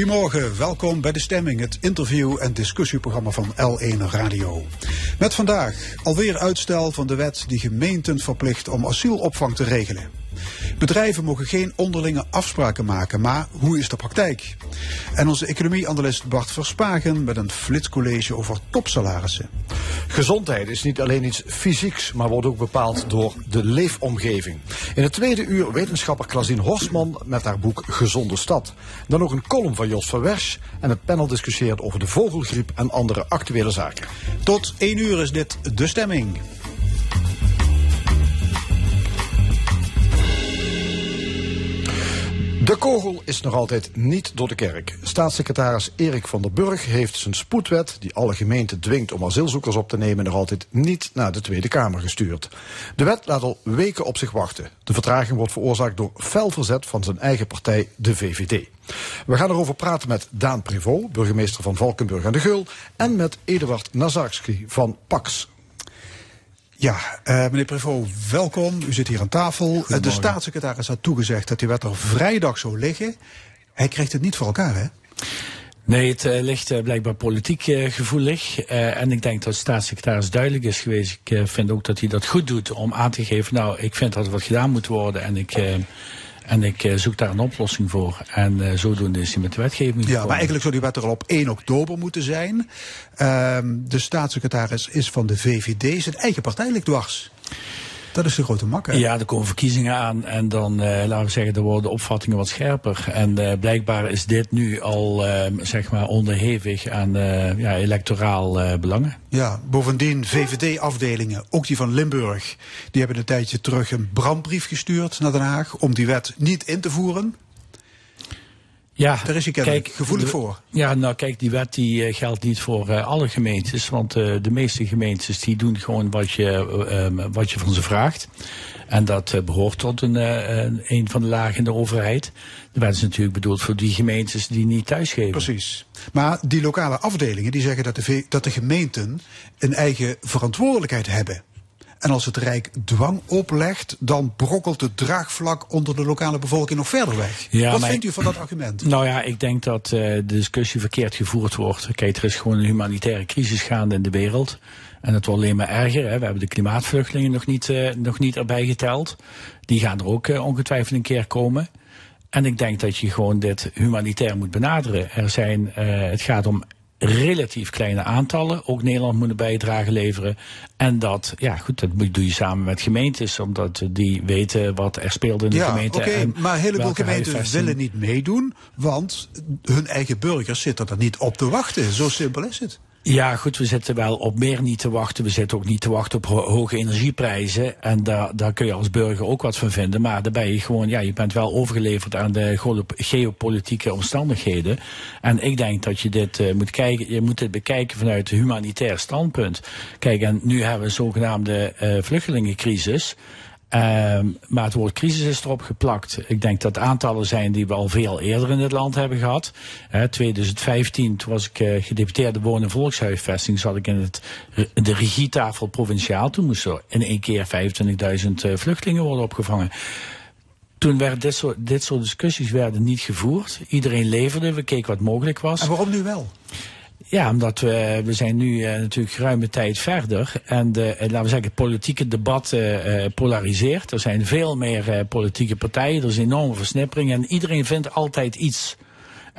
Goedemorgen, welkom bij De Stemming, het interview- en discussieprogramma van L1 Radio. Met vandaag alweer uitstel van de wet die gemeenten verplicht om asielopvang te regelen. Bedrijven mogen geen onderlinge afspraken maken, maar hoe is de praktijk? En onze economieanalist Bart Verspagen met een flitscollege over topsalarissen. Gezondheid is niet alleen iets fysieks, maar wordt ook bepaald door de leefomgeving. In het tweede uur wetenschapper Klasien Horsman met haar boek Gezonde Stad. Dan ook een column van Jos van Wersch en het panel discussieert over de vogelgriep en andere actuele zaken. Tot 1 uur is dit De Stemming. De kogel is nog altijd niet door de kerk. Staatssecretaris Erik van der Burg heeft zijn spoedwet, die alle gemeenten dwingt om asielzoekers op te nemen, nog altijd niet naar de Tweede Kamer gestuurd. De wet laat al weken op zich wachten. De vertraging wordt veroorzaakt door fel verzet van zijn eigen partij, de VVD. We gaan erover praten met Daan Privot, burgemeester van Valkenburg aan de Geul, en met Eduard Nazarski van Pax. Ja, uh, meneer Prevot, welkom. U zit hier aan tafel. Uh, de staatssecretaris had toegezegd dat die wet er vrijdag zou liggen. Hij krijgt het niet voor elkaar, hè? Nee, het uh, ligt blijkbaar politiek gevoelig. en ik denk dat de staatssecretaris duidelijk is geweest. Ik vind ook dat hij dat goed doet om aan te geven... nou, ik vind dat er wat gedaan moet worden en ik... En ik uh, zoek daar een oplossing voor. En uh, zodoende is hij met de wetgeving gekomen. Ja, maar eigenlijk zou die wet er al op 1 oktober moeten zijn. Uh, de staatssecretaris is van de VVD. Zijn eigen partij ligt dwars. Dat is de grote makker. Ja, er komen verkiezingen aan en dan, uh, laten we zeggen, er worden de opvattingen wat scherper. En uh, blijkbaar is dit nu al, uh, zeg maar, onderhevig aan ja, electoraal belangen. Ja, bovendien VVD-afdelingen, ook die van Limburg, die hebben een tijdje terug een brandbrief gestuurd naar Den Haag om die wet niet in te voeren. Ja, daar is je kijk, gevoelig de, voor. Ja, nou kijk, die wet die uh, geldt niet voor uh, alle gemeentes. Want uh, de meeste gemeentes die doen gewoon wat je, wat je van ze vraagt. En dat behoort tot een, een van de lagen in de overheid. De wet is natuurlijk bedoeld voor die gemeentes die niet thuisgeven. Precies. Maar die lokale afdelingen die zeggen dat de, dat de gemeenten een eigen verantwoordelijkheid hebben. En als het Rijk dwang oplegt, dan brokkelt het draagvlak onder de lokale bevolking nog verder weg. Ja, Wat vindt u van dat argument? Nou ja, ik denk dat uh, de discussie verkeerd gevoerd wordt. Kijk, er is gewoon een humanitaire crisis gaande in de wereld. En het wordt alleen maar erger. Hè. We hebben de klimaatvluchtelingen nog niet, uh, nog niet erbij geteld. Die gaan er ook uh, ongetwijfeld een keer komen. En ik denk dat je gewoon dit humanitair moet benaderen. Er zijn, het gaat om relatief kleine aantallen. Ook Nederland moet een bijdrage leveren. En dat, ja goed, dat doe je samen met gemeentes. Omdat die weten wat er speelt in de ja, gemeente. Oké, okay, maar een heleboel gemeenten willen niet meedoen. Want hun eigen burgers zitten er niet op te wachten. Zo simpel is het. Ja, goed, we zitten wel op meer niet te wachten. We zitten ook niet te wachten op ho hoge energieprijzen. En daar, daar kun je als burger ook wat van vinden. Maar daar ben je gewoon, ja, je bent wel overgeleverd aan de geopolitieke omstandigheden. En ik denk dat je dit uh, moet kijken, je moet dit bekijken vanuit een humanitair standpunt. Kijk, en nu hebben we een zogenaamde uh, vluchtelingencrisis. Um, maar het woord crisis is erop geplakt. Ik denk dat aantallen zijn die we al veel eerder in het land hebben gehad. Uh, 2015, toen was ik uh, gedeputeerde wonen- en volkshuisvesting, zat ik in het, de regietafel provinciaal. Toen moesten in één keer 25.000 uh, vluchtelingen worden opgevangen. Toen werden dit soort, dit soort discussies werden niet gevoerd. Iedereen leverde, we keken wat mogelijk was. En waarom nu wel? Ja, omdat we, we zijn nu uh, natuurlijk ruime tijd verder. En de, laten we zeggen, het politieke debat uh, polariseert. Er zijn veel meer politieke partijen. Er is enorme versnippering. En iedereen vindt altijd iets.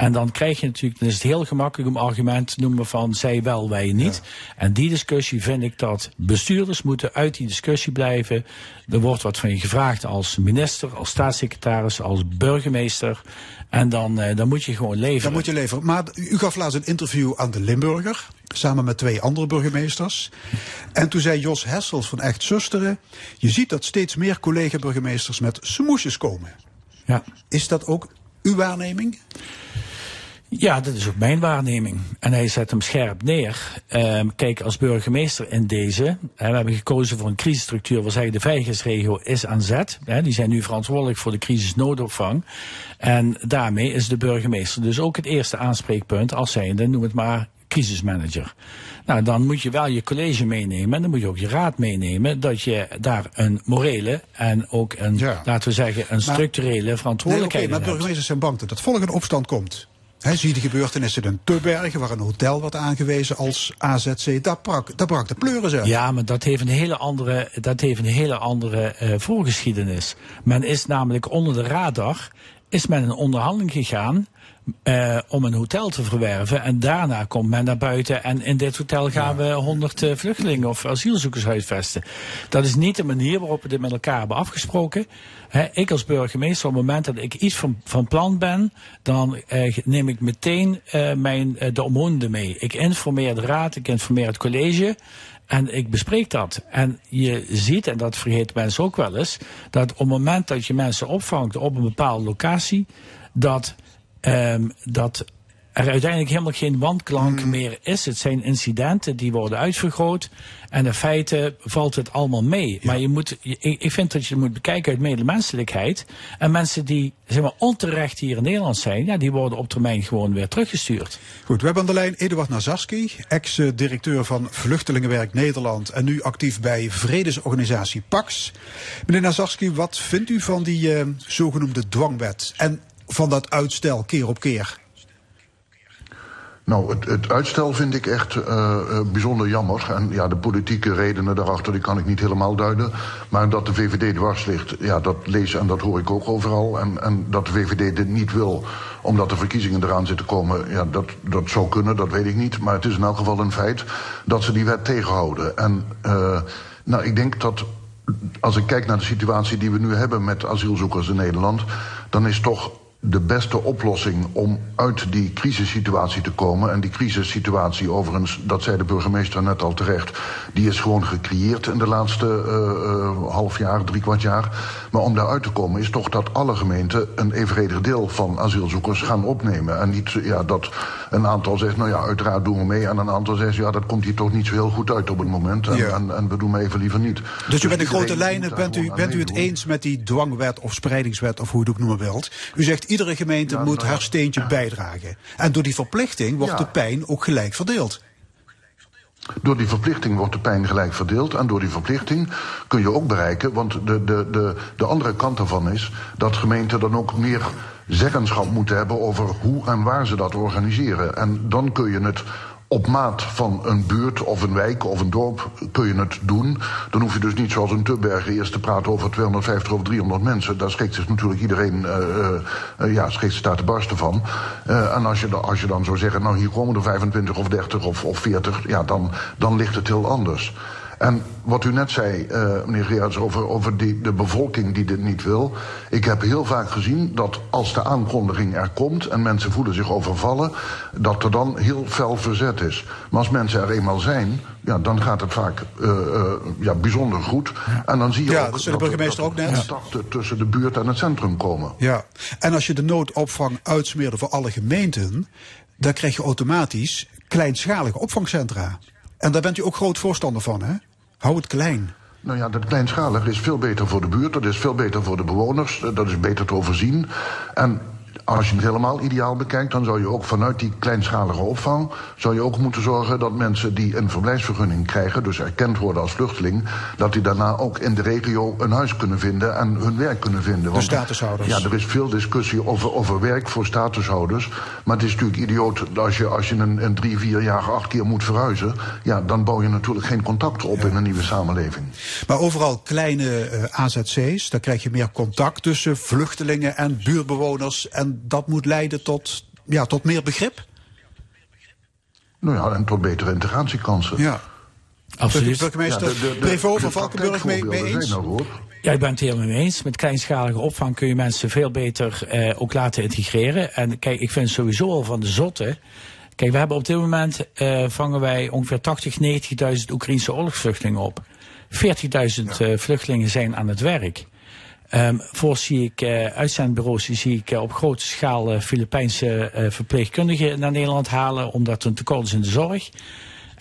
En dan krijg je natuurlijk, dan is het heel gemakkelijk om argument te noemen van zij wel, wij niet. Ja. En die discussie vind ik dat bestuurders moeten uit die discussie blijven. Er wordt wat van je gevraagd als minister, als staatssecretaris, als burgemeester. En dan, uh, dan moet je gewoon leveren. Dan moet je leveren. Maar u gaf laatst een interview aan de Limburger. Samen met twee andere burgemeesters. En toen zei Jos Hessels van Echt Zusteren. Je ziet dat steeds meer collega-burgemeesters met smoesjes komen. Ja. Is dat ook uw waarneming? Ja, dat is ook mijn waarneming. En hij zet hem scherp neer. Ehm, kijk, als burgemeester in deze, we hebben gekozen voor een crisisstructuur. We zeggen de veiligheidsregio is aan zet. Die zijn nu verantwoordelijk voor de crisisnoodopvang. En daarmee is de burgemeester dus ook het eerste aanspreekpunt als zijnde, noem het maar, crisismanager. Nou, dan moet je wel je college meenemen en dan moet je ook je raad meenemen dat je daar een morele en ook een, Ja. laten we zeggen, een structurele Nee, verantwoordelijkheid maar in hebt. burgemeesters zijn bang dat het volk in opstand komt. He, zie de gebeurtenissen in Tubbergen, waar een hotel werd aangewezen als AZC. Daar brak, daar brak de pleuris uit. Ja, maar dat heeft een hele andere, dat heeft een hele andere eh, voorgeschiedenis. Men is namelijk onder de radar, is men in onderhandeling gegaan eh, om een hotel te verwerven. En daarna komt men naar buiten en in dit hotel gaan we 100 eh, vluchtelingen of asielzoekers huisvesten. Dat is niet de manier waarop we dit met elkaar hebben afgesproken. Ik als burgemeester, op het moment dat ik iets van, van plan ben, dan eh, neem ik meteen mijn, de omwonenden mee. Ik informeer de raad, ik informeer het college. En ik bespreek dat. En je ziet, en dat vergeten mensen ook wel eens, dat op het moment dat je mensen opvangt op een bepaalde locatie, dat, ehm, dat er uiteindelijk helemaal geen wandklank meer is. Het zijn incidenten die worden uitvergroot. En in feite valt het allemaal mee. Maar je moet, ik, vind dat je het moet bekijken uit medemenselijkheid. En mensen die zeg maar, onterecht hier in Nederland zijn, ja, die worden op termijn gewoon weer teruggestuurd. Goed, we hebben aan de lijn Eduard Nazarski, ex-directeur van Vluchtelingenwerk Nederland en nu actief bij vredesorganisatie PAX. Meneer Nazarski, wat vindt u van die eh, zogenoemde dwangwet en van dat uitstel keer op keer? Nou, het, het uitstel vind ik echt eh, eh, bijzonder jammer. En ja, de politieke redenen daarachter die kan ik niet helemaal duiden. Maar dat de VVD dwars ligt, ja, dat lees en dat hoor ik ook overal. En, en dat de VVD dit niet wil, omdat de verkiezingen eraan zitten komen... ja, dat, dat zou kunnen, dat weet ik niet. Maar het is in elk geval een feit dat ze die wet tegenhouden. En eh, nou, ik denk dat als ik kijk naar de situatie die we nu hebben met asielzoekers in Nederland... dan is toch de beste oplossing om uit die crisissituatie te komen. En die crisissituatie, overigens, dat zei de burgemeester net al terecht, die is gewoon gecreëerd in de laatste eh, half jaar, drie kwart jaar. Maar om daaruit te komen is toch dat alle gemeenten een evenredig deel van asielzoekers gaan opnemen. En niet ja, dat een aantal zegt, nou ja, uiteraard doen we mee. En een aantal zegt, ja, dat komt hier toch niet zo heel goed uit op het moment. En, Ja. en, en we doen maar even liever niet. Dus u bent in iedereen grote lijnen, bent u, bent u het eens met die dwangwet of spreidingswet of hoe je het ook noemen wilt? U zegt iedere gemeente Ja, moet nou haar steentje bijdragen. En door die verplichting wordt de pijn ook gelijk verdeeld. Door die verplichting wordt de pijn gelijk verdeeld. En door die verplichting kun je ook bereiken. Want de, de, de, de andere kant daarvan is dat gemeenten dan ook meer zeggenschap moeten hebben over hoe en waar ze dat organiseren. En dan kun je het op maat van een buurt of een wijk of een dorp kun je het doen. Dan hoef je dus niet zoals in Tubbergen eerst te praten over 250 of 300 mensen. Daar schrikt zich natuurlijk iedereen, eh, eh, ja, schrikt daar te barsten van. En als je, als je dan zou zeggen, nou hier komen er 25 of 30 of, of 40, ja, dan, dan ligt het heel anders. En wat u net zei, eh, meneer Gerards, over, over die, de bevolking die dit niet wil. Ik heb heel vaak gezien dat als de aankondiging er komt en mensen voelen zich overvallen, dat er dan heel fel verzet is. Maar als mensen er eenmaal zijn, ja, dan gaat het vaak eh, eh, ja, bijzonder goed. En dan zie je Ja, ook dat de burgemeester dat ook er net. contacten tussen de buurt en het centrum komen. Ja, en als je de noodopvang uitsmeerde voor alle gemeenten, dan krijg je automatisch kleinschalige opvangcentra. En daar bent u ook groot voorstander van, hè? Hou het klein. Nou ja, dat kleinschalig is veel beter voor de buurt, dat is veel beter voor de bewoners, eh, dat is beter te overzien. En als je het helemaal ideaal bekijkt, dan zou je ook vanuit die kleinschalige opvang, zou je ook moeten zorgen dat mensen die een verblijfsvergunning krijgen, dus erkend worden als vluchteling, dat die daarna ook in de regio een huis kunnen vinden en hun werk kunnen vinden. Want, statushouders. Ja, er is veel discussie over, over werk voor statushouders. Maar het is natuurlijk idioot als je, als je een, een drie, vier jaar, acht keer moet verhuizen. Ja, dan bouw je natuurlijk geen contact op in een nieuwe samenleving. Maar overal kleine eh, AZC's, daar krijg je meer contact tussen vluchtelingen en buurtbewoners. En dat moet leiden tot, ja, tot meer begrip. Nou ja, en tot betere integratiekansen. Ja. Absoluut. Burgemeester Ja, de- de- Prevost van de Valkenburg mee, mee eens? Ja, ik ben het helemaal mee eens. Met kleinschalige opvang kun je mensen veel beter eh, ook laten integreren. En kijk, ik vind sowieso al van de zotte. Kijk, we hebben op dit moment eh, vangen wij ongeveer 80, 90.000 Oekraïnse oorlogsvluchtelingen op. 40.000 eh, vluchtelingen zijn aan het werk. Um, Voorts zie ik uh, uitzendbureaus zie ik uh, op grote schaal uh, Filipijnse verpleegkundigen naar Nederland halen, omdat er een tekort is in de zorg.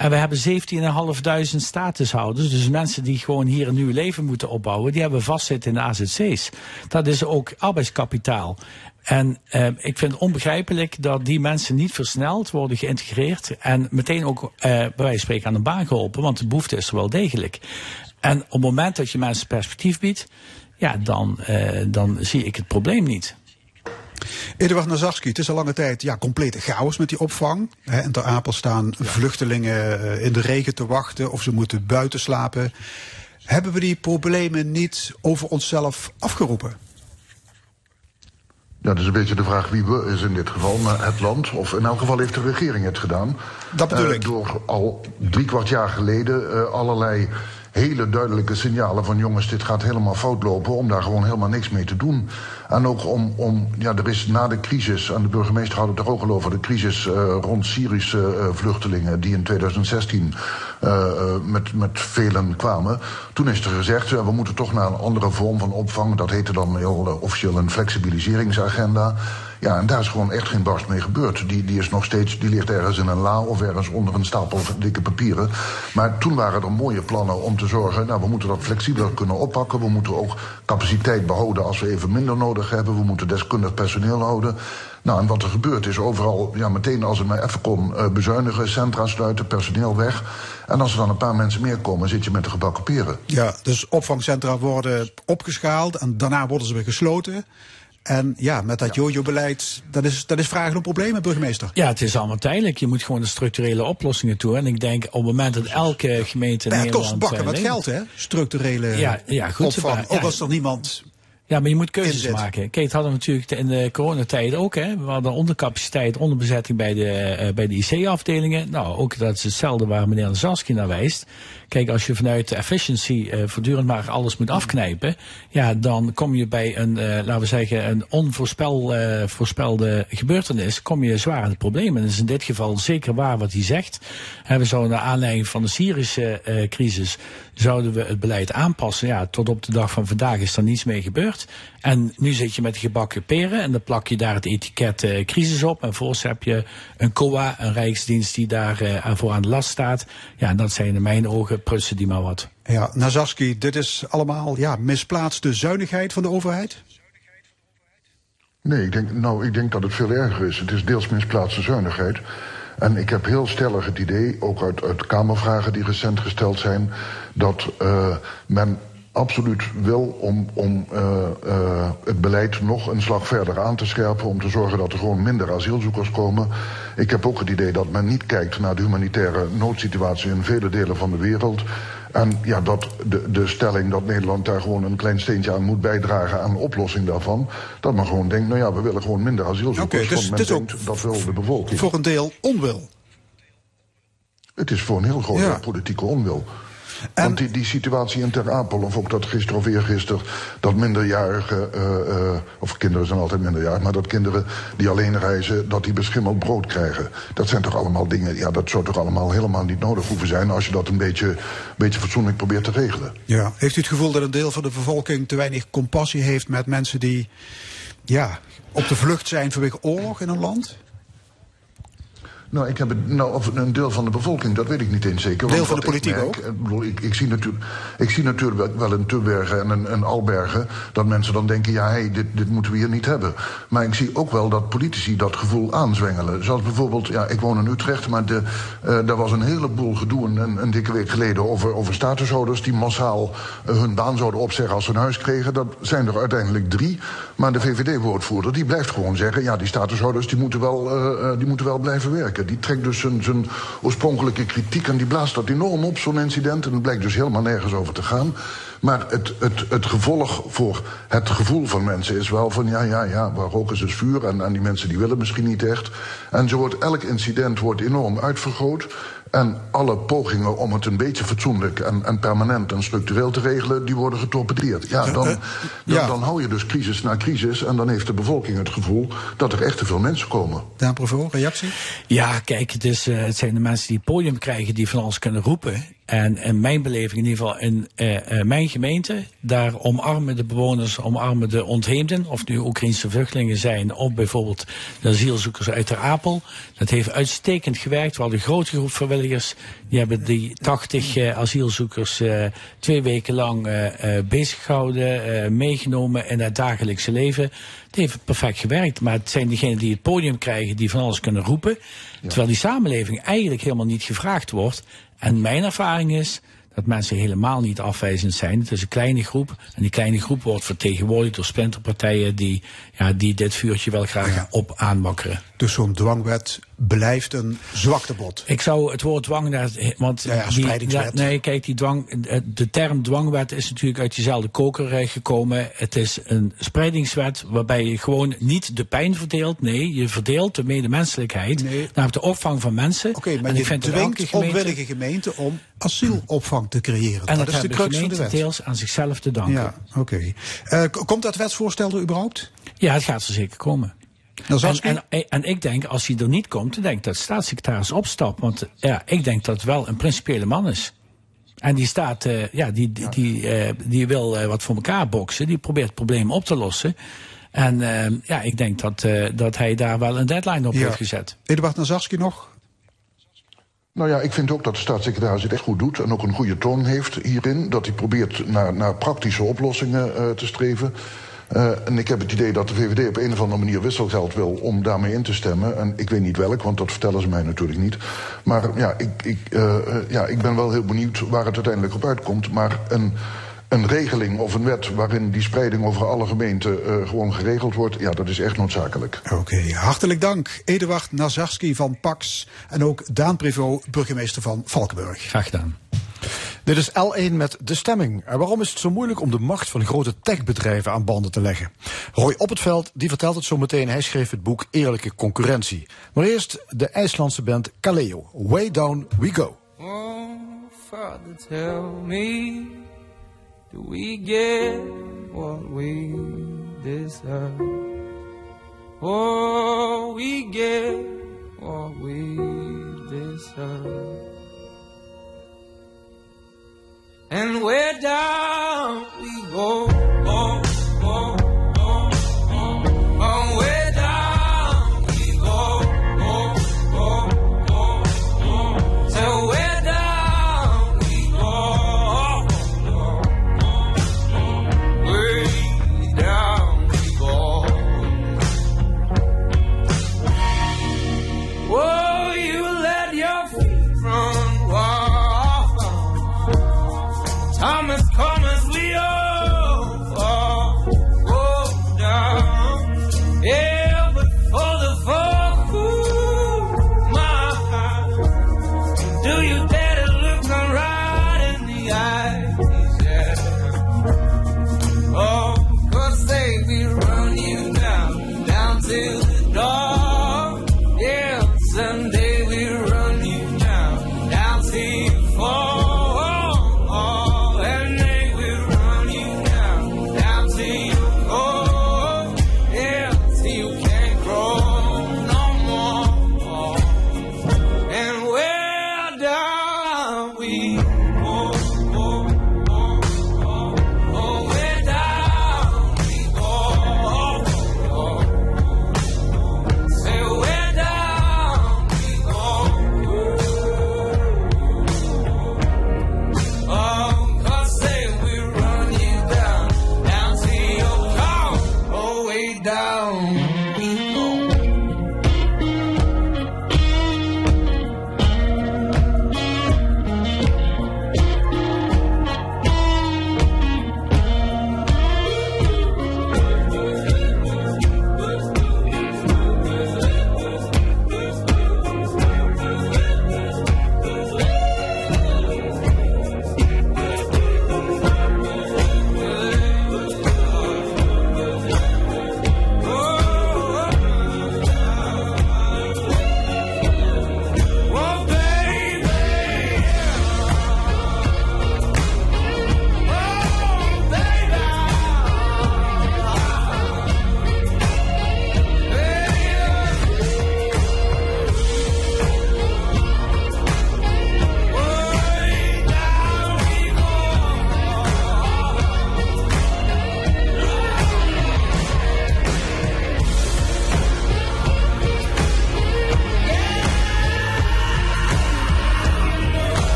En we hebben 17.500 statushouders, dus mensen die gewoon hier een nieuw leven moeten opbouwen, die hebben vastzitten in de AZC's. Dat is ook arbeidskapitaal. En uh, ik vind het onbegrijpelijk dat die mensen niet versneld worden geïntegreerd en meteen ook uh, bij wijze van spreken aan de baan geholpen, want de behoefte is er wel degelijk. En op het moment dat je mensen perspectief biedt, ja, dan, uh, dan zie ik het probleem niet. Eduard Nazarski, het is al lange tijd ja, complete chaos met die opvang. He, in Ter Apel staan vluchtelingen in de regen te wachten of ze moeten buiten slapen. Hebben we die problemen niet over onszelf afgeroepen? Ja, dat is een beetje de vraag wie we is in dit geval. Het land, of in elk geval heeft de regering het gedaan. Dat bedoel uh, ik. Door al drie kwart jaar geleden uh, allerlei hele duidelijke signalen van jongens, dit gaat helemaal fout lopen, om daar gewoon helemaal niks mee te doen. En ook om, om ja, er is na de crisis, en de burgemeester had het er ook al over, de crisis uh, rond Syrische uh, vluchtelingen die in 2016 uh, met, met velen kwamen. Toen is er gezegd, we moeten toch naar een andere vorm van opvang. Dat heette dan heel officieel een flexibiliseringsagenda. Ja, en daar is gewoon echt geen barst mee gebeurd. Die, die, is nog steeds, die ligt ergens in een la of ergens onder een stapel dikke papieren. Maar toen waren er mooie plannen om te zorgen... nou, we moeten dat flexibeler kunnen oppakken. We moeten ook capaciteit behouden als we even minder nodig hebben. We moeten deskundig personeel houden. Nou, en wat er gebeurt is overal, ja, meteen als het maar even kon, uh, bezuinigen, centra sluiten, personeel weg. En als er dan een paar mensen meer komen, zit je met de gebakken peren. Ja, dus opvangcentra worden opgeschaald en daarna worden ze weer gesloten. En ja, met dat jojo-beleid, dat is, dat is vragen om problemen, burgemeester. Ja, het is allemaal tijdelijk. Je moet gewoon de structurele oplossingen toe. En ik denk op het moment dat elke gemeente in ja, Nederland... Het kost bakken wat geld, hè? Structurele ja, ja, goed, opvang. Maar, ja, ook als er niemand ja, maar je moet keuzes inzet. maken. Kijk, het hadden we natuurlijk in de coronatijd ook. Hè. We hadden ondercapaciteit, onderbezetting bij de, uh, bij de IC-afdelingen. Nou, ook dat is hetzelfde waar meneer Zaski naar wijst. Kijk, als je vanuit efficiency uh, voortdurend maar alles moet afknijpen, ja, dan kom je bij een, uh, laten we zeggen, een onvoorspelde gebeurtenis, kom je zwaar in de problemen. En dat is in dit geval zeker waar wat hij zegt. we zouden naar aanleiding van de Syrische crisis, zouden we het beleid aanpassen. Ja, tot op de dag van vandaag is er niets mee gebeurd. En nu zit je met gebakken peren en dan plak je daar het etiket uh, crisis op. En volgens heb je een COA, een rijksdienst die daar uh, voor aan de last staat. Ja, en dat zijn in mijn ogen prutsen die maar wat. Ja, Nazarski, dit is allemaal ja, misplaatste zuinigheid van de overheid? Nee, ik denk, nou, ik denk dat het veel erger is. Het is deels misplaatste zuinigheid. En ik heb heel stellig het idee, ook uit, uit Kamervragen die recent gesteld zijn, dat uh, men absoluut wil om, om uh, uh, het beleid nog een slag verder aan te scherpen. Om te zorgen dat er gewoon minder asielzoekers komen. Ik heb ook het idee dat men niet kijkt naar de humanitaire noodsituatie in vele delen van de wereld. En ja, dat de, de stelling dat Nederland daar gewoon een klein steentje aan moet bijdragen aan de oplossing daarvan. Dat men gewoon denkt, nou ja, we willen gewoon minder asielzoekers. Okay, dus, want men denkt, ook dat wil de bevolking. Voor een deel onwil. Het is voor een heel groot ja. politieke onwil. En... Want die, die situatie in Ter Apel, of ook dat gisteren of eergisteren... dat minderjarigen, uh, uh, of kinderen zijn altijd minderjarig... maar dat kinderen die alleen reizen, dat die beschimmeld brood krijgen. Dat zijn toch allemaal dingen, ja, dat zou toch allemaal helemaal niet nodig hoeven zijn... als je dat een beetje, beetje fatsoenlijk probeert te regelen. Ja, heeft u het gevoel dat een deel van de bevolking te weinig compassie heeft... met mensen die ja, op de vlucht zijn vanwege oorlog in een land? Nou, ik heb het, nou, of een deel van de bevolking, dat weet ik niet eens zeker. Deel van de politiek merk, ook? Ik, bedoel, ik, ik, zie natuurlijk, ik zie natuurlijk wel in Tubbergen en in, in Albergen... dat mensen dan denken, ja, hey, dit, dit moeten we hier niet hebben. Maar ik zie ook wel dat politici dat gevoel aanzwengelen. Zoals bijvoorbeeld, ja, ik woon in Utrecht... maar de, uh, er was een heleboel gedoe een, een dikke week geleden... over, over statushouders die massaal uh, hun baan zouden opzeggen als ze een huis kregen. Dat zijn er uiteindelijk drie. Maar de VVD-woordvoerder, die blijft gewoon zeggen... ja, die statushouders die moeten wel, uh, die moeten wel blijven werken. Die trekt dus zijn, oorspronkelijke kritiek en die blaast dat enorm op, zo'n incident. En het blijkt dus helemaal nergens over te gaan. Maar het, het, het gevolg voor het gevoel van mensen is wel van ja, ja, ja, waar roken is vuur. En, en die mensen die willen misschien niet echt. En zo wordt elk incident wordt enorm uitvergroot. En alle pogingen om het een beetje fatsoenlijk en, en permanent en structureel te regelen, die worden getorpedeerd. Ja, dan, dan, ja. dan hou je dus crisis na crisis en dan heeft de bevolking het gevoel dat er echt te veel mensen komen. Ja, Provo, reactie? Ja, kijk, het, is, uh, het zijn de mensen die het podium krijgen die van alles kunnen roepen. En in mijn beleving, in ieder geval in uh, mijn gemeente, daar omarmen de bewoners, omarmen de ontheemden, of nu Oekraïnse vluchtelingen zijn, of bijvoorbeeld de asielzoekers uit Ter Apel. Dat heeft uitstekend gewerkt. We hadden een grote groep vrijwilligers. Die hebben die 80 uh, asielzoekers twee weken lang bezig gehouden, meegenomen in het dagelijkse leven. Het heeft perfect gewerkt. Maar het zijn diegenen die het podium krijgen, die van alles kunnen roepen. Terwijl die samenleving eigenlijk helemaal niet gevraagd wordt. En mijn ervaring is dat mensen helemaal niet afwijzend zijn. Het is een kleine groep. En die kleine groep wordt vertegenwoordigd door splinterpartijen die, ja, die dit vuurtje wel graag op aanwakkeren. Dus zo'n dwangwet blijft een zwaktebod. Ik zou het woord dwangwet, want ja, ja, spreidingswet. Die, nee, kijk, die dwang, de term dwangwet is natuurlijk uit dezelfde koker gekomen. Het is een spreidingswet waarbij je gewoon niet de pijn verdeelt. Nee, je verdeelt de medemenselijkheid nee. naar de opvang van mensen. Oké, okay, maar en je vindt dwingt gemeente, onwillige gemeenten om asielopvang te creëren. En dat, is de crux van de wet. deels aan zichzelf te danken. Ja, oké. Okay. Uh, komt dat wetsvoorstel er überhaupt? Ja, het gaat er zeker komen. En, en, en, ik denk, als hij er niet komt, dan denk ik dat de staatssecretaris opstapt. Want ja, ik denk dat het wel een principiële man is. En die staat, uh, ja, die, die, die, uh, die wil uh, wat voor elkaar boksen. Die probeert het probleem op te lossen. En ja, ik denk dat, dat hij daar wel een deadline op ja. heeft gezet. Eduard Nazarski nog? Nou ja, ik vind ook dat de staatssecretaris het echt goed doet en ook een goede toon heeft hierin. Dat hij probeert naar, naar praktische oplossingen te streven. Uh, en ik heb het idee dat de VVD op een of andere manier wisselgeld wil om daarmee in te stemmen. En ik weet niet welk, want dat vertellen ze mij natuurlijk niet. Maar ja, ik, ik, uh, ja, ik ben wel heel benieuwd waar het uiteindelijk op uitkomt. Maar een, een regeling of een wet waarin die spreiding over alle gemeenten uh, gewoon geregeld wordt, ja, dat is echt noodzakelijk. Oké, okay, hartelijk dank. Eduard Nazarski van Pax en ook Daan Privot, burgemeester van Valkenburg. Graag gedaan. Dit is L1 met de stemming. En waarom is het zo moeilijk om de macht van grote techbedrijven aan banden te leggen? Roy Op het Veld die vertelt het zo meteen. Hij schreef het boek Eerlijke Concurrentie. Maar eerst de IJslandse band Kaleo. Way Down We Go. Oh, father, tell me, do we get what we deserve? Oh, we get what we deserve. And where down we go. Oh,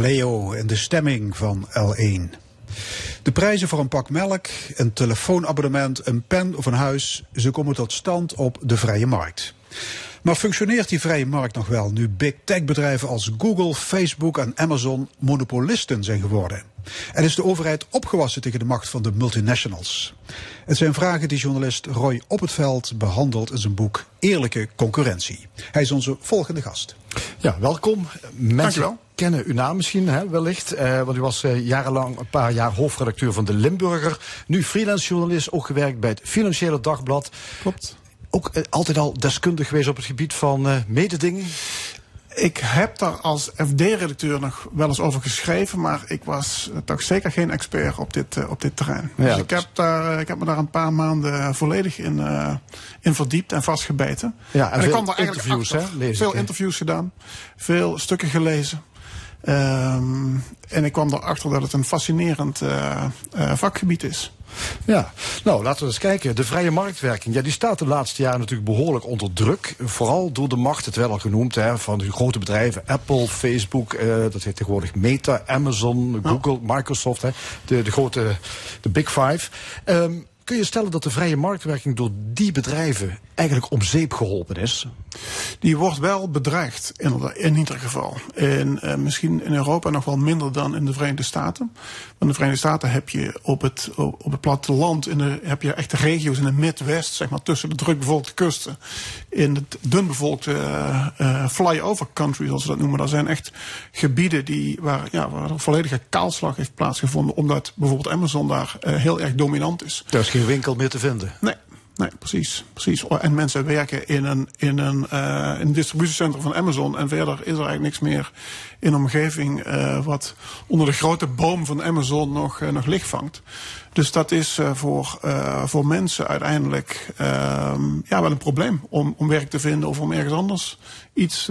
Kaleo en de stemming van L1. De prijzen voor een pak melk, een telefoonabonnement, een pen of een huis, ze komen tot stand op de vrije markt. Maar functioneert die vrije markt nog wel nu big tech bedrijven als Google, Facebook en Amazon monopolisten zijn geworden? En is de overheid opgewassen tegen de macht van de multinationals? Het zijn vragen die journalist Roy Op het Veld behandelt in zijn boek Eerlijke Concurrentie. Hij is onze volgende gast. Ja, welkom. Mensen Dankjewel. Kennen uw naam misschien hè, wellicht. eh, want u was eh, jarenlang een paar jaar hoofdredacteur van de Limburger. Nu freelance journalist, ook gewerkt bij het Financiële Dagblad. Klopt. Ook eh, altijd al deskundig geweest op het gebied van eh, mededinging. Ik heb daar als FD-redacteur nog wel eens over geschreven, maar ik was toch zeker geen expert op dit, op dit terrein. Ja, dus ik heb, daar, ik heb me daar een paar maanden volledig in, in verdiept en vastgebeten. Ja, en ik veel kwam daar eigenlijk interviews, achter. hè, Veel interviews gedaan, veel stukken gelezen. Ehm, en ik kwam erachter dat het een fascinerend eh, eh, vakgebied is. Ja, nou laten we eens kijken. De vrije marktwerking, ja, die staat de laatste jaren natuurlijk behoorlijk onder druk. Vooral door de macht, het wel al genoemd, hè, van de grote bedrijven. Apple, Facebook, eh, dat heet tegenwoordig Meta, Amazon, Google, Microsoft. Hè, de, de grote, de Big Five. Ehm, kun je stellen dat de vrije marktwerking door die bedrijven eigenlijk om zeep geholpen is? Die wordt wel bedreigd, inderdaad, in ieder geval. En eh, misschien in Europa nog wel minder dan in de Verenigde Staten. Want in de Verenigde Staten heb je op het, op het platteland, in de, heb je echt regio's in het Midwest, zeg maar tussen de drukbevolkte kusten. In het dunbevolkte eh, flyover country, zoals ze dat noemen. Dat zijn echt gebieden die, waar, ja, waar een volledige kaalslag heeft plaatsgevonden. Omdat bijvoorbeeld Amazon daar heel erg dominant is. Er is geen winkel meer te vinden. Nee, nee, precies. precies. Oh, En mensen werken in een, in een, eh, in een distributiecentrum van Amazon. En verder is er eigenlijk niks meer in de omgeving eh, wat onder de grote boom van Amazon nog, eh, nog licht vangt. Dus dat is voor, voor mensen uiteindelijk ehm, ja, wel een probleem om, om werk te vinden of om ergens anders iets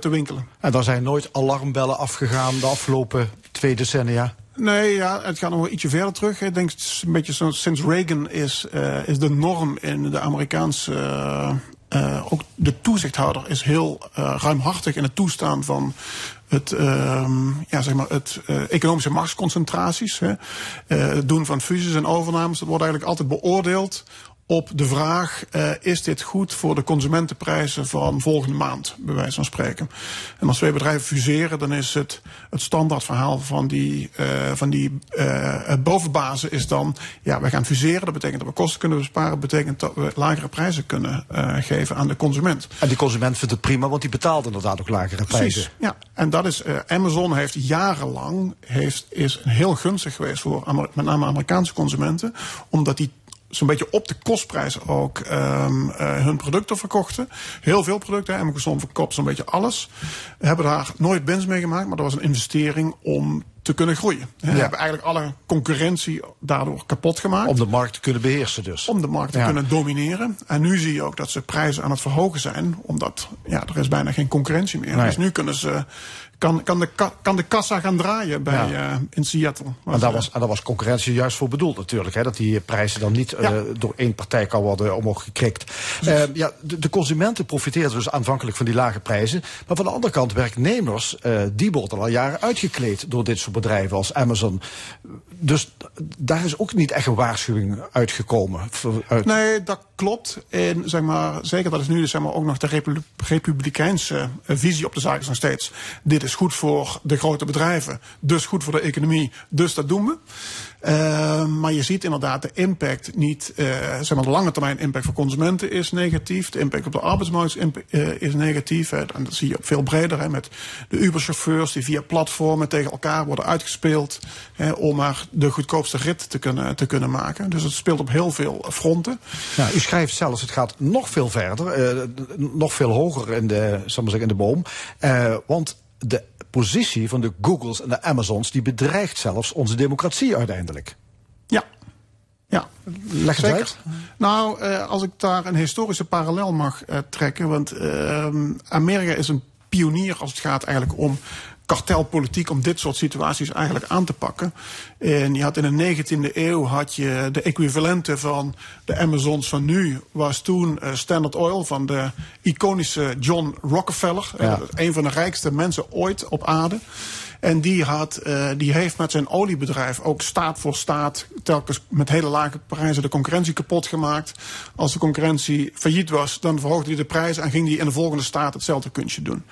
te winkelen. En daar zijn nooit alarmbellen afgegaan de afgelopen twee decennia. Nee, ja, het gaat nog wel ietsje verder terug. Ik denk een beetje sinds Reagan is, eh, is de norm in de Amerikaanse. eh, eh, ook de toezichthouder is heel ruimhartig in het toestaan van het, ehm, ja, zeg maar het economische machtsconcentraties. Hè. Het doen van fusies en overnames. Dat wordt eigenlijk altijd beoordeeld op de vraag: eh, is dit goed voor de consumentenprijzen van volgende maand, bij wijze van spreken. En als twee bedrijven fuseren, dan is het, het standaardverhaal van die, eh, van die eh, bovenbazen is dan: ja, wij gaan fuseren. Dat betekent dat we kosten kunnen besparen. Dat betekent dat we lagere prijzen kunnen geven aan de consument. En die consument vindt het prima, want die betaalt inderdaad ook lagere prijzen. Precies, ja. En dat is, Amazon heeft jarenlang, heeft, is heel gunstig geweest voor met name Amerikaanse consumenten. Omdat die zo'n beetje op de kostprijs ook eh, hun producten verkochten. Heel veel producten. hè. Amazon verkoopt zo'n beetje alles. We hebben daar nooit winst mee gemaakt, maar dat was een investering om te kunnen groeien. We hebben eigenlijk alle concurrentie daardoor kapot gemaakt Om de markt te kunnen beheersen dus. om de markt te Ja. kunnen domineren. En nu zie je ook dat ze prijzen aan het verhogen zijn, omdat ja, er is bijna geen concurrentie meer. Nee. Dus nu kunnen ze, kan, kan, de, ka- kan de kassa gaan draaien bij, Ja. eh, in Seattle. En daar, was, en daar was concurrentie juist voor bedoeld natuurlijk. Hè, dat die prijzen dan niet Ja. eh, door één partij kan worden omhoog gekrikt. Eh, ja, de, de consumenten profiteren dus aanvankelijk van die lage prijzen. Maar van de andere kant, werknemers, eh, die worden al jaren uitgekleed door dit soort bedrijven als Amazon. Dus daar is ook niet echt een waarschuwing uitgekomen. Nee, dat klopt. En zeg maar, zeker dat is nu zeg maar, ook nog de Repu- republikeinse eh, visie op de zaak is nog steeds. Dit is goed voor de grote bedrijven, dus goed voor de economie, dus dat doen we. Eh, maar je ziet inderdaad de impact niet, eh, zeg maar de lange termijn impact voor consumenten is negatief. De impact op de arbeidsmarkt is, eh, is negatief. Hè. En dat zie je ook veel breder hè, met de Uber-chauffeurs die via platformen tegen elkaar worden uitgespeeld. Hè, om maar de goedkoopste rit te kunnen, te kunnen maken. Dus het speelt op heel veel fronten. Nou, u schrijft zelfs, het gaat nog veel verder, nog veel hoger in de, zal maar in de boom. Want de positie van de Googles en de Amazons, die bedreigt zelfs onze democratie uiteindelijk. Ja. Ja, Leg het uit. Nou, eh, als ik daar een historische parallel mag eh, trekken. Want ehm, Amerika is een pionier als het gaat eigenlijk om kartelpolitiek om dit soort situaties eigenlijk aan te pakken. En je had in de 19e eeuw had je de equivalenten van de Amazons van nu, was toen uh, Standard Oil van de iconische John Rockefeller, Ja. een van de rijkste mensen ooit op aarde. En die, had, uh, die heeft met zijn oliebedrijf ook staat voor staat telkens met hele lage prijzen de concurrentie kapot gemaakt. Als de concurrentie failliet was, dan verhoogde hij de prijs en ging hij in de volgende staat hetzelfde kunstje doen.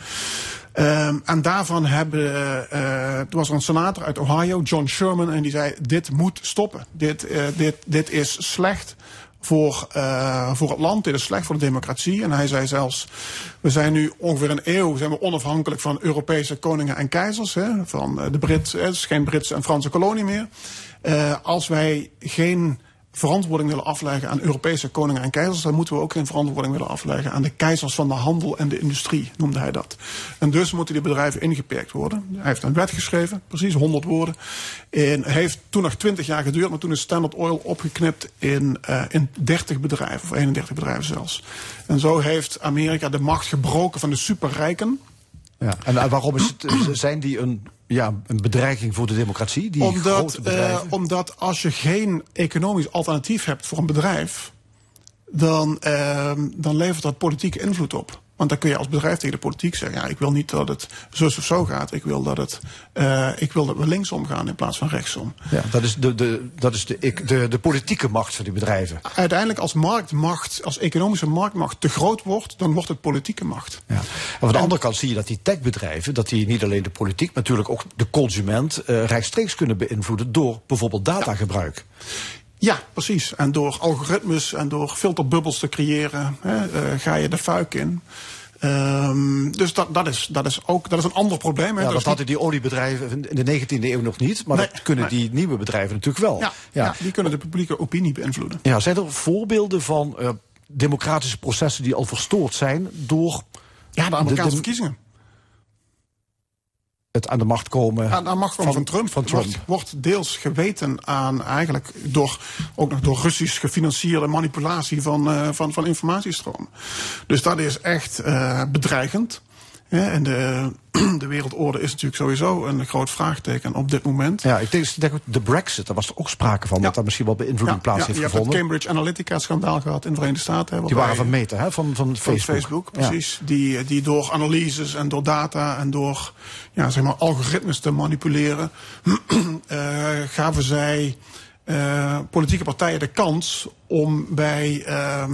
Um, en daarvan hebben, uh, er was er een senator uit Ohio, John Sherman, en die zei: Dit moet stoppen. Dit, uh, dit, dit is slecht voor, voor het land, dit is slecht voor de democratie. En hij zei zelfs: We zijn nu ongeveer een eeuw zijn we onafhankelijk van Europese koningen en keizers. Hè, van de Brit, het is geen Britse en Franse kolonie meer. Als wij geen verantwoording willen afleggen aan Europese koningen en keizers, dan moeten we ook geen verantwoording willen afleggen aan de keizers van de handel en de industrie, noemde hij dat. En dus moeten die bedrijven ingeperkt worden. Hij heeft een wet geschreven, precies 100 woorden. En heeft toen nog 20 jaar geduurd, maar toen is Standard Oil opgeknipt in, uh, in 30 bedrijven, of 31 bedrijven zelfs. En zo heeft Amerika de macht gebroken van de superrijken. Ja, en waarom is het, zijn die een, ja, een bedreiging voor de democratie? Die omdat? Uh, omdat als je geen economisch alternatief hebt voor een bedrijf, dan, uh, dan levert dat politieke invloed op. Want dan kun je als bedrijf tegen de politiek zeggen: ja, ik wil niet dat het zo of zo gaat. Ik wil dat, het, uh, ik wil dat we linksom gaan in plaats van rechtsom. Ja, dat is, de, de, dat is de, de, de politieke macht van die bedrijven. Uiteindelijk, als marktmacht, als economische marktmacht te groot wordt, dan wordt het politieke macht. Ja. En van de en, andere kant zie je dat die techbedrijven, dat die niet alleen de politiek, maar natuurlijk ook de consument uh, rechtstreeks kunnen beïnvloeden door bijvoorbeeld datagebruik. Ja, precies. En door algoritmes en door filterbubbels te creëren, hè, uh, ga je de fuik in. Um, dus dat, dat, is, dat is ook dat is een ander probleem. Hè. Ja, dat, dat hadden die oliebedrijven in de 19e eeuw nog niet. Maar nee, dat kunnen nee. die nieuwe bedrijven natuurlijk wel. Ja, ja. ja, die kunnen de publieke opinie beïnvloeden. Ja, zijn er voorbeelden van uh, democratische processen die al verstoord zijn door. Ja, de Amerikaanse de, de, verkiezingen. Het aan de macht komen. Aan de macht komen van, van Trump. Van Trump. Wordt, wordt, deels geweten aan eigenlijk door, ook nog door Russisch gefinancierde manipulatie van, uh, van, van informatiestromen. Dus dat is echt uh, bedreigend. Ja, en de, de wereldorde is natuurlijk sowieso een groot vraagteken op dit moment. Ja, ik denk, denk de Brexit, daar was er ook sprake van, ja. dat daar misschien wel beïnvloeding ja, plaats ja, heeft je gevonden. hebt het Cambridge Analytica-schandaal gehad in de Verenigde Staten. Die waren van meten, hè, van, van Facebook. Van Facebook, precies. Die, die door analyses en door data en door ja, zeg maar, algoritmes te manipuleren, uh, gaven zij uh, politieke partijen de kans om bij uh,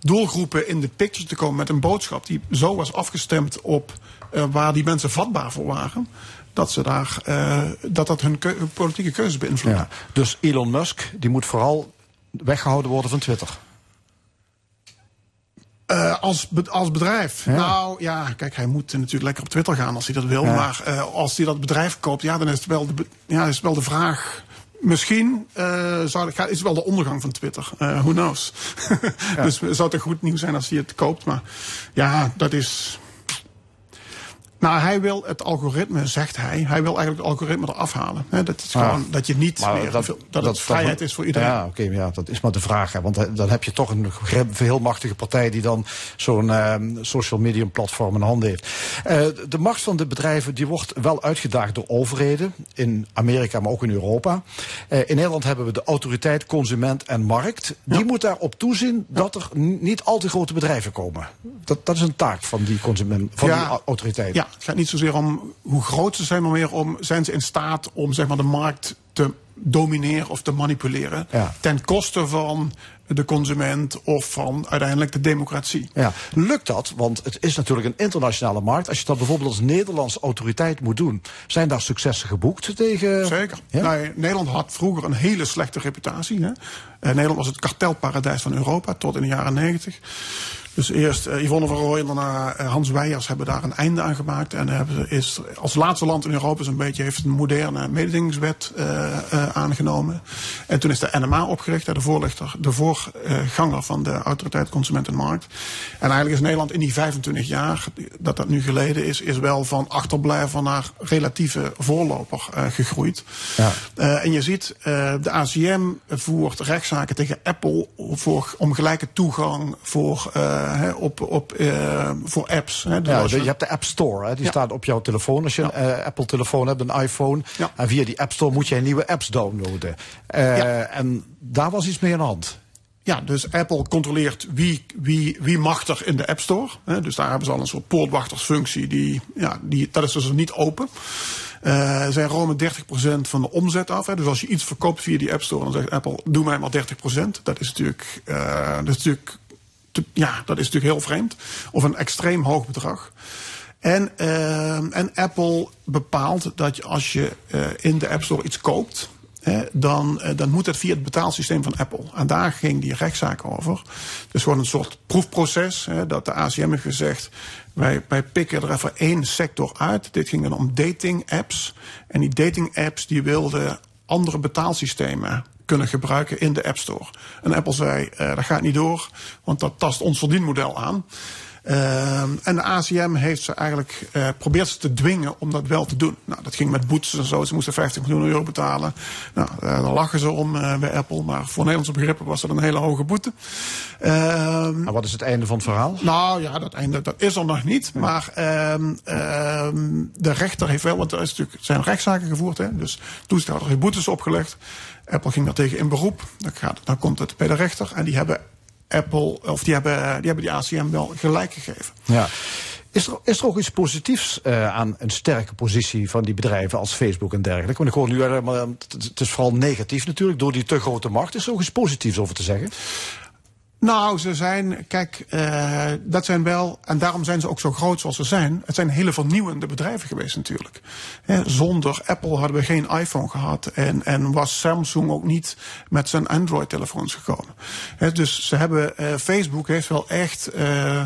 doelgroepen in de picture te komen met een boodschap die zo was afgestemd op uh, waar die mensen vatbaar voor waren. Dat, ze daar, uh, dat dat hun, keu politieke keuzes beïnvloedt. Ja, dus Elon Musk die moet vooral weggehouden worden van Twitter. Uh, als, be als bedrijf? Ja. Nou ja, kijk, hij moet natuurlijk lekker op Twitter gaan als hij dat wil. Ja. Maar uh, als hij dat bedrijf koopt, ja, dan is het wel de, ja, is het wel de vraag. Misschien uh, zou, is het wel de ondergang van Twitter. Uh, who knows? ja. dus het zou toch goed nieuws zijn als hij het koopt. Maar ja, dat is. Nou, hij wil het algoritme, zegt hij. Hij wil eigenlijk het algoritme eraf halen. He, dat is gewoon ah, dat je niet meer. Dat, dat, dat het vrijheid is voor iedereen. Ja, oké, okay, ja, dat is maar de vraag. Hè, want dan heb je toch een heel machtige partij die dan zo'n uh, social media platform in handen heeft. Uh, de macht van de bedrijven die wordt wel uitgedaagd door overheden. In Amerika, maar ook in Europa. Uh, in Nederland hebben we de autoriteit, consument en markt. Die ja. moet daarop toezien ja. dat er niet al te grote bedrijven komen. Dat, dat is een taak van die, consument, van ja. die autoriteit. Ja, het gaat niet zozeer om hoe groot ze zijn, maar meer om zijn ze in staat om zeg maar, de markt te domineren of te manipuleren. Ja. Ten koste van de consument of van uiteindelijk de democratie. Ja, lukt dat? Want het is natuurlijk een internationale markt. Als je dat bijvoorbeeld als Nederlandse autoriteit moet doen, zijn daar successen geboekt tegen. Zeker. Ja? Nou, Nederland had vroeger een hele slechte reputatie. Hè? Uh, Nederland was het kartelparadijs van Europa tot in de jaren negentig. Dus eerst uh, Yvonne van Rooij en daarna uh, Hans Weijers hebben daar een einde aan gemaakt. En hebben, is als laatste land in Europa zo'n beetje heeft een moderne mededingingswet uh, uh, aangenomen. En toen is de NMA opgericht, de voorlichter, de voorganger van de Autoriteit Consument en Markt. En eigenlijk is Nederland in die 25 jaar dat dat nu geleden is, is wel van achterblijver naar relatieve voorloper uh, gegroeid. Ja. En je ziet, de ACM voert rechtszaken tegen Apple voor, om gelijke toegang voor hè, op, op, eh, voor apps. Hè. Dus Ja, je hebt de App Store, hè, die Ja. staat op jouw telefoon. Als je een eh, Apple-telefoon hebt, een iPhone. En via die App Store moet jij nieuwe apps downloaden. Eh. En daar was iets mee aan de hand. Ja, dus Apple controleert wie, wie, wie mag er in de App Store. Hè, dus daar hebben ze al een soort poortwachtersfunctie. Die, ja, die, dat is dus niet open. Eh zij romen 30% van de omzet af. Hè. Dus als je iets verkoopt via die App Store, dan zegt Apple: doe mij maar 30%. Dat is natuurlijk, eh, dat is natuurlijk, ja, dat is natuurlijk heel vreemd. Of een extreem hoog bedrag. En, eh, en Apple bepaalt dat als je eh, in de App Store iets koopt. dan, eh, dan moet het via het betaalsysteem van Apple. En daar ging die rechtszaak over. Dus gewoon een soort proefproces. Dat de ACM heeft gezegd. Wij, wij pikken er even één sector uit. Dit ging dan om dating apps. En die dating apps die wilden andere betaalsystemen kunnen gebruiken in de App Store. En Apple zei, eh, dat gaat niet door, want dat tast ons verdienmodel aan. Ehm, en de ACM heeft ze eigenlijk eh probeert ze te dwingen om dat wel te doen. Nou, dat ging met boetes en zo. Ze moesten 50 miljoen euro betalen. Nou, eh, daar lachen ze om eh, bij Apple. Maar voor Nederlandse begrippen was dat een hele hoge boete. Ehm, En wat is het einde van het verhaal? nou ja, dat einde dat is er nog niet. Maar ehm, ehm, de rechter heeft wel, want er is natuurlijk, zijn rechtszaken gevoerd. Hè, dus toezichthouder heeft boetes opgelegd. Apple ging daartegen in beroep. Dan, gaat, dan komt het bij de rechter. En die hebben Apple, of die hebben, die hebben die ACM wel gelijk gegeven. Ja. Is er, is er ook iets positiefs eh, aan een sterke positie van die bedrijven als Facebook en dergelijke? Want ik hoor nu eh, het het is vooral negatief natuurlijk door die te grote macht. Is er ook iets positiefs over te zeggen? Nou, ze zijn, kijk, eh, dat zijn wel, en daarom zijn ze ook zo groot zoals ze zijn. Het zijn hele vernieuwende bedrijven geweest natuurlijk. Zonder Apple hadden we geen iPhone gehad en, en was Samsung ook niet met zijn Android-telefoons gekomen. Dus ze hebben, eh, Facebook heeft wel echt, eh,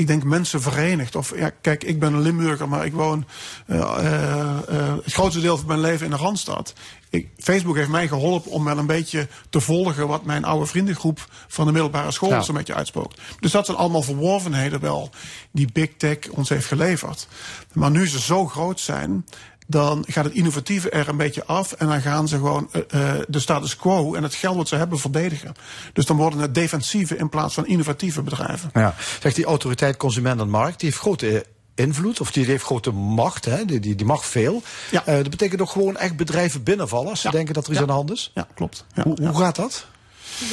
ik denk mensen verenigd. Of ja, kijk, ik ben een Limburger, maar ik woon eh, eh, eh, het grootste deel van mijn leven in de Randstad. Ik, Facebook heeft mij geholpen om wel een beetje te volgen wat mijn oude vriendengroep van de middelbare school Ja. zo'n beetje uitspookt. Dus dat zijn allemaal verworvenheden wel die Big Tech ons heeft geleverd. Maar nu ze zo groot zijn, dan gaat het innovatieve er een beetje af. En dan gaan ze gewoon eh, eh, de status quo en het geld wat ze hebben verdedigen. Dus dan worden het defensieve in plaats van innovatieve bedrijven. Ja. Zegt die autoriteit Consument en Markt, die heeft grote invloed, of die heeft grote macht, hè? Die, die, die mag veel. Ja. Eh, dat betekent ook gewoon echt bedrijven binnenvallen als ze Ja. denken dat er iets Ja. aan de hand is. Ja, klopt. Hoe, hoe gaat dat?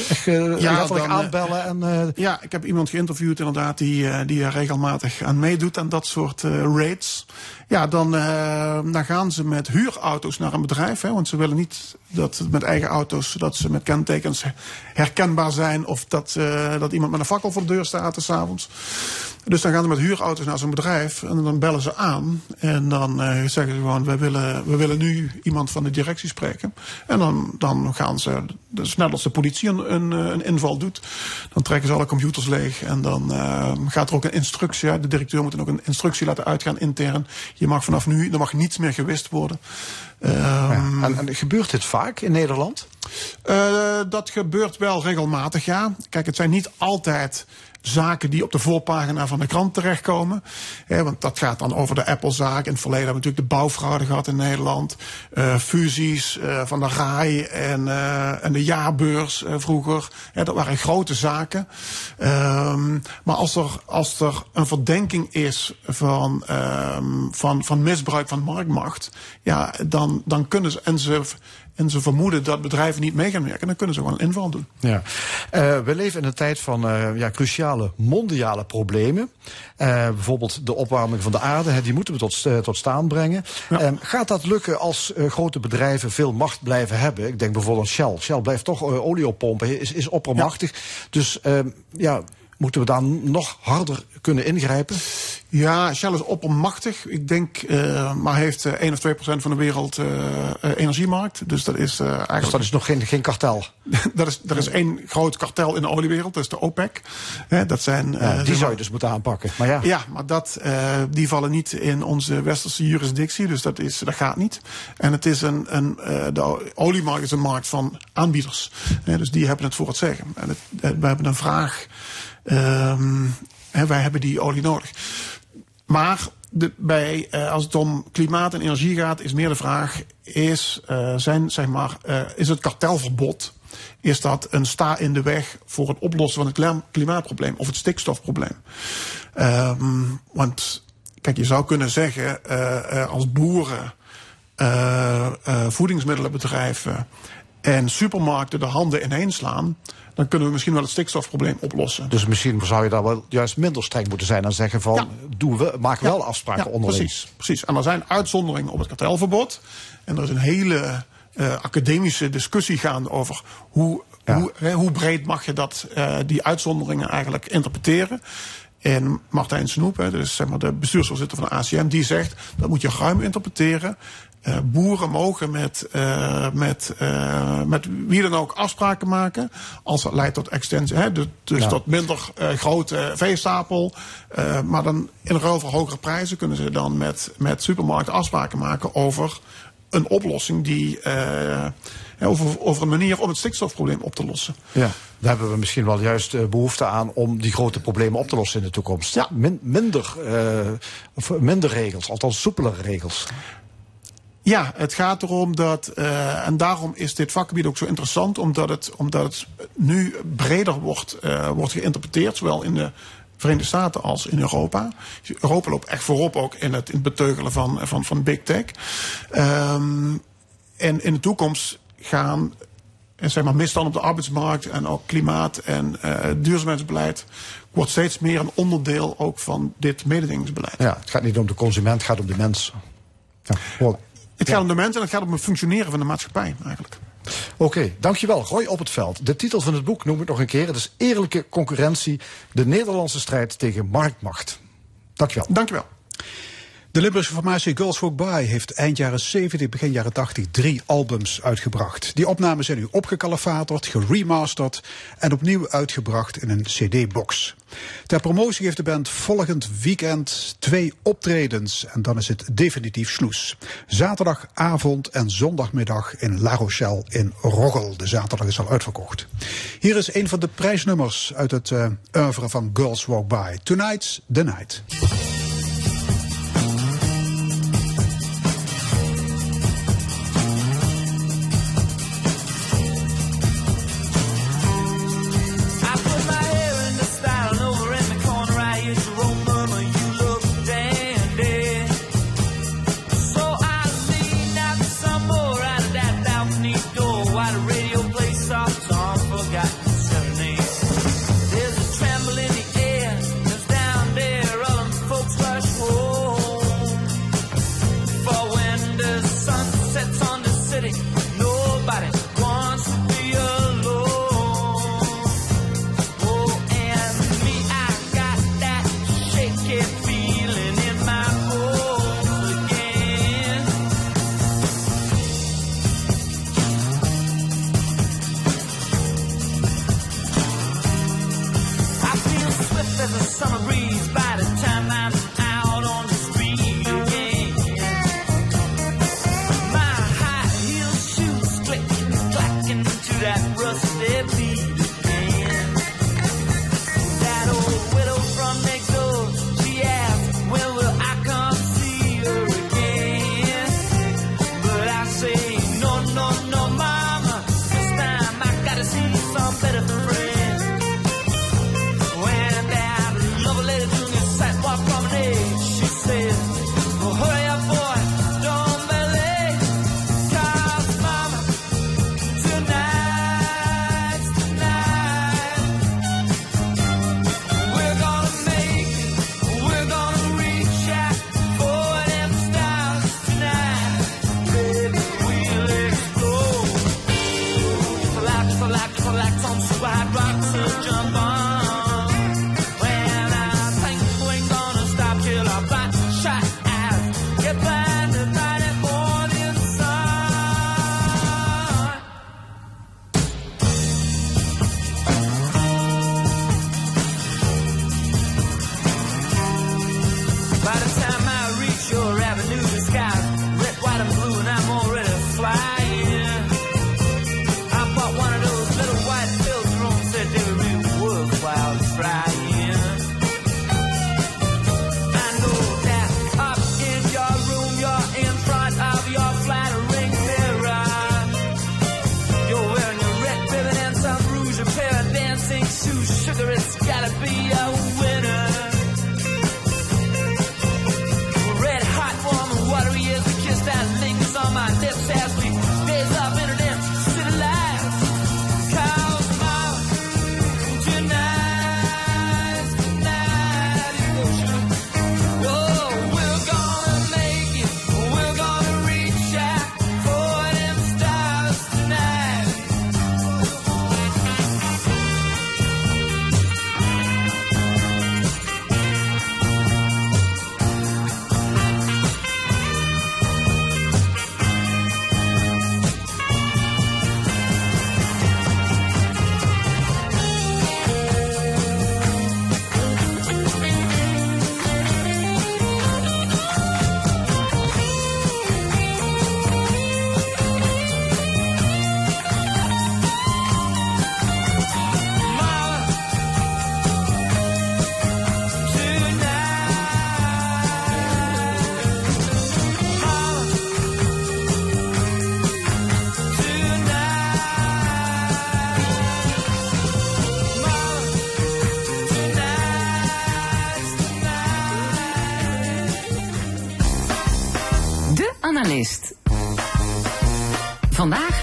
Echt Ja, dan, aanbellen en... Ja, ik heb iemand geïnterviewd inderdaad die, die er regelmatig aan meedoet aan dat soort eh, raids. Ja, dan, eh, dan gaan ze met huurauto's naar een bedrijf. Hè, want ze willen niet dat met eigen auto's, dat ze met kentekens herkenbaar zijn. Of dat, eh, dat iemand met een fakkel voor de deur staat s avonds. Dus dan gaan ze met huurauto's naar zo'n bedrijf en dan bellen ze aan. En dan eh, zeggen ze gewoon, we willen, we willen nu iemand van de directie spreken. En dan, dan gaan ze, dus net als de politie een, een, inval doet, dan trekken ze alle computers leeg. En dan gaat er ook een instructie uit. De directeur moet dan ook een instructie laten uitgaan intern. Je mag vanaf nu, er mag niets meer gewist worden. Ehm, ja. en, en gebeurt dit vaak in Nederland? eh, dat gebeurt wel regelmatig, ja. Kijk, het zijn niet altijd zaken die op de voorpagina van de krant terechtkomen. Want dat gaat dan over de Apple-zaak. In het verleden hebben we natuurlijk de bouwfraude gehad in Nederland. Eh, fusies eh, van de RAI en, eh, en de jaarbeurs vroeger. Dat waren grote zaken. Ehm, maar als er, als er een verdenking is van, ehm, van, van misbruik van marktmacht... Ja, dan, dan kunnen ze... En ze en ze vermoeden dat bedrijven niet mee gaan werken, dan kunnen ze gewoon een inval doen. Ja. Eh, we leven in een tijd van eh, ja, cruciale mondiale problemen. Eh, bijvoorbeeld de opwarming van de aarde, hè, die moeten we tot, tot staan brengen. Ehm, gaat dat lukken als grote bedrijven veel macht blijven hebben? Ik denk bijvoorbeeld aan Shell. Shell blijft toch olie oppompen, is, is oppermachtig. Dus ehm, ja, moeten we daar nog harder kunnen ingrijpen? Ja, Shell is oppermachtig. Ik denk, eh, maar heeft eh 1 of 2 procent van de wereld eh, eh, energiemarkt. Dus dat is eh, eigenlijk. Dus dat is nog geen, geen kartel. dat is, er is één groot kartel in de oliewereld, dat is de OPEC. Dat zijn, eh, Ja, die zou maar- je dus moeten aanpakken. Maar ja, Ja, maar dat, eh, die vallen niet in onze westerse jurisdictie, dus dat, is, dat gaat niet. En het is een, een, eh, de oliemarkt is een markt van aanbieders. Dus die hebben het voor het zeggen. En het, eh, we hebben een vraag, ehm, hè, wij hebben die olie nodig. Maar de, bij, eh, als het om klimaat en energie gaat, is meer de vraag: is, eh, zijn, zeg maar, eh, is het kartelverbod is dat een sta in de weg voor het oplossen van het klim- klimaatprobleem of het stikstofprobleem. Ehm, want kijk, je zou kunnen zeggen, als boeren, voedingsmiddelenbedrijven en supermarkten de handen ineen slaan, dan kunnen we misschien wel het stikstofprobleem oplossen. Dus misschien zou je daar wel juist minder streng moeten zijn en zeggen van, Ja. doen we, maken wel afspraken Ja, onderling. Precies, precies. En er zijn uitzonderingen op het kartelverbod. En er is een hele eh, academische discussie gaande over hoe, hoe, hè, hoe breed mag je dat, eh, die uitzonderingen eigenlijk interpreteren. En Martijn Snoep, hè, dus zeg maar de bestuursvoorzitter van de ACM, die zegt dat moet je ruim interpreteren. Eh, boeren mogen met, eh, met, eh, met wie dan ook afspraken maken. Als dat leidt tot extensie. Hè, dus dus Ja. tot minder grote veestapel. Maar dan in ruil voor hogere prijzen kunnen ze dan met, met supermarkten afspraken maken over een oplossing die. over, over een manier om het stikstofprobleem op te lossen. Ja. Daar hebben we misschien wel juist eh, behoefte aan om die grote problemen op te lossen in de toekomst. Ja. Min- minder, of minder regels, althans soepelere regels. Ja, het gaat erom dat, eh, en daarom is dit vakgebied ook zo interessant, omdat het, omdat het nu breder wordt, eh, wordt geïnterpreteerd, zowel in de Verenigde Staten als in Europa. Europa loopt echt voorop ook in het, beteugelen van, van, van big tech. Ehm, en in de toekomst gaan en zeg maar, misstanden op de arbeidsmarkt en ook klimaat en eh, duurzaamheidsbeleid wordt steeds meer een onderdeel ook van dit mededingingsbeleid. Ja, het gaat niet om de consument, het gaat om de mens. Ja. Het gaat om de mensen en het gaat om het functioneren van de maatschappij eigenlijk. Oké, dankjewel. Roy op het veld. De titel van het boek noem ik nog een keer. Het is Eerlijke concurrentie, de Nederlandse strijd tegen marktmacht. Dankjewel. Dankjewel. De Limburgse formatie Girls Walk By heeft eind jaren 70, begin jaren 80 drie albums uitgebracht. Die opnames zijn nu opgekalefaterd, geremasterd en opnieuw uitgebracht in een cd-box. Ter promotie heeft de band volgend weekend twee optredens en dan is het definitief sloes. Zaterdagavond en zondagmiddag in La Rochelle in Roggel. De zaterdag is al uitverkocht. Hier is een van de prijsnummers uit het uh, oeuvre van Girls Walk By. Tonight's the Night.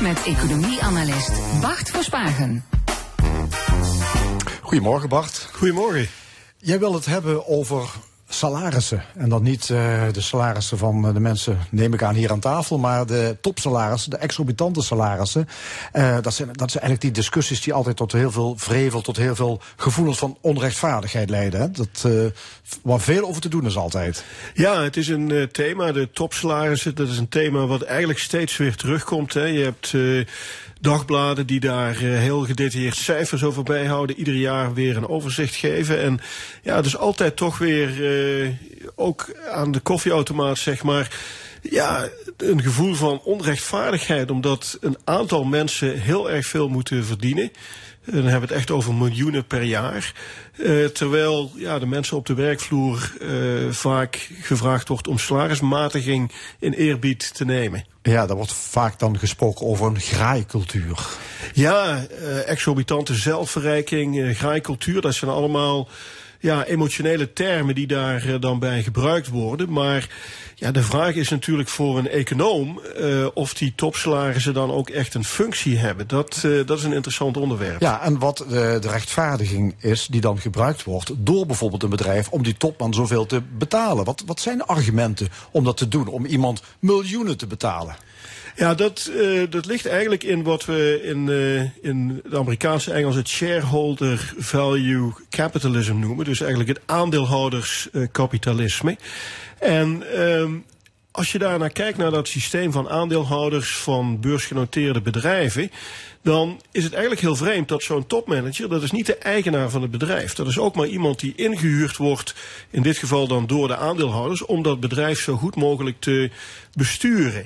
Met economie-analyst Bart Verspagen. Goedemorgen Bart. Goedemorgen. Jij wil het hebben over salarissen. En dan niet eh, de salarissen van eh, de mensen, neem ik aan, hier aan tafel, maar de topsalarissen, de exorbitante salarissen. Eh, dat, zijn, dat zijn eigenlijk die discussies die altijd tot heel veel vrevel, tot heel veel gevoelens van onrechtvaardigheid leiden. Hè? Dat, eh, waar veel over te doen is altijd. Ja, het is een thema, de topsalarissen. Dat is een thema wat eigenlijk steeds weer terugkomt. Hè. Je hebt dagbladen die daar eh, heel gedetailleerd cijfers over bijhouden. Ieder jaar weer een overzicht geven. En ja, is altijd toch weer, eh, ook aan de koffieautomaat zeg maar... Ja, een gevoel van onrechtvaardigheid, omdat een aantal mensen heel erg veel moeten verdienen. Dan hebben we het echt over miljoenen per jaar. Eh, terwijl ja, de mensen op de werkvloer eh, vaak gevraagd wordt om salarismatiging in eerbied te nemen. Ja, daar wordt vaak dan gesproken over een graaikultuur. Ja, eh, exorbitante zelfverrijking, eh, graaikultuur, dat zijn allemaal ja, emotionele termen die daar eh, dan bij gebruikt worden. Maar ja, de vraag is natuurlijk voor een econoom eh, of die topsalarissen dan ook echt een functie hebben. Dat, eh, dat is een interessant onderwerp. Ja, en wat de, de rechtvaardiging is die dan gebruikt wordt door bijvoorbeeld een bedrijf om die topman zoveel te betalen. Wat, wat zijn de argumenten om dat te doen, om iemand miljoenen te betalen? Ja, dat, eh, dat ligt eigenlijk in wat we in, eh, in het Amerikaanse Engels het shareholder value capitalism noemen. Dus eigenlijk het aandeelhouderskapitalisme. en ehm, als je daarnaar kijkt naar dat systeem van aandeelhouders van beursgenoteerde bedrijven, dan is het eigenlijk heel vreemd dat zo'n topmanager, dat is niet de eigenaar van het bedrijf. Dat is ook maar iemand die ingehuurd wordt, in dit geval dan door de aandeelhouders, om dat bedrijf zo goed mogelijk te besturen.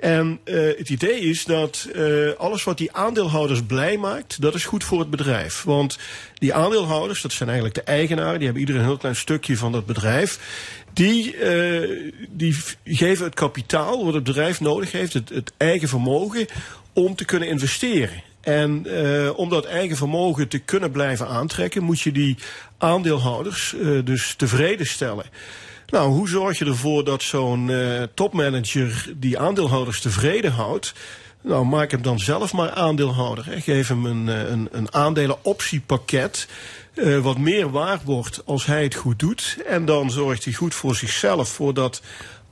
En uh, het idee is dat uh, alles wat die aandeelhouders blij maakt, dat is goed voor het bedrijf. Want die aandeelhouders, dat zijn eigenlijk de eigenaren, die hebben ieder een heel klein stukje van dat bedrijf. Die, uh, die geven het kapitaal wat het bedrijf nodig heeft, het, het eigen vermogen, om te kunnen investeren. En uh, om dat eigen vermogen te kunnen blijven aantrekken, moet je die aandeelhouders uh, dus tevreden stellen. Nou, hoe zorg je ervoor dat zo'n uh, topmanager die aandeelhouders tevreden houdt? Nou, maak hem dan zelf maar aandeelhouder. Hè. Geef hem een, een, een aandelenoptiepakket. Uh, wat meer waard wordt als hij het goed doet. En dan zorgt hij goed voor zichzelf, voor dat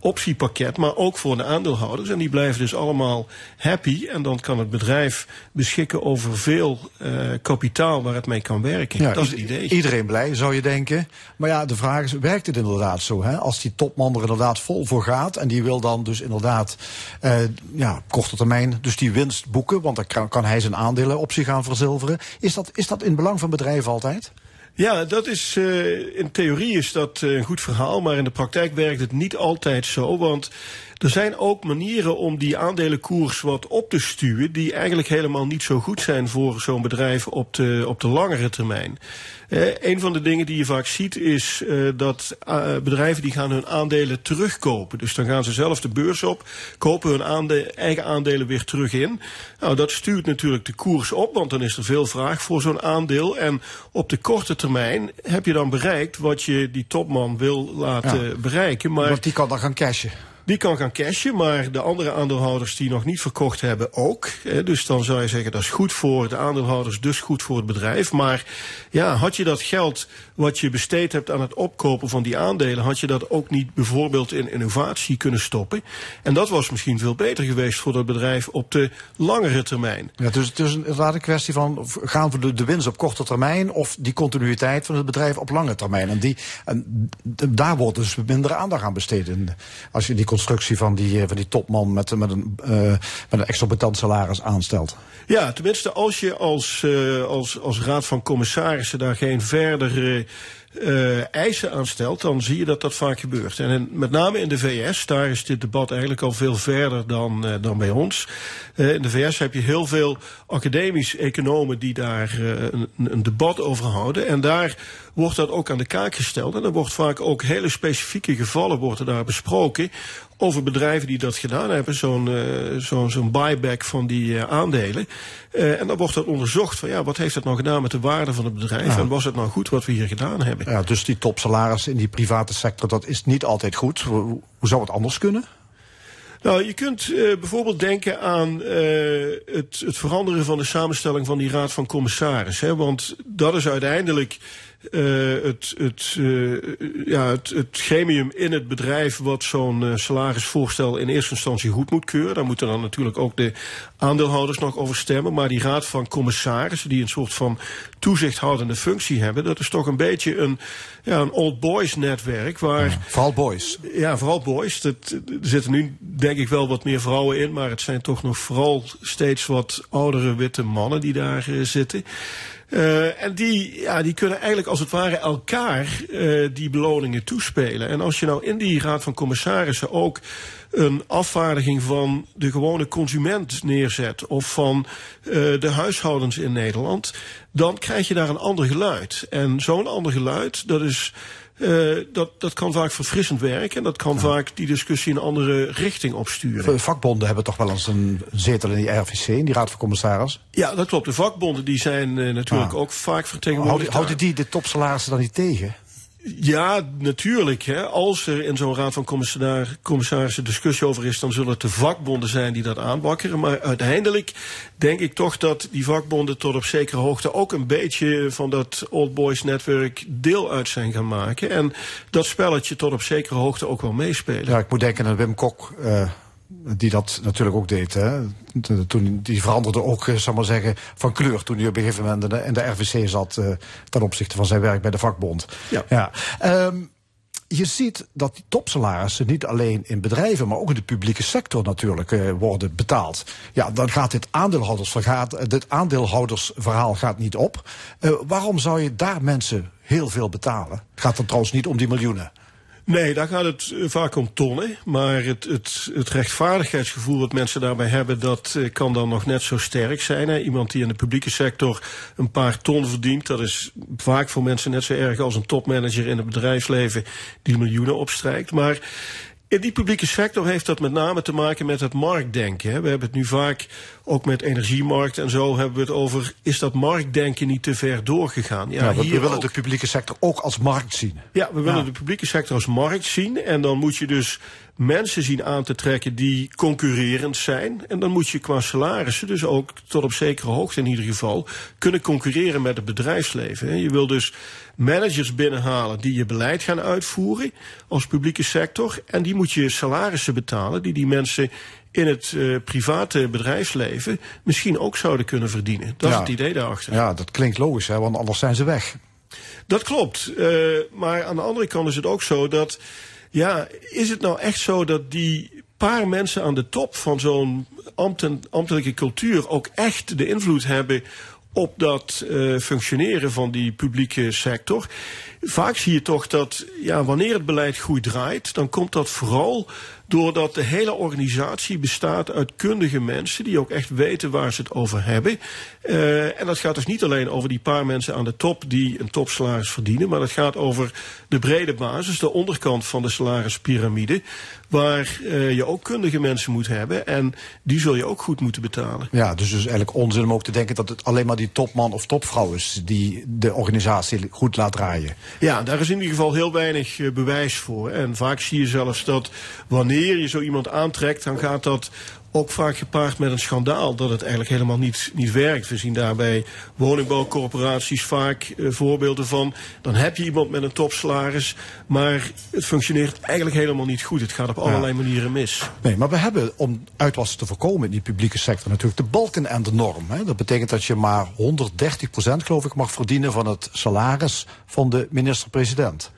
optiepakket, maar ook voor de aandeelhouders. En die blijven dus allemaal happy. En dan kan het bedrijf beschikken over veel uh, kapitaal waar het mee kan werken. Ja, dat is het idee. Iedereen blij, zou je denken. Maar ja, de vraag is, werkt het inderdaad zo? Hè? Als die topman er inderdaad vol voor gaat en die wil dan dus inderdaad uh, ja, op korte termijn dus die winst boeken, want dan kan, kan hij zijn aandelen op zich gaan verzilveren. Is dat, is dat in belang van bedrijven altijd? Ja, dat is, uh, in theorie is dat uh, een goed verhaal, maar in de praktijk werkt het niet altijd zo. Want er zijn ook manieren om die aandelenkoers wat op te stuwen, die eigenlijk helemaal niet zo goed zijn voor zo'n bedrijf op de, op de langere termijn. Uh, een van de dingen die je vaak ziet is uh, dat uh, bedrijven die gaan hun aandelen terugkopen. Dus dan gaan ze zelf de beurs op, kopen hun aande eigen aandelen weer terug in. Nou, dat stuurt natuurlijk de koers op, want dan is er veel vraag voor zo'n aandeel. En op de korte termijn termijn heb je dan bereikt wat je die topman wil laten Ja. bereiken. Maar Want die kan dan gaan cashen. Die kan gaan cashen, maar de andere aandeelhouders die nog niet verkocht hebben ook. Hè, Dus dan zou je zeggen dat is goed voor de aandeelhouders, dus goed voor het bedrijf. Maar ja, had je dat geld wat je besteed hebt aan het opkopen van die aandelen, had je dat ook niet bijvoorbeeld in innovatie kunnen stoppen? En dat was misschien veel beter geweest voor dat bedrijf op de langere termijn. Ja, dus het is inderdaad een kwestie van gaan we de, de winst op korte termijn of die continuïteit van het bedrijf op lange termijn. En, die, en daar wordt dus minder aandacht aan besteed. En als je die constructie van die, eh, van die topman met, met, een, eh, met een exorbitant salaris aanstelt. Ja, tenminste als je als, eh, als, als raad van commissarissen daar geen verdere eh, eisen aan stelt, dan zie je dat dat vaak gebeurt. En met name in de VS, daar is dit debat eigenlijk al veel verder dan, eh, dan bij ons. Eh, in de VS heb je heel veel academisch economen die daar een debat over houden. En daar wordt dat ook aan de kaak gesteld. En er wordt vaak ook hele specifieke gevallen worden daar besproken over bedrijven die dat gedaan hebben, zo'n eh, zo'n zo'n buyback van die eh, aandelen. Eh, en dan wordt dat onderzocht van ja, wat heeft het nou gedaan met de waarde van het bedrijf en was het nou goed wat we hier gedaan hebben? Ja, dus die topsalaris in die private sector, dat is niet altijd goed. Hoe, hoe zou het anders kunnen? Nou, je kunt bijvoorbeeld denken aan het, het veranderen van de samenstelling van die raad van commissarissen. Hè, want dat is uiteindelijk eh, het, het, eh, ja, het, het gremium in het bedrijf wat zo'n eh, salarisvoorstel in eerste instantie goed moet keuren. Daar moeten dan natuurlijk ook de aandeelhouders nog over stemmen. Maar die raad van commissarissen, die een soort van toezichthoudende functie hebben, dat is toch een beetje een, ja, een old boys netwerk waar. Vooral boys. Ja, vooral boys. Dat, er zitten nu denk ik wel wat meer vrouwen in, maar het zijn toch nog vooral steeds wat oudere witte mannen die daar zitten. Eh, en die, ja, die kunnen eigenlijk als het ware elkaar eh, die beloningen toespelen. En als je nou in die raad van commissarissen ook een afvaardiging van de gewone consument neerzet of van eh, de huishoudens in Nederland, dan krijg je daar een ander geluid. En zo'n ander geluid, dat is eh, dat, dat kan vaak verfrissend werken en dat kan vaak die discussie in een andere richting opsturen. Vakbonden hebben toch wel eens een zetel in die RVC, in die Raad van Commissaris. Ja, dat klopt. De vakbonden die zijn eh, natuurlijk Ah. ook vaak Houden, vertegenwoordigd. houden die de topsalarissen dan niet tegen? Ja, natuurlijk. Hè. Als er in zo'n raad van commissaris- commissarissen discussie over is, dan zullen het de vakbonden zijn die dat aanbakkeren. Maar uiteindelijk denk ik toch dat die vakbonden tot op zekere hoogte ook een beetje van dat Old Boys netwerk deel uit zijn gaan maken. En dat spelletje tot op zekere hoogte ook wel meespelen. Ja, ik moet denken aan Wim Kok, eh, die dat natuurlijk ook deed. Hè. Toen- die veranderde ook, eh, zal maar zeggen, van kleur toen hij op een gegeven moment in de, in de RVC zat eh, ten opzichte van zijn werk bij de vakbond. Ja. Ehm, je ziet dat die topsalarissen niet alleen in bedrijven, maar ook in de publieke sector natuurlijk eh, worden betaald. Ja, dan gaat dit, aandeelhoudersvergaat, dit aandeelhoudersverhaal gaat niet op. Waarom zou je daar mensen heel veel betalen? Het gaat dan trouwens niet om die miljoenen. Nee, daar gaat het eh, vaak om tonnen. Maar het, het, het rechtvaardigheidsgevoel dat mensen daarbij hebben, dat eh, kan dan nog net zo sterk zijn. Hè. Iemand die in de publieke sector een paar ton verdient, dat is vaak voor mensen net zo erg als een topmanager in het bedrijfsleven die miljoenen opstrijkt. Maar in die publieke sector heeft dat met name te maken met het marktdenken. hè. We hebben het nu vaak ook met energiemarkt en zo hebben we het over, is dat marktdenken niet te ver doorgegaan? Ja, we, we hier willen ook. de publieke sector ook als markt zien. Ja, we willen Ja. de publieke sector als markt zien. En dan moet je dus mensen zien aan te trekken die concurrerend zijn. En dan moet je qua salarissen dus ook tot op zekere hoogte in ieder geval kunnen concurreren met het bedrijfsleven. Je wil dus managers binnenhalen die je beleid gaan uitvoeren als publieke sector. En die moet je salarissen betalen die die mensen in het eh, private bedrijfsleven misschien ook zouden kunnen verdienen. Dat is het idee daarachter. Ja, dat klinkt logisch, hè, want anders zijn ze weg. Dat klopt. Eh, maar aan de andere kant is het ook zo dat. Ja, is het nou echt zo dat die paar mensen aan de top van zo'n ambtelijke cultuur ook echt de invloed hebben op dat eh, functioneren van die publieke sector? Vaak zie je toch dat ja, wanneer het beleid goed draait, dan komt dat vooral Doordat de hele organisatie bestaat uit kundige mensen die ook echt weten waar ze het over hebben. Eh, en dat gaat dus niet alleen over die paar mensen aan de top die een topsalaris verdienen, maar dat gaat over de brede basis, de onderkant van de salarispyramide, waar eh, je ook kundige mensen moet hebben en die zul je ook goed moeten betalen. Ja, dus dus eigenlijk onzin om ook te denken dat het alleen maar die topman of topvrouw is die de organisatie goed laat draaien. Ja, daar is in ieder geval heel weinig eh, bewijs voor. En vaak zie je zelfs dat wanneer je zo iemand aantrekt, dan gaat dat ook vaak gepaard met een schandaal dat het eigenlijk helemaal niet, niet werkt. We zien daarbij woningbouwcorporaties vaak eh, voorbeelden van. Dan heb je iemand met een topsalaris, maar het functioneert eigenlijk helemaal niet goed. Het gaat op allerlei manieren mis. Nee, maar we hebben om uitwassen te voorkomen in die publieke sector natuurlijk de balken en de norm. Hè. Dat betekent dat je maar 130% geloof ik mag verdienen van het salaris van de minister-president.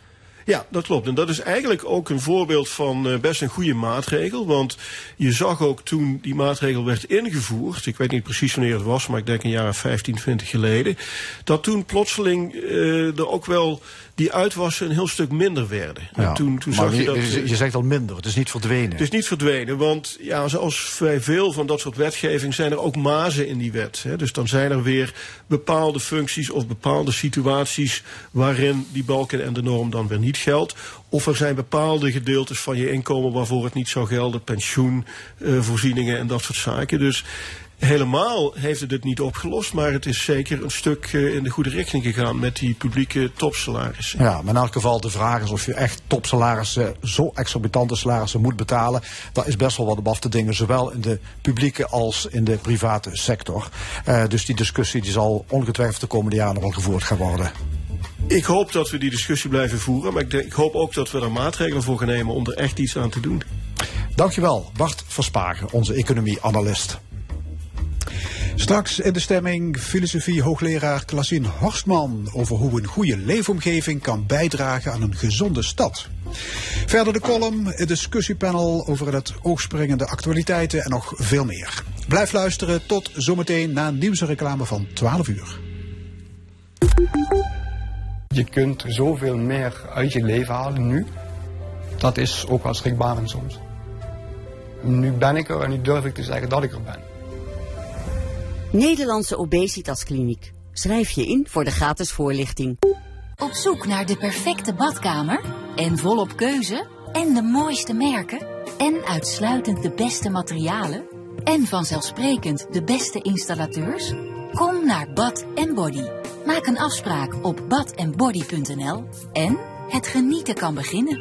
Ja, dat klopt. En dat is eigenlijk ook een voorbeeld van eh, best een goede maatregel. Want je zag ook toen die maatregel werd ingevoerd, ik weet niet precies wanneer het was, maar ik denk een jaar of 15, 20 geleden, dat toen plotseling eh, er ook wel die uitwassen een heel stuk minder werden. En toen, toen zag je je, dat. eh, je- je zegt al minder, het is niet verdwenen. Het is niet verdwenen, want ja, zoals bij veel van dat soort wetgeving zijn er ook mazen in die wet. Hè. Dus dan zijn er weer bepaalde functies of bepaalde situaties waarin die balken en de norm dan weer niet geldt. Of er zijn bepaalde gedeeltes van je inkomen waarvoor het niet zou gelden, pensioenvoorzieningen en dat soort zaken. Dus helemaal heeft het het niet opgelost, maar het is zeker een stuk eh, in de goede richting gegaan met die publieke topsalarissen. Ja, maar in elk geval de vraag is of je echt topsalarissen, zo exorbitante salarissen moet betalen. Daar is best wel wat op af te dingen, zowel in de publieke als in de private sector. Eh, dus die discussie die zal ongetwijfeld de komende jaren wel gevoerd gaan worden. Ik hoop dat we die discussie blijven voeren, maar ik, hoop ook dat we er maatregelen voor gaan nemen om er echt iets aan te doen. Dankjewel, Bart Verspagen, onze economie-analyst. Straks in de stemming filosofie hoogleraar Klaasien Horstman over hoe een goede leefomgeving kan bijdragen aan een gezonde stad. Verder de column, het discussiepanel over het oogspringende actualiteiten en nog veel meer. Blijf luisteren tot zometeen na nieuws en reclame van 12 uur. Je kunt zoveel meer uit je leven halen nu. Dat is ook wel schrikbarend soms. Nu ben ik er en nu durf ik te zeggen dat ik er ben. Nederlandse Obesitaskliniek. Schrijf je in voor de gratis voorlichting. Op zoek naar de perfecte badkamer? En volop keuze? En de mooiste merken? En uitsluitend de beste materialen? En vanzelfsprekend de beste installateurs? Kom naar Bad Body. Maak een afspraak op badandbody.nl en het genieten kan beginnen.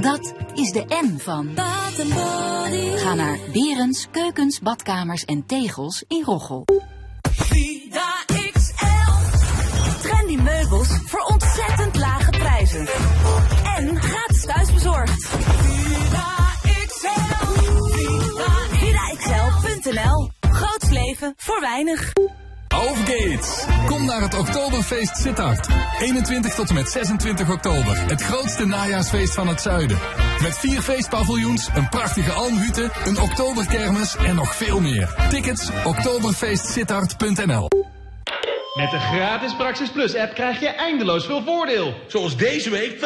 Dat is de N van Bad Body. Ga naar Berens, Keukens, Badkamers en Tegels in Roggel. Vida XL. Trendy meubels voor ontzettend lage prijzen. En gratis thuisbezorgd. Vida XL. Vida XL.nl. Groots leven voor weinig. Overgates. Kom naar het Oktoberfeest Sittard. 21 tot en met 26 oktober. Het grootste najaarsfeest van het zuiden. Met vier feestpaviljoens, een prachtige almhütte, een oktoberkermis en nog veel meer. Tickets oktoberfeestsittard.nl Met de gratis Praxis Plus app krijg je eindeloos veel voordeel. Zoals deze week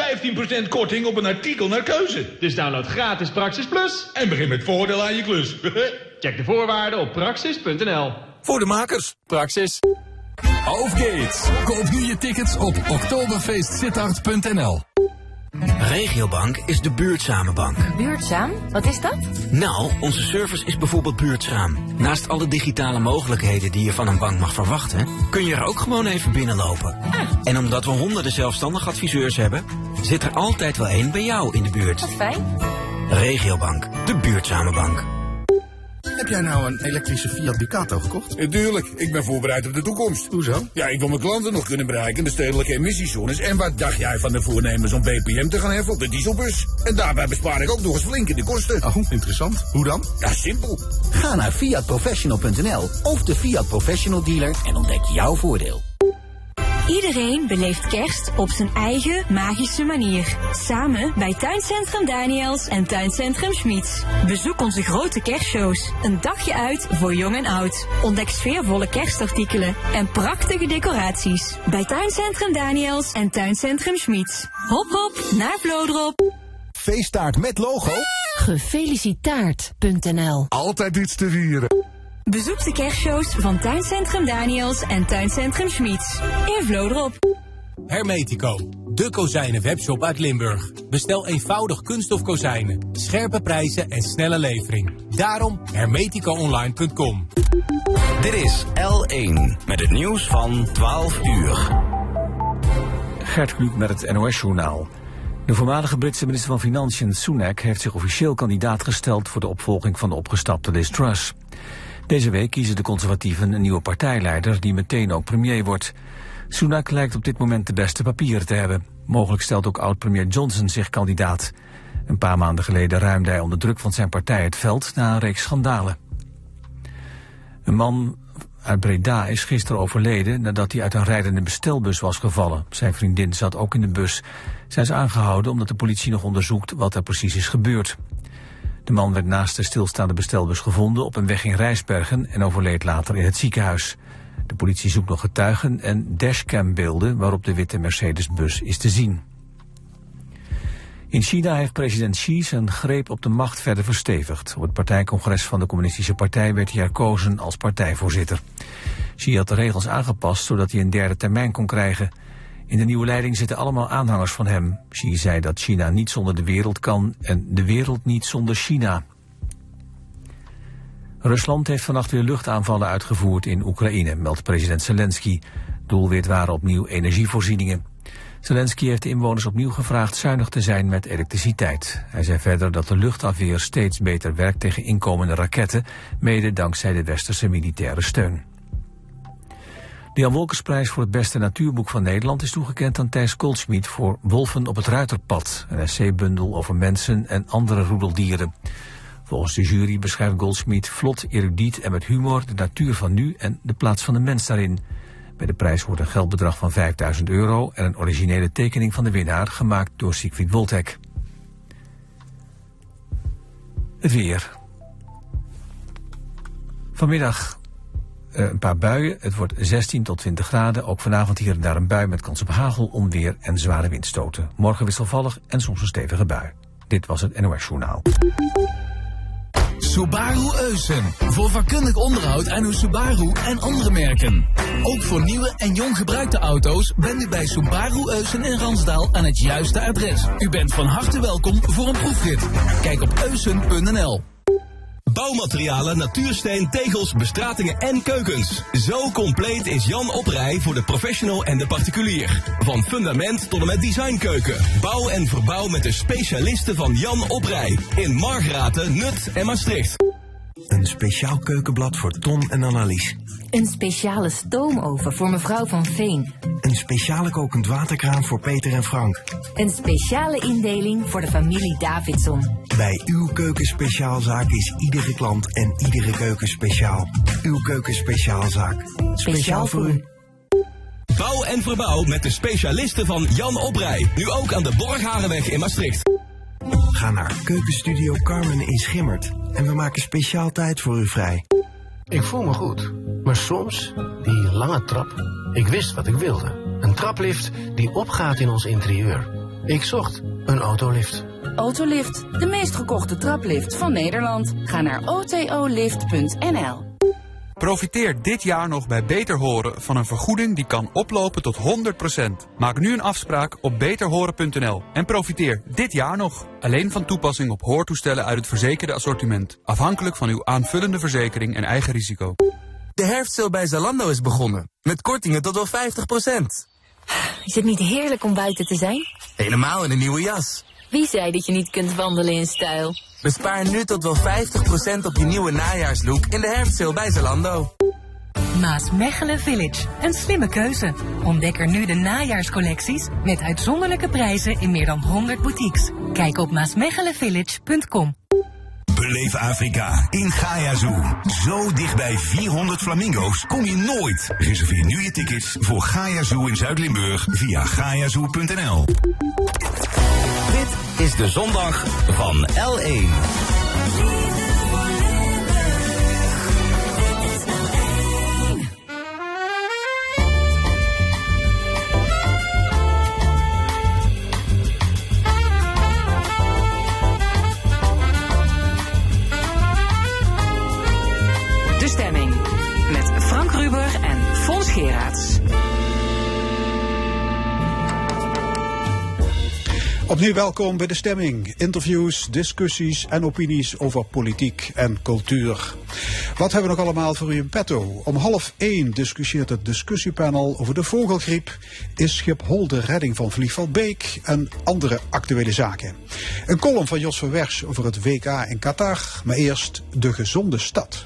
15% korting op een artikel naar keuze. Dus download gratis Praxis Plus en begin met voordeel aan je klus. Check de voorwaarden op praxis.nl. Voor de makers. Praxis. Overgates. Koop nu je tickets op oktoberfeestsittard.nl Regiobank is de buurtzame bank. Buurtzaam? Wat is dat? Nou, onze service is bijvoorbeeld buurtzaam. Naast alle digitale mogelijkheden die je van een bank mag verwachten, kun je er ook gewoon even binnenlopen. En omdat we honderden zelfstandig adviseurs hebben, zit er altijd wel één bij jou in de buurt. Wat fijn. Regiobank, de buurtzame bank. Heb jij nou een elektrische Fiat Ducato gekocht? Tuurlijk, ik ben voorbereid op de toekomst. Hoezo? Ja, ik wil mijn klanten nog kunnen bereiken in de stedelijke emissiezones. En wat dacht jij van de voornemens om BPM te gaan heffen op de dieselbus? En daarbij bespaar ik ook nog eens flink in de kosten. Oh, interessant. Hoe dan? Ja, simpel. Ga naar fiatprofessional.nl of de Fiat Professional dealer en ontdek jouw voordeel. Iedereen beleeft kerst op zijn eigen magische manier. Samen bij Tuincentrum Daniels en Tuincentrum Schmiets. Bezoek onze grote kerstshows. Een dagje uit voor jong en oud. Ontdek sfeervolle kerstartikelen en prachtige decoraties. Bij Tuincentrum Daniels en Tuincentrum Schmiets. Hop hop naar Vlodrop. feesttaart met logo? Gefelicitaard.nl Altijd iets te vieren. Bezoek de kerstshows van Tuincentrum Daniels en Tuincentrum Schmiets. In Vlodrop. Hermetico, de kozijnen webshop uit Limburg. Bestel eenvoudig kunststof kozijnen, scherpe prijzen en snelle levering. Daarom hermeticoonline.com. Dit is L1 met het nieuws van 12 uur. Gert Kluk met het NOS-journaal. De voormalige Britse minister van Financiën Sunak heeft zich officieel kandidaat gesteld voor de opvolging van de opgestapte Liz Truss. Deze week kiezen de conservatieven een nieuwe partijleider die meteen ook premier wordt. Sunak lijkt op dit moment de beste papieren te hebben. Mogelijk stelt ook oud-premier Johnson zich kandidaat. Een paar maanden geleden ruimde hij onder druk van zijn partij het veld na een reeks schandalen. Een man uit Breda is gisteren overleden nadat hij uit een rijdende bestelbus was gevallen. Zijn vriendin zat ook in de bus. Zij is aangehouden omdat de politie nog onderzoekt wat er precies is gebeurd. De man werd naast de stilstaande bestelbus gevonden op een weg in Rijsbergen en overleed later in het ziekenhuis. De politie zoekt nog getuigen en dashcambeelden waarop de witte Mercedesbus is te zien. In China heeft president Xi zijn greep op de macht verder verstevigd. Op het partijcongres van de Communistische Partij werd hij herkozen als partijvoorzitter. Xi had de regels aangepast zodat hij een derde termijn kon krijgen. In de nieuwe leiding zitten allemaal aanhangers van hem. Xi zei dat China niet zonder de wereld kan en de wereld niet zonder China. Rusland heeft vannacht weer luchtaanvallen uitgevoerd in Oekraïne, meldt president Zelensky. Doelwit waren opnieuw energievoorzieningen. Zelensky heeft de inwoners opnieuw gevraagd zuinig te zijn met elektriciteit. Hij zei verder dat de luchtafweer steeds beter werkt tegen inkomende raketten, mede dankzij de westerse militaire steun. De Jan Wolkersprijs voor het beste natuurboek van Nederland is toegekend aan Thijs Goldschmidt voor Wolven op het Ruiterpad, een essaybundel over mensen en andere roedeldieren. Volgens de jury beschrijft Goldschmidt vlot, erudiet en met humor de natuur van nu en de plaats van de mens daarin. Bij de prijs hoort een geldbedrag van 5000 euro en een originele tekening van de winnaar gemaakt door Siegfried Woltek. Het weer. Vanmiddag een paar buien. Het wordt 16 tot 20 graden. Ook vanavond hier en daar een bui met kans op hagel, onweer en zware windstoten. Morgen wisselvallig en soms een stevige bui. Dit was het NOS Journaal. Subaru Eusen. Voor vakkundig onderhoud aan uw Subaru en andere merken. Ook voor nieuwe en jong gebruikte auto's bent u bij Subaru Eusen in Ransdaal aan het juiste adres. U bent van harte welkom voor een proefrit. Kijk op eusen.nl. Bouwmaterialen, natuursteen, tegels, bestratingen en keukens. Zo compleet is Jan Oprij voor de professional en de particulier. Van fundament tot en met designkeuken. Bouw en verbouw met de specialisten van Jan Oprij. In Margraten, Nut en Maastricht. Een speciaal keukenblad voor Ton en Annelies. Een speciale stoomoven voor mevrouw van Veen. Een speciale kokend waterkraan voor Peter en Frank. Een speciale indeling voor de familie Davidson. Bij uw keukenspeciaalzaak is iedere klant en iedere keuken speciaal. Uw keukenspeciaalzaak. Speciaal voor u. Bouw en verbouw met de specialisten van Jan Oprij. Nu ook aan de Borgharenweg in Maastricht. Ga naar Keukenstudio Carmen in Schimmert. En we maken speciaal tijd voor u vrij. Ik voel me goed, maar soms, die lange trap. Ik wist wat ik wilde. Een traplift die opgaat in ons interieur. Ik zocht een autolift. Autolift, de meest gekochte traplift van Nederland. Ga naar otolift.nl. Profiteer dit jaar nog bij Beter Horen van een vergoeding die kan oplopen tot 100%. Maak nu een afspraak op beterhoren.nl en profiteer dit jaar nog. Alleen van toepassing op hoortoestellen uit het verzekerde assortiment. Afhankelijk van uw aanvullende verzekering en eigen risico. De herfstsale bij Zalando is begonnen. Met kortingen tot wel 50%. Is het niet heerlijk om buiten te zijn? Helemaal in een nieuwe jas. Wie zei dat je niet kunt wandelen in stijl? Bespaar nu tot wel 50% op je nieuwe najaarslook in de herfstsale bij Zalando. Maasmechelen Village. Een slimme keuze. Ontdek er nu de najaarscollecties met uitzonderlijke prijzen in meer dan 100 boutiques. Kijk op maasmechelenvillage.com. Beleef Afrika in Gaia Zoo. Zo dicht bij 400 flamingo's kom je nooit. Reserveer nu je tickets voor Gaia Zoo in Zuid-Limburg via gaiazoo.nl. Dit is de zondag van L1. Opnieuw welkom bij de stemming. Interviews, discussies en opinies over politiek en cultuur. Wat hebben we nog allemaal voor u in petto? Om half één discussieert het discussiepanel over de vogelgriep. Is Schiphol de redding van Vliegveld Beek en andere actuele zaken? Een column van Jos van Wers over het WK in Qatar. Maar eerst de gezonde stad.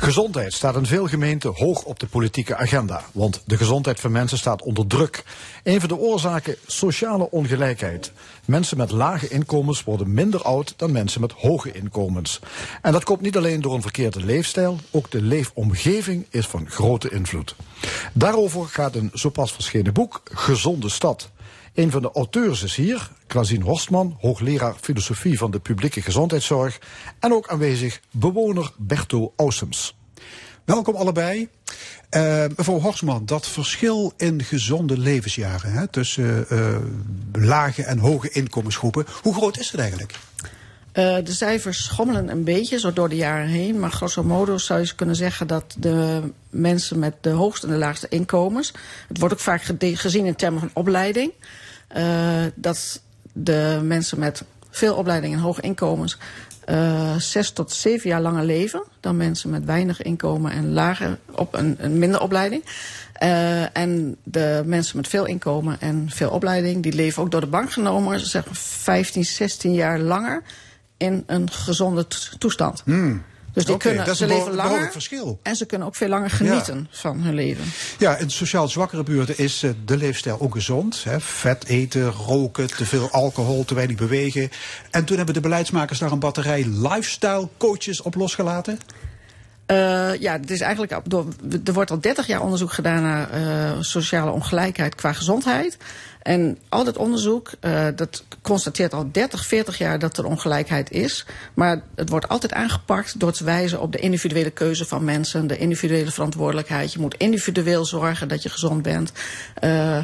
Gezondheid staat in veel gemeenten hoog op de politieke agenda. Want de gezondheid van mensen staat onder druk. Een van de oorzaken sociale ongelijkheid. Mensen met lage inkomens worden minder oud dan mensen met hoge inkomens. En dat komt niet alleen door een verkeerde leefstijl, ook de leefomgeving is van grote invloed. Daarover gaat een zo pas verschenen boek Gezonde Stad. Een van de auteurs is hier, Klazien Horstman, hoogleraar filosofie van de publieke gezondheidszorg. En ook aanwezig bewoner Berto Ausums. Welkom allebei. Uh, mevrouw Horstman, dat verschil in gezonde levensjaren hè, tussen uh, lage en hoge inkomensgroepen, hoe groot is het eigenlijk? Uh, de cijfers schommelen een beetje zo door de jaren heen. Maar grosso modo zou je kunnen zeggen dat de mensen met de hoogste en de laagste inkomens. Het wordt ook vaak gezien in termen van opleiding. Uh, dat de mensen met veel opleiding en hoge inkomens uh, zes tot zeven jaar langer leven dan mensen met weinig inkomen en lager op een, een minder opleiding. Uh, en de mensen met veel inkomen en veel opleiding, die leven ook door de bank genomen, zeg 15, 16 jaar langer in een gezonde toestand. Hmm. Dus die okay, kunnen, dat is ze leven langer verschil. en ze kunnen ook veel langer genieten van hun leven. Ja, in sociaal zwakkere buurten is uh, de leefstijl ook gezond. Hè? Vet eten, roken, te veel alcohol, te weinig bewegen. En toen hebben de beleidsmakers daar een batterij lifestyle coaches op losgelaten. Uh, ja, het is eigenlijk door, er wordt al 30 jaar onderzoek gedaan naar uh, sociale ongelijkheid qua gezondheid. En al dat onderzoek, uh, dat constateert al 30, 40 jaar dat er ongelijkheid is. Maar het wordt altijd aangepakt door te wijzen op de individuele keuze van mensen, de individuele verantwoordelijkheid. Je moet individueel zorgen dat je gezond bent. Uh,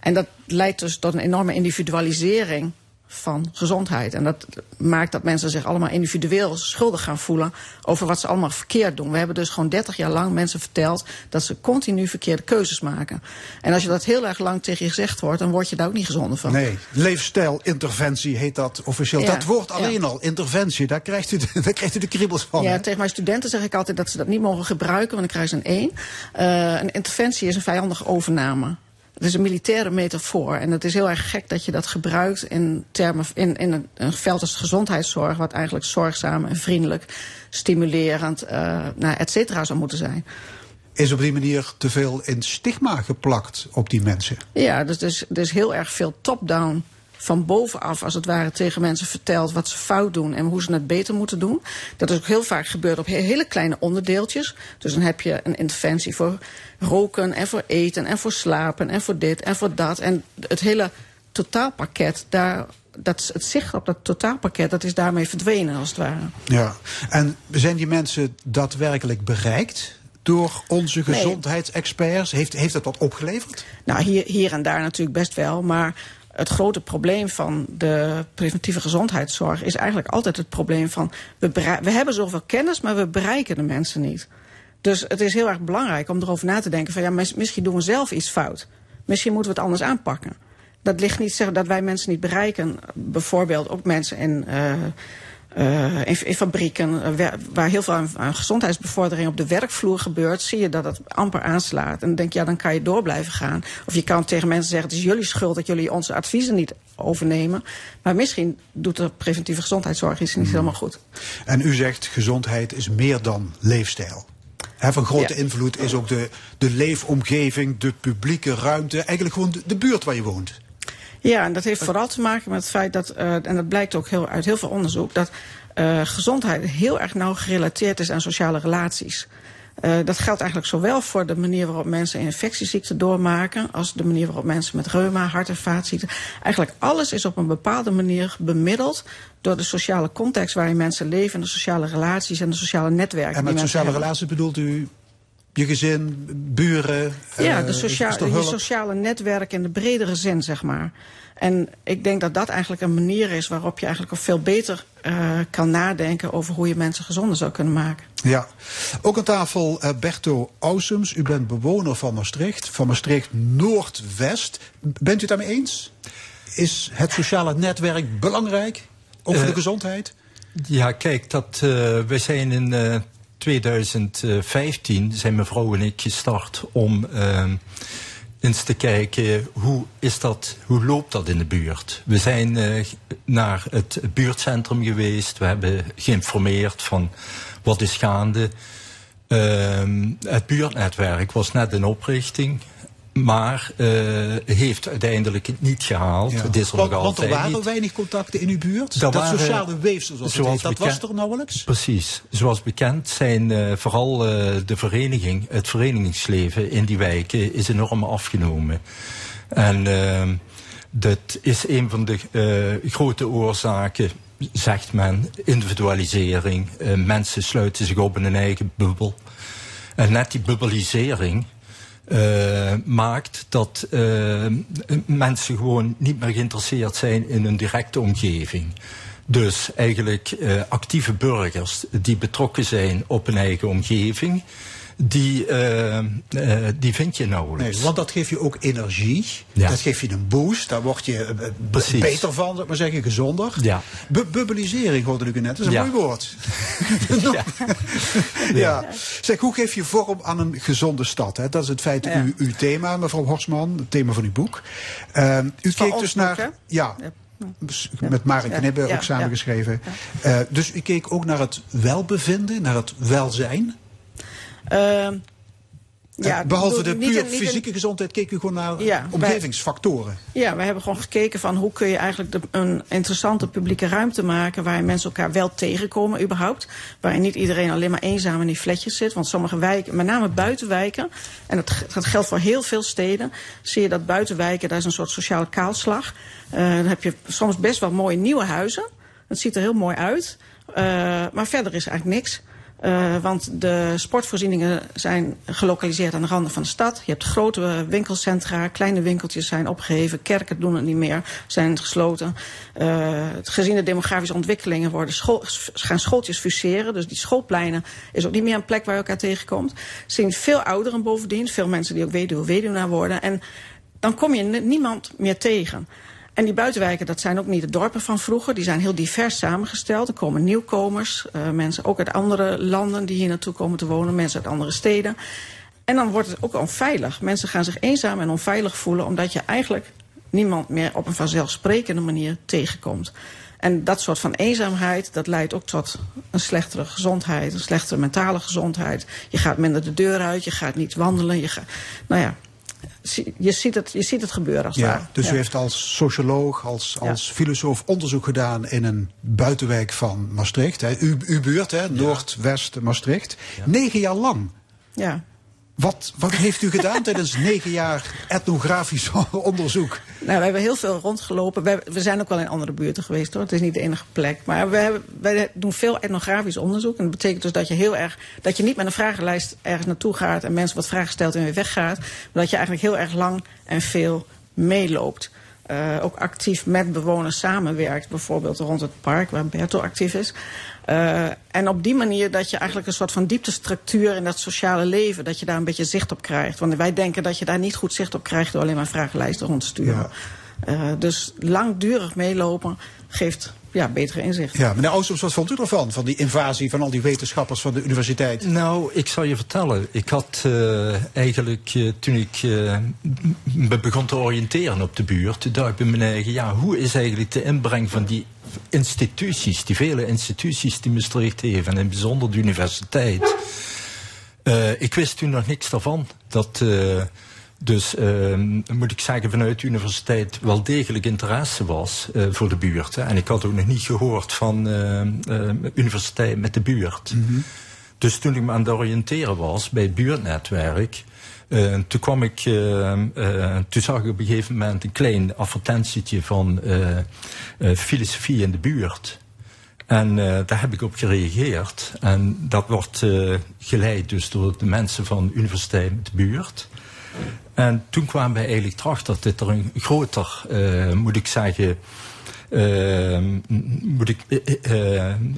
en dat leidt dus tot een enorme individualisering van gezondheid. En dat maakt dat mensen zich allemaal individueel schuldig gaan voelen over wat ze allemaal verkeerd doen. We hebben dus gewoon 30 jaar lang mensen verteld dat ze continu verkeerde keuzes maken. En als je dat heel erg lang tegen je gezegd wordt, dan word je daar ook niet gezonder van. Nee, leefstijlinterventie heet dat officieel. Ja, dat woord alleen ja. al, interventie, daar krijgt u de, daar krijgt u de kriebels van. Ja, tegen mijn studenten zeg ik altijd dat ze dat niet mogen gebruiken, want dan krijgen ze een 1. Uh, een interventie is een vijandige overname. Het is een militaire metafoor. En het is heel erg gek dat je dat gebruikt in, termen, in, in een, een veld als gezondheidszorg, wat eigenlijk zorgzaam en vriendelijk, stimulerend, uh, nou, et cetera zou moeten zijn. Is op die manier te veel in stigma geplakt op die mensen? Ja, dus er is, er is heel erg veel top-down van bovenaf, als het ware, tegen mensen vertelt wat ze fout doen en hoe ze het beter moeten doen. Dat is ook heel vaak gebeurd op hele kleine onderdeeltjes. Dus dan heb je een interventie voor roken en voor eten en voor slapen en voor dit en voor dat. En het hele totaalpakket, daar, dat, het zicht op dat totaalpakket, dat is daarmee verdwenen als het ware. Ja, en zijn die mensen daadwerkelijk bereikt? Door onze Nee. gezondheidsexperts? Heeft, heeft dat wat opgeleverd? Nou, hier, hier en daar natuurlijk best wel, maar het grote probleem van de preventieve gezondheidszorg is eigenlijk altijd het probleem van we, we hebben zoveel kennis, maar we bereiken de mensen niet. Dus het is heel erg belangrijk om erover na te denken van ja, mis- misschien doen we zelf iets fout. Misschien moeten we het anders aanpakken. Dat ligt niet zeggen dat wij mensen niet bereiken. Bijvoorbeeld ook mensen in, uh, uh, in, in fabrieken uh, waar- heel veel aan, aan gezondheidsbevordering op de werkvloer gebeurt, zie je dat het amper aanslaat. En dan denk je, ja, dan kan je door blijven gaan. Of je kan tegen mensen zeggen, het is jullie schuld dat jullie onze adviezen niet overnemen. Maar misschien doet de preventieve gezondheidszorg iets niet helemaal goed. En u zegt gezondheid is meer dan leefstijl. Hè, van grote Ja. invloed is ook de, de leefomgeving, de publieke ruimte, eigenlijk gewoon de, de buurt waar je woont. Ja, en dat heeft vooral te maken met het feit dat, uh, en dat blijkt ook heel, uit heel veel onderzoek, dat uh, gezondheid heel erg nauw gerelateerd is aan sociale relaties. Uh, dat geldt eigenlijk zowel voor de manier waarop mensen een infectieziekte doormaken, als de manier waarop mensen met reuma, hart- en vaatziekten. Eigenlijk alles is op een bepaalde manier bemiddeld door de sociale context waarin mensen leven, en de sociale relaties en de sociale netwerken. En met sociale relaties bedoelt u je gezin, buren. Ja, eh, de is socia er je sociale netwerk in de bredere zin, zeg maar. En ik denk dat dat eigenlijk een manier is waarop je eigenlijk ook veel beter eh, kan nadenken over hoe je mensen gezonder zou kunnen maken. Ja, ook aan tafel eh, Berto Ausums. U bent bewoner van Maastricht, van Maastricht Noordwest. Bent u het daarmee eens? Is het sociale netwerk belangrijk over de Eh, gezondheid? Ja, kijk, dat, eh, we zijn in eh, 2015, zijn mevrouw en ik gestart om eh, eens te kijken hoe, is dat, hoe loopt dat in de buurt. We zijn eh, naar het buurtcentrum geweest, we hebben geïnformeerd van wat is gaande. Ehm, het buurtnetwerk was net in oprichting. Maar eh, heeft uiteindelijk het niet gehaald. Het is er want, nog want er waren niet. weinig contacten in uw buurt. Dat waren- sociale weefsel, zoals, het zoals heet, dat was er nauwelijks. Precies. Zoals bekend zijn eh, vooral eh, de vereniging, het verenigingsleven in die wijken is enorm afgenomen. En dat is een van de grote oorzaken, zegt men, individualisering. Mensen sluiten zich op in hun eigen bubbel. En net die bubbelisering eh, maakt dat eh, mensen gewoon niet meer geïnteresseerd zijn in hun directe omgeving. Dus eigenlijk eh, actieve burgers die betrokken zijn op hun eigen omgeving, die, eh, eh, die vind je nauwelijks. Nee, want dat geeft je ook energie. Ja. Dat geeft je een boost. Daar word je eh, Precies. beter van, zou ik maar zeggen, gezonder. Ja. Bu- bubbelisering hoorde ik net. Dat is een Ja. mooi woord. ja. Zeg, hoe geef je vorm aan een gezonde stad? Hè? Dat is in feite Ja. uw, uw thema, mevrouw Horsman. Het thema van uw boek. Ehm, u van keek dus naar... ja, met Maren Ja. Knibbe Ja. ook samengeschreven. Eh, dus u keek ook naar het welbevinden, naar het welzijn. Ehm, ja, Eh, Behalve ik de puur fysieke gezondheid keek u gewoon naar Ja, omgevingsfactoren. Ja, we hebben gewoon gekeken van hoe kun je eigenlijk de, een interessante publieke ruimte maken waarin mensen elkaar wel tegenkomen überhaupt. Waarin niet iedereen alleen maar eenzaam in die fletjes zit. Want sommige wijken, met name buitenwijken, en dat geldt voor heel veel steden, zie je dat buitenwijken, daar is een soort sociale kaalslag. Eh, dan heb je soms best wel mooie nieuwe huizen. Het ziet er heel mooi uit. Eh, maar verder is eigenlijk niks. Eh, want de sportvoorzieningen zijn gelokaliseerd aan de randen van de stad. Je hebt grote winkelcentra, kleine winkeltjes zijn opgeheven, kerken doen het niet meer, zijn gesloten. Eh, gezien de demografische ontwikkelingen worden gaan schooltjes fuseren. Dus die schoolpleinen is ook niet meer een plek waar je elkaar tegenkomt. Zien veel ouderen bovendien, veel mensen die ook weduwe weduwnaar worden. En dan kom je niemand meer tegen. En die buitenwijken, dat zijn ook niet de dorpen van vroeger. Die zijn heel divers samengesteld. Er komen nieuwkomers, eh, mensen ook uit andere landen die hier naartoe komen te wonen, mensen uit andere steden. En dan wordt het ook onveilig. Mensen gaan zich eenzaam en onveilig voelen, omdat je eigenlijk niemand meer op een vanzelfsprekende manier tegenkomt. En dat soort van eenzaamheid, dat leidt ook tot een slechtere gezondheid, een slechtere mentale gezondheid. Je gaat minder de deur uit, je gaat niet wandelen. Je gaat, nou ja, je ziet het, je ziet het gebeuren als Ja, dus Ja. u heeft als socioloog, als, als filosoof onderzoek gedaan in een buitenwijk van Maastricht. Hè. Uw, uw buurt, hè, Noordwest Maastricht. Negen jaar lang. Ja. Wat, wat heeft u gedaan tijdens negen jaar etnografisch onderzoek? Nou, we hebben heel veel rondgelopen. We, we zijn ook wel in andere buurten geweest hoor. Het is niet de enige plek. Maar we hebben, doen veel etnografisch onderzoek. En dat betekent dus dat je heel erg. dat je niet met een vragenlijst ergens naartoe gaat en mensen wat vragen stelt en weer weggaat. Maar dat je eigenlijk heel erg lang en veel meeloopt. Eh, ook actief met bewoners samenwerkt. Bijvoorbeeld rond het park waar Berto actief is. Eh, en op die manier dat je eigenlijk een soort van dieptestructuur in dat sociale leven, dat je daar een beetje zicht op krijgt. Want wij denken dat je daar niet goed zicht op krijgt door alleen maar vragenlijsten rond te sturen. Eh, dus langdurig meelopen geeft ja, betere inzicht. Ja, meneer Oosters, wat vond u ervan? Van die invasie van al die wetenschappers van de universiteit? Nou, ik zal je vertellen. Ik had eh, eigenlijk, eh, toen ik eh, me begon te oriënteren op de buurt, toen dacht ik bij mijn eigen, ja, hoe is eigenlijk de inbreng van die instituties, die vele instituties die Maastricht heeft, en in het bijzonder de universiteit. Eh, ik wist toen nog niks daarvan. Dat, eh, dus eh, moet ik zeggen, vanuit de universiteit wel degelijk interesse was eh, voor de buurt. Hè. En ik had ook nog niet gehoord van eh, eh, universiteit met de buurt. Dus toen ik me aan het oriënteren was bij het buurtnetwerk, eh, toen kwam ik, eh, toen zag ik op een gegeven moment een klein advertentietje van filosofie in de buurt. En daar heb ik op gereageerd. En dat wordt geleid dus door de mensen van de universiteit in de buurt. En toen kwamen wij eigenlijk erachter dat er een groter, uh, moet ik zeggen, moet ik,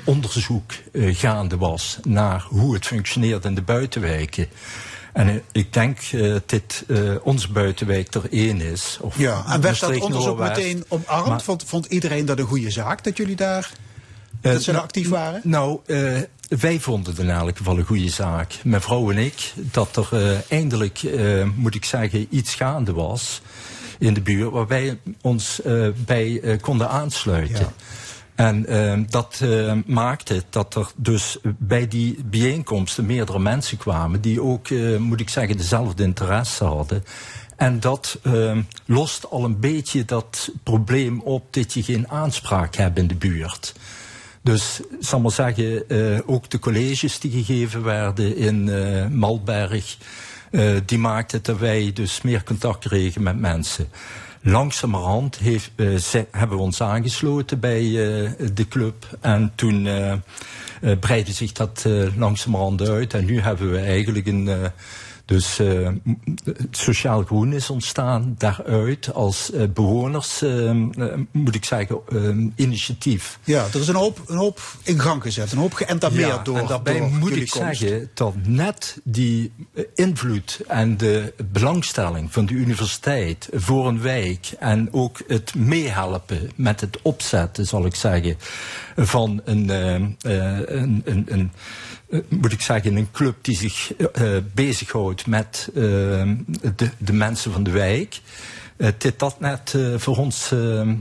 onderzoek gaande was naar hoe het functioneert in de buitenwijken. En ik denk uh, dit onze buitenwijk er één is. Of ja, en werd dat onderzoek meteen omarmd? Maar, vond, vond iedereen dat een goede zaak dat jullie daar dat ze nou, actief waren? Nou, wij vonden het in elk geval een goede zaak. Mijn vrouw en ik, dat er eindelijk, moet ik zeggen, iets gaande was in de buurt waar wij ons bij konden aansluiten. Ja. En dat maakte dat er dus bij die bijeenkomsten meerdere mensen kwamen die ook, moet ik zeggen, dezelfde interesse hadden. En dat uh, lost al een beetje dat probleem op dat je geen aanspraak hebt in de buurt. Dus, zal maar zeggen, uh, ook de colleges die gegeven werden in uh, Malberg, uh, die maakten dat wij dus meer contact kregen met mensen. Langzamerhand heeft, ze, hebben we ons aangesloten bij de club. En toen breidde zich dat langzamerhand uit. En nu hebben we eigenlijk een dus uh, Sociaal Groen is ontstaan daaruit als uh, bewoners, uh, moet ik zeggen, initiatief. Ja, er is een hoop, een hoop in gang gezet, een hoop geëntameerd ja, door. En daarbij door moet ik komst. zeggen dat net die invloed en de belangstelling van de universiteit voor een wijk en ook het meehelpen met het opzetten, zal ik zeggen, van een, een, een, een moet ik zeggen, een club die zich uh, bezighoudt met uh, de, de, mensen van de wijk. dit dat net voor ons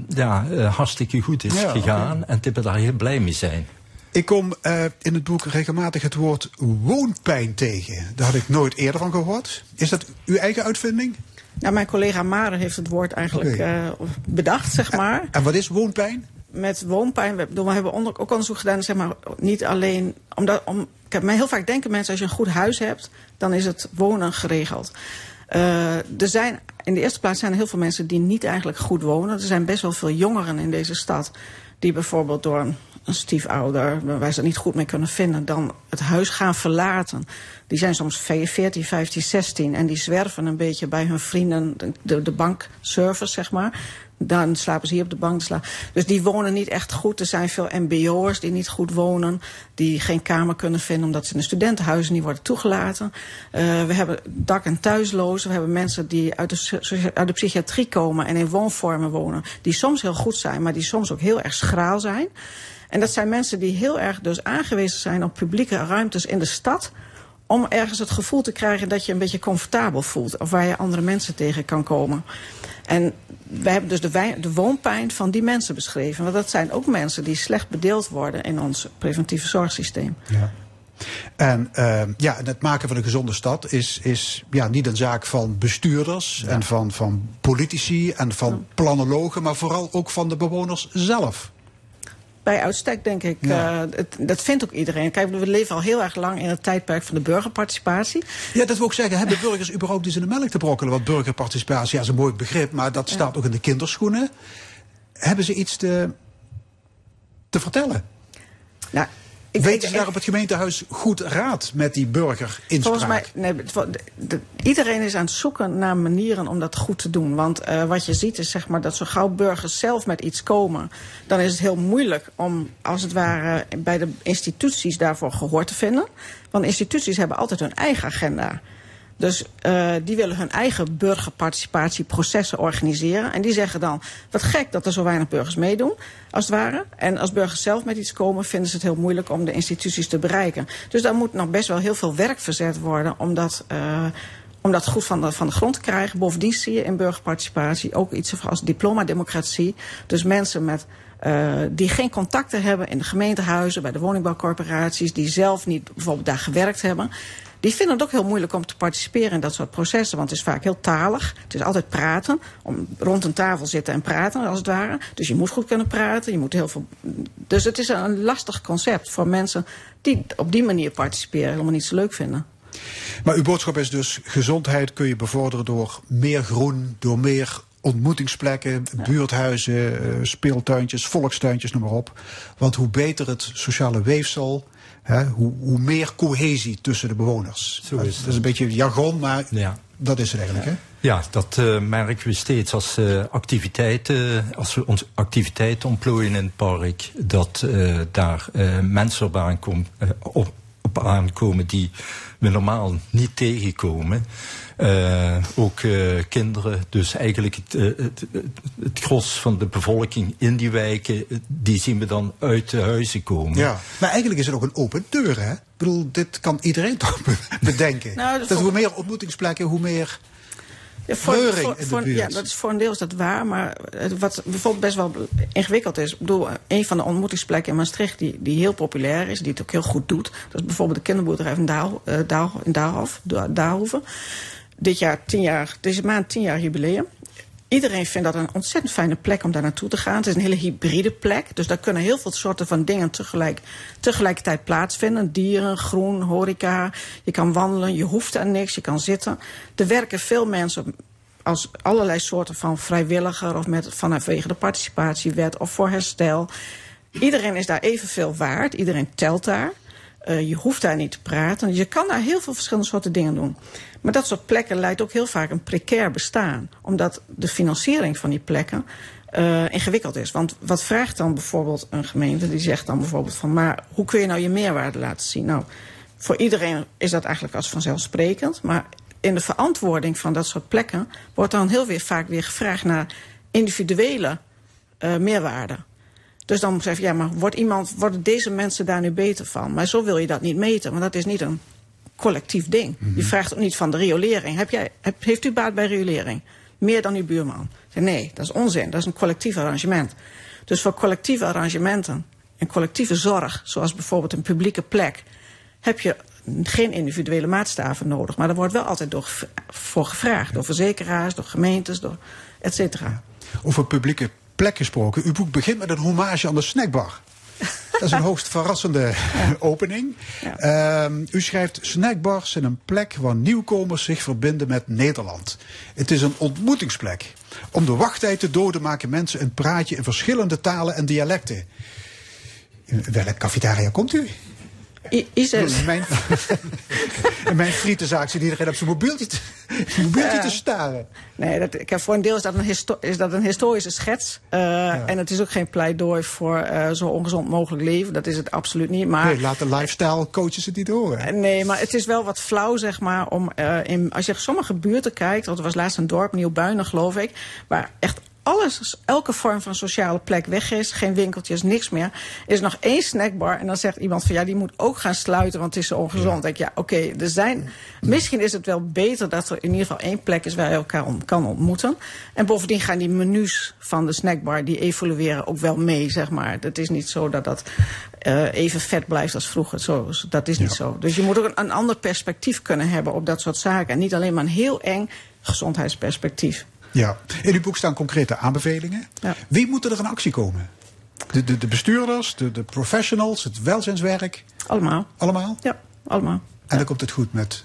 ja, hartstikke goed is ja, gegaan okay. en dat we daar heel blij mee zijn. Ik kom in het boek regelmatig het woord woonpijn tegen. Daar had ik nooit eerder van gehoord. Is dat uw eigen uitvinding? Nou, mijn collega Maren heeft het woord eigenlijk okay. bedacht, zeg maar. En, en wat is woonpijn? Met woonpijn, we, hebben ook onderzoek gedaan, zeg maar, niet alleen omdat, om, kijk, heel vaak denken mensen als je een goed huis hebt, dan is het wonen geregeld. Uh, er zijn, in de eerste plaats zijn er heel veel mensen die niet eigenlijk goed wonen. Er zijn best wel veel jongeren in deze stad die bijvoorbeeld door een, stiefouder, waar ze niet goed mee kunnen vinden, dan het huis gaan verlaten. Die zijn soms 14, 15, 16 en die zwerven een beetje bij hun vrienden, de, de bankservice, zeg maar. Dan slapen ze hier op de bank. Dus die wonen niet echt goed. Er zijn veel mbo'ers die niet goed wonen. Die geen kamer kunnen vinden omdat ze in de studentenhuizen niet worden toegelaten. Uh, we hebben dak- en thuislozen. We hebben mensen die uit de, uit de psychiatrie komen en in woonvormen wonen. Die soms heel goed zijn, maar die soms ook heel erg schraal zijn. En dat zijn mensen die heel erg dus aangewezen zijn op publieke ruimtes in de stad om ergens het gevoel te krijgen dat je een beetje comfortabel voelt. Of waar je andere mensen tegen kan komen. En wij hebben dus de, de, woonpijn van die mensen beschreven. Want dat zijn ook mensen die slecht bedeeld worden in ons preventieve zorgsysteem. Ja. En uh, ja, het maken van een gezonde stad is, is ja, niet een zaak van bestuurders ja. en van, van politici en van planologen, maar vooral ook van de bewoners zelf. Bij uitstek, denk ik. Ja. Uh, het, dat vindt ook iedereen. Kijk, we leven al heel erg lang in het tijdperk van de burgerparticipatie. Ja, dat wil ik zeggen. Hebben burgers überhaupt eens in de melk te brokkelen? Want burgerparticipatie ja, is een mooi begrip, maar dat staat ja. ook in de kinderschoenen. Hebben ze iets te, te vertellen? Nou, ik Weten ze daar op het gemeentehuis goed raad met die burgerinspraak? Volgens mij, nee, de, de, iedereen is aan het zoeken naar manieren om dat goed te doen. Want uh, wat je ziet is zeg maar, dat zo gauw burgers zelf met iets komen... dan is het heel moeilijk om, als het ware, bij de instituties daarvoor gehoor te vinden. Want instituties hebben altijd hun eigen agenda. Dus uh, die willen hun eigen burgerparticipatieprocessen organiseren. En die zeggen dan, wat gek dat er zo weinig burgers meedoen, als het ware. En als burgers zelf met iets komen, vinden ze het heel moeilijk om de instituties te bereiken. Dus daar moet nog best wel heel veel werk verzet worden om dat... Dat goed van de, van de grond te krijgen. Bovendien zie je in burgerparticipatie ook iets als diplomademocratie. Dus mensen met, uh, die geen contacten hebben in de gemeentehuizen, bij de woningbouwcorporaties, die zelf niet bijvoorbeeld daar gewerkt hebben die vinden het ook heel moeilijk om te participeren in dat soort processen. Want het is vaak heel talig. Het is altijd praten. Om rond een tafel zitten en praten, als het ware. Dus je moet goed kunnen praten. Je moet heel veel... Dus het is een lastig concept voor mensen die op die manier participeren helemaal niet zo leuk vinden. Maar uw boodschap is dus: gezondheid kun je bevorderen door meer groen, door meer ontmoetingsplekken, buurthuizen, eh, speeltuintjes, volkstuintjes, noem maar op. Want hoe beter het sociale weefsel, hè, hoe, hoe meer cohesie tussen de bewoners. Zo is dat is een beetje jargon, maar Ja. dat is het eigenlijk. Hè? Ja, dat eh, merken we steeds als eh, activiteiten, als we onze activiteiten ontplooien in het park, dat eh, daar eh, mensen op, aankom, eh, op, op aankomen die we normaal niet tegenkomen. Eh, ook eh, kinderen, dus eigenlijk het, eh, het, het, het gros van de bevolking in die wijken, die zien we dan uit de huizen komen. Ja. Maar eigenlijk is het ook een open deur, hè? Ik bedoel, dit kan iedereen toch be- bedenken. Nou, dat dat hoe meer ontmoetingsplekken, hoe meer Ja, voor, voor- in de voor- buurt. ja, dat is voor een deel is dat waar. Maar wat bijvoorbeeld best wel ingewikkeld is. Ik bedoel, een van de ontmoetingsplekken in Maastricht die, die heel populair is, die het ook heel goed doet. Dat is bijvoorbeeld de kinderboerderij van Daal, eh, Daal, in Daalhof, Da- Daalhoeven. Dit jaar tien jaar, deze maand tien jaar jubileum. Iedereen vindt dat een ontzettend fijne plek om daar naartoe te gaan. Het is een hele hybride plek. Dus daar kunnen heel veel soorten van dingen tegelijk, tegelijkertijd plaatsvinden. Dieren, groen, horeca. Je kan wandelen, je hoeft aan niks, je kan zitten. Er werken veel mensen als allerlei soorten van vrijwilliger... of met, vanwege de participatiewet of voor herstel. Iedereen is daar evenveel waard. Iedereen telt daar. Eh, je hoeft daar niet te praten. Je kan daar heel veel verschillende soorten dingen doen. Maar dat soort plekken leidt ook heel vaak een precair bestaan. Omdat de financiering van die plekken eh, ingewikkeld is. Want wat vraagt dan bijvoorbeeld een gemeente? Die zegt dan bijvoorbeeld van... maar hoe kun je nou je meerwaarde laten zien? Nou, voor iedereen is dat eigenlijk als vanzelfsprekend. Maar in de verantwoording van dat soort plekken... wordt dan heel weer vaak weer gevraagd naar individuele eh, meerwaarde. Dus dan zeg je, ja, maar wordt iemand, worden deze mensen daar nu beter van? Maar zo wil je dat niet meten, want dat is niet een collectief ding. Je vraagt ook niet van de riolering. Heb jij, heb, heeft u baat bij riolering? Meer dan uw buurman? Nee, dat is onzin. Dat is een collectief arrangement. Dus voor collectieve arrangementen en collectieve zorg, zoals bijvoorbeeld een publieke plek, heb je geen individuele maatstaven nodig. Maar er wordt wel altijd door, voor gevraagd. Door verzekeraars, door gemeentes, door et cetera. over publieke plek gesproken. Uw boek begint met een hommage aan de snackbar. Dat is een hoogst verrassende opening. Ehm, u schrijft: Snackbars zijn een plek waar nieuwkomers zich verbinden met Nederland. Het is een ontmoetingsplek. Om de wachttijd te doden maken mensen een praatje in verschillende talen en dialecten. In welke cafetaria komt u? I ISIS. In mijn, mijn frietenzaak zit iedereen op zijn mobieltje te, mobieltje te staren. Nee, dat, ik heb voor een deel is dat een, is dat een historische schets. Eh, En het is ook geen pleidooi voor eh, zo ongezond mogelijk leven. Dat is het absoluut niet. Maar, Nee, laat de lifestyle coaches het niet horen. Eh, Nee, maar het is wel wat flauw, zeg maar. Om, in, als je sommige buurten kijkt, want er was laatst een dorp, Nieuw-Buinen, geloof ik, waar echt alles, elke vorm van sociale plek weg is. Geen winkeltjes, niks meer. Er is nog één snackbar en dan zegt iemand van ja, die moet ook gaan sluiten, want het is zo ongezond. Dan denk ik, ja, oké, er zijn. Misschien is het wel beter dat er in ieder geval één plek is waar je elkaar on- kan ontmoeten. En bovendien gaan die menus van de snackbar, die evolueren ook wel mee, zeg maar. Het is niet zo dat dat eh, even vet blijft als vroeger. Zo, dat is niet zo. Dus je moet ook een, een ander perspectief kunnen hebben op dat soort zaken. En niet alleen maar een heel eng gezondheidsperspectief. Ja, in uw boek staan concrete aanbevelingen. Wie moet er in actie komen? De, de, de bestuurders, de, de professionals, het welzijnswerk? Allemaal. Allemaal? Ja, allemaal. En dan komt het goed met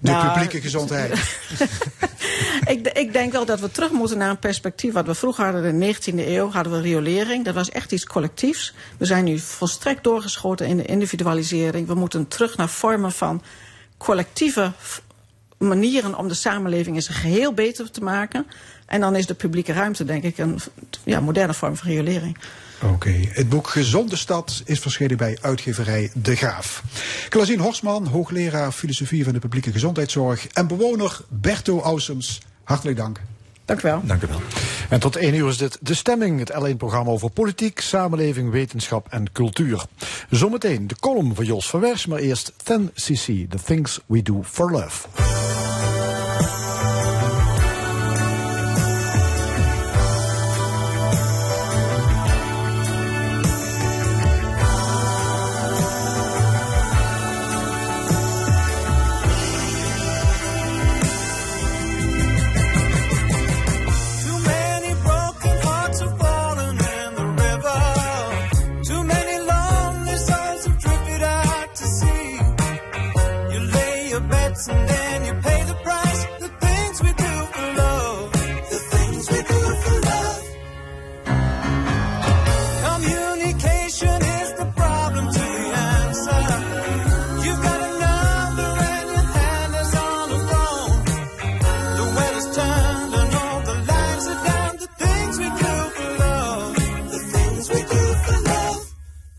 de Nou, publieke gezondheid. ik, ik denk wel dat we terug moeten naar een perspectief. Wat we vroeger hadden in de 19e eeuw, hadden we riolering. Dat was echt iets collectiefs. We zijn nu volstrekt doorgeschoten in de individualisering. We moeten terug naar vormen van collectieve manieren om de samenleving in zijn geheel beter te maken. En dan is de publieke ruimte, denk ik, een ja, moderne vorm van riolering. Oké, het boek Gezonde Stad is verschenen bij uitgeverij De Graaf. Klaasien Horsman, hoogleraar filosofie van de publieke gezondheidszorg en bewoner Berto Ausums, hartelijk dank. Dank u wel. Dank u wel. En tot één uur is dit De Stemming, het L1-programma over politiek, samenleving, wetenschap en cultuur. Zometeen de column van Jos van Wers, maar eerst 10cc, The Things We Do For Love.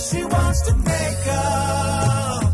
She wants to make up.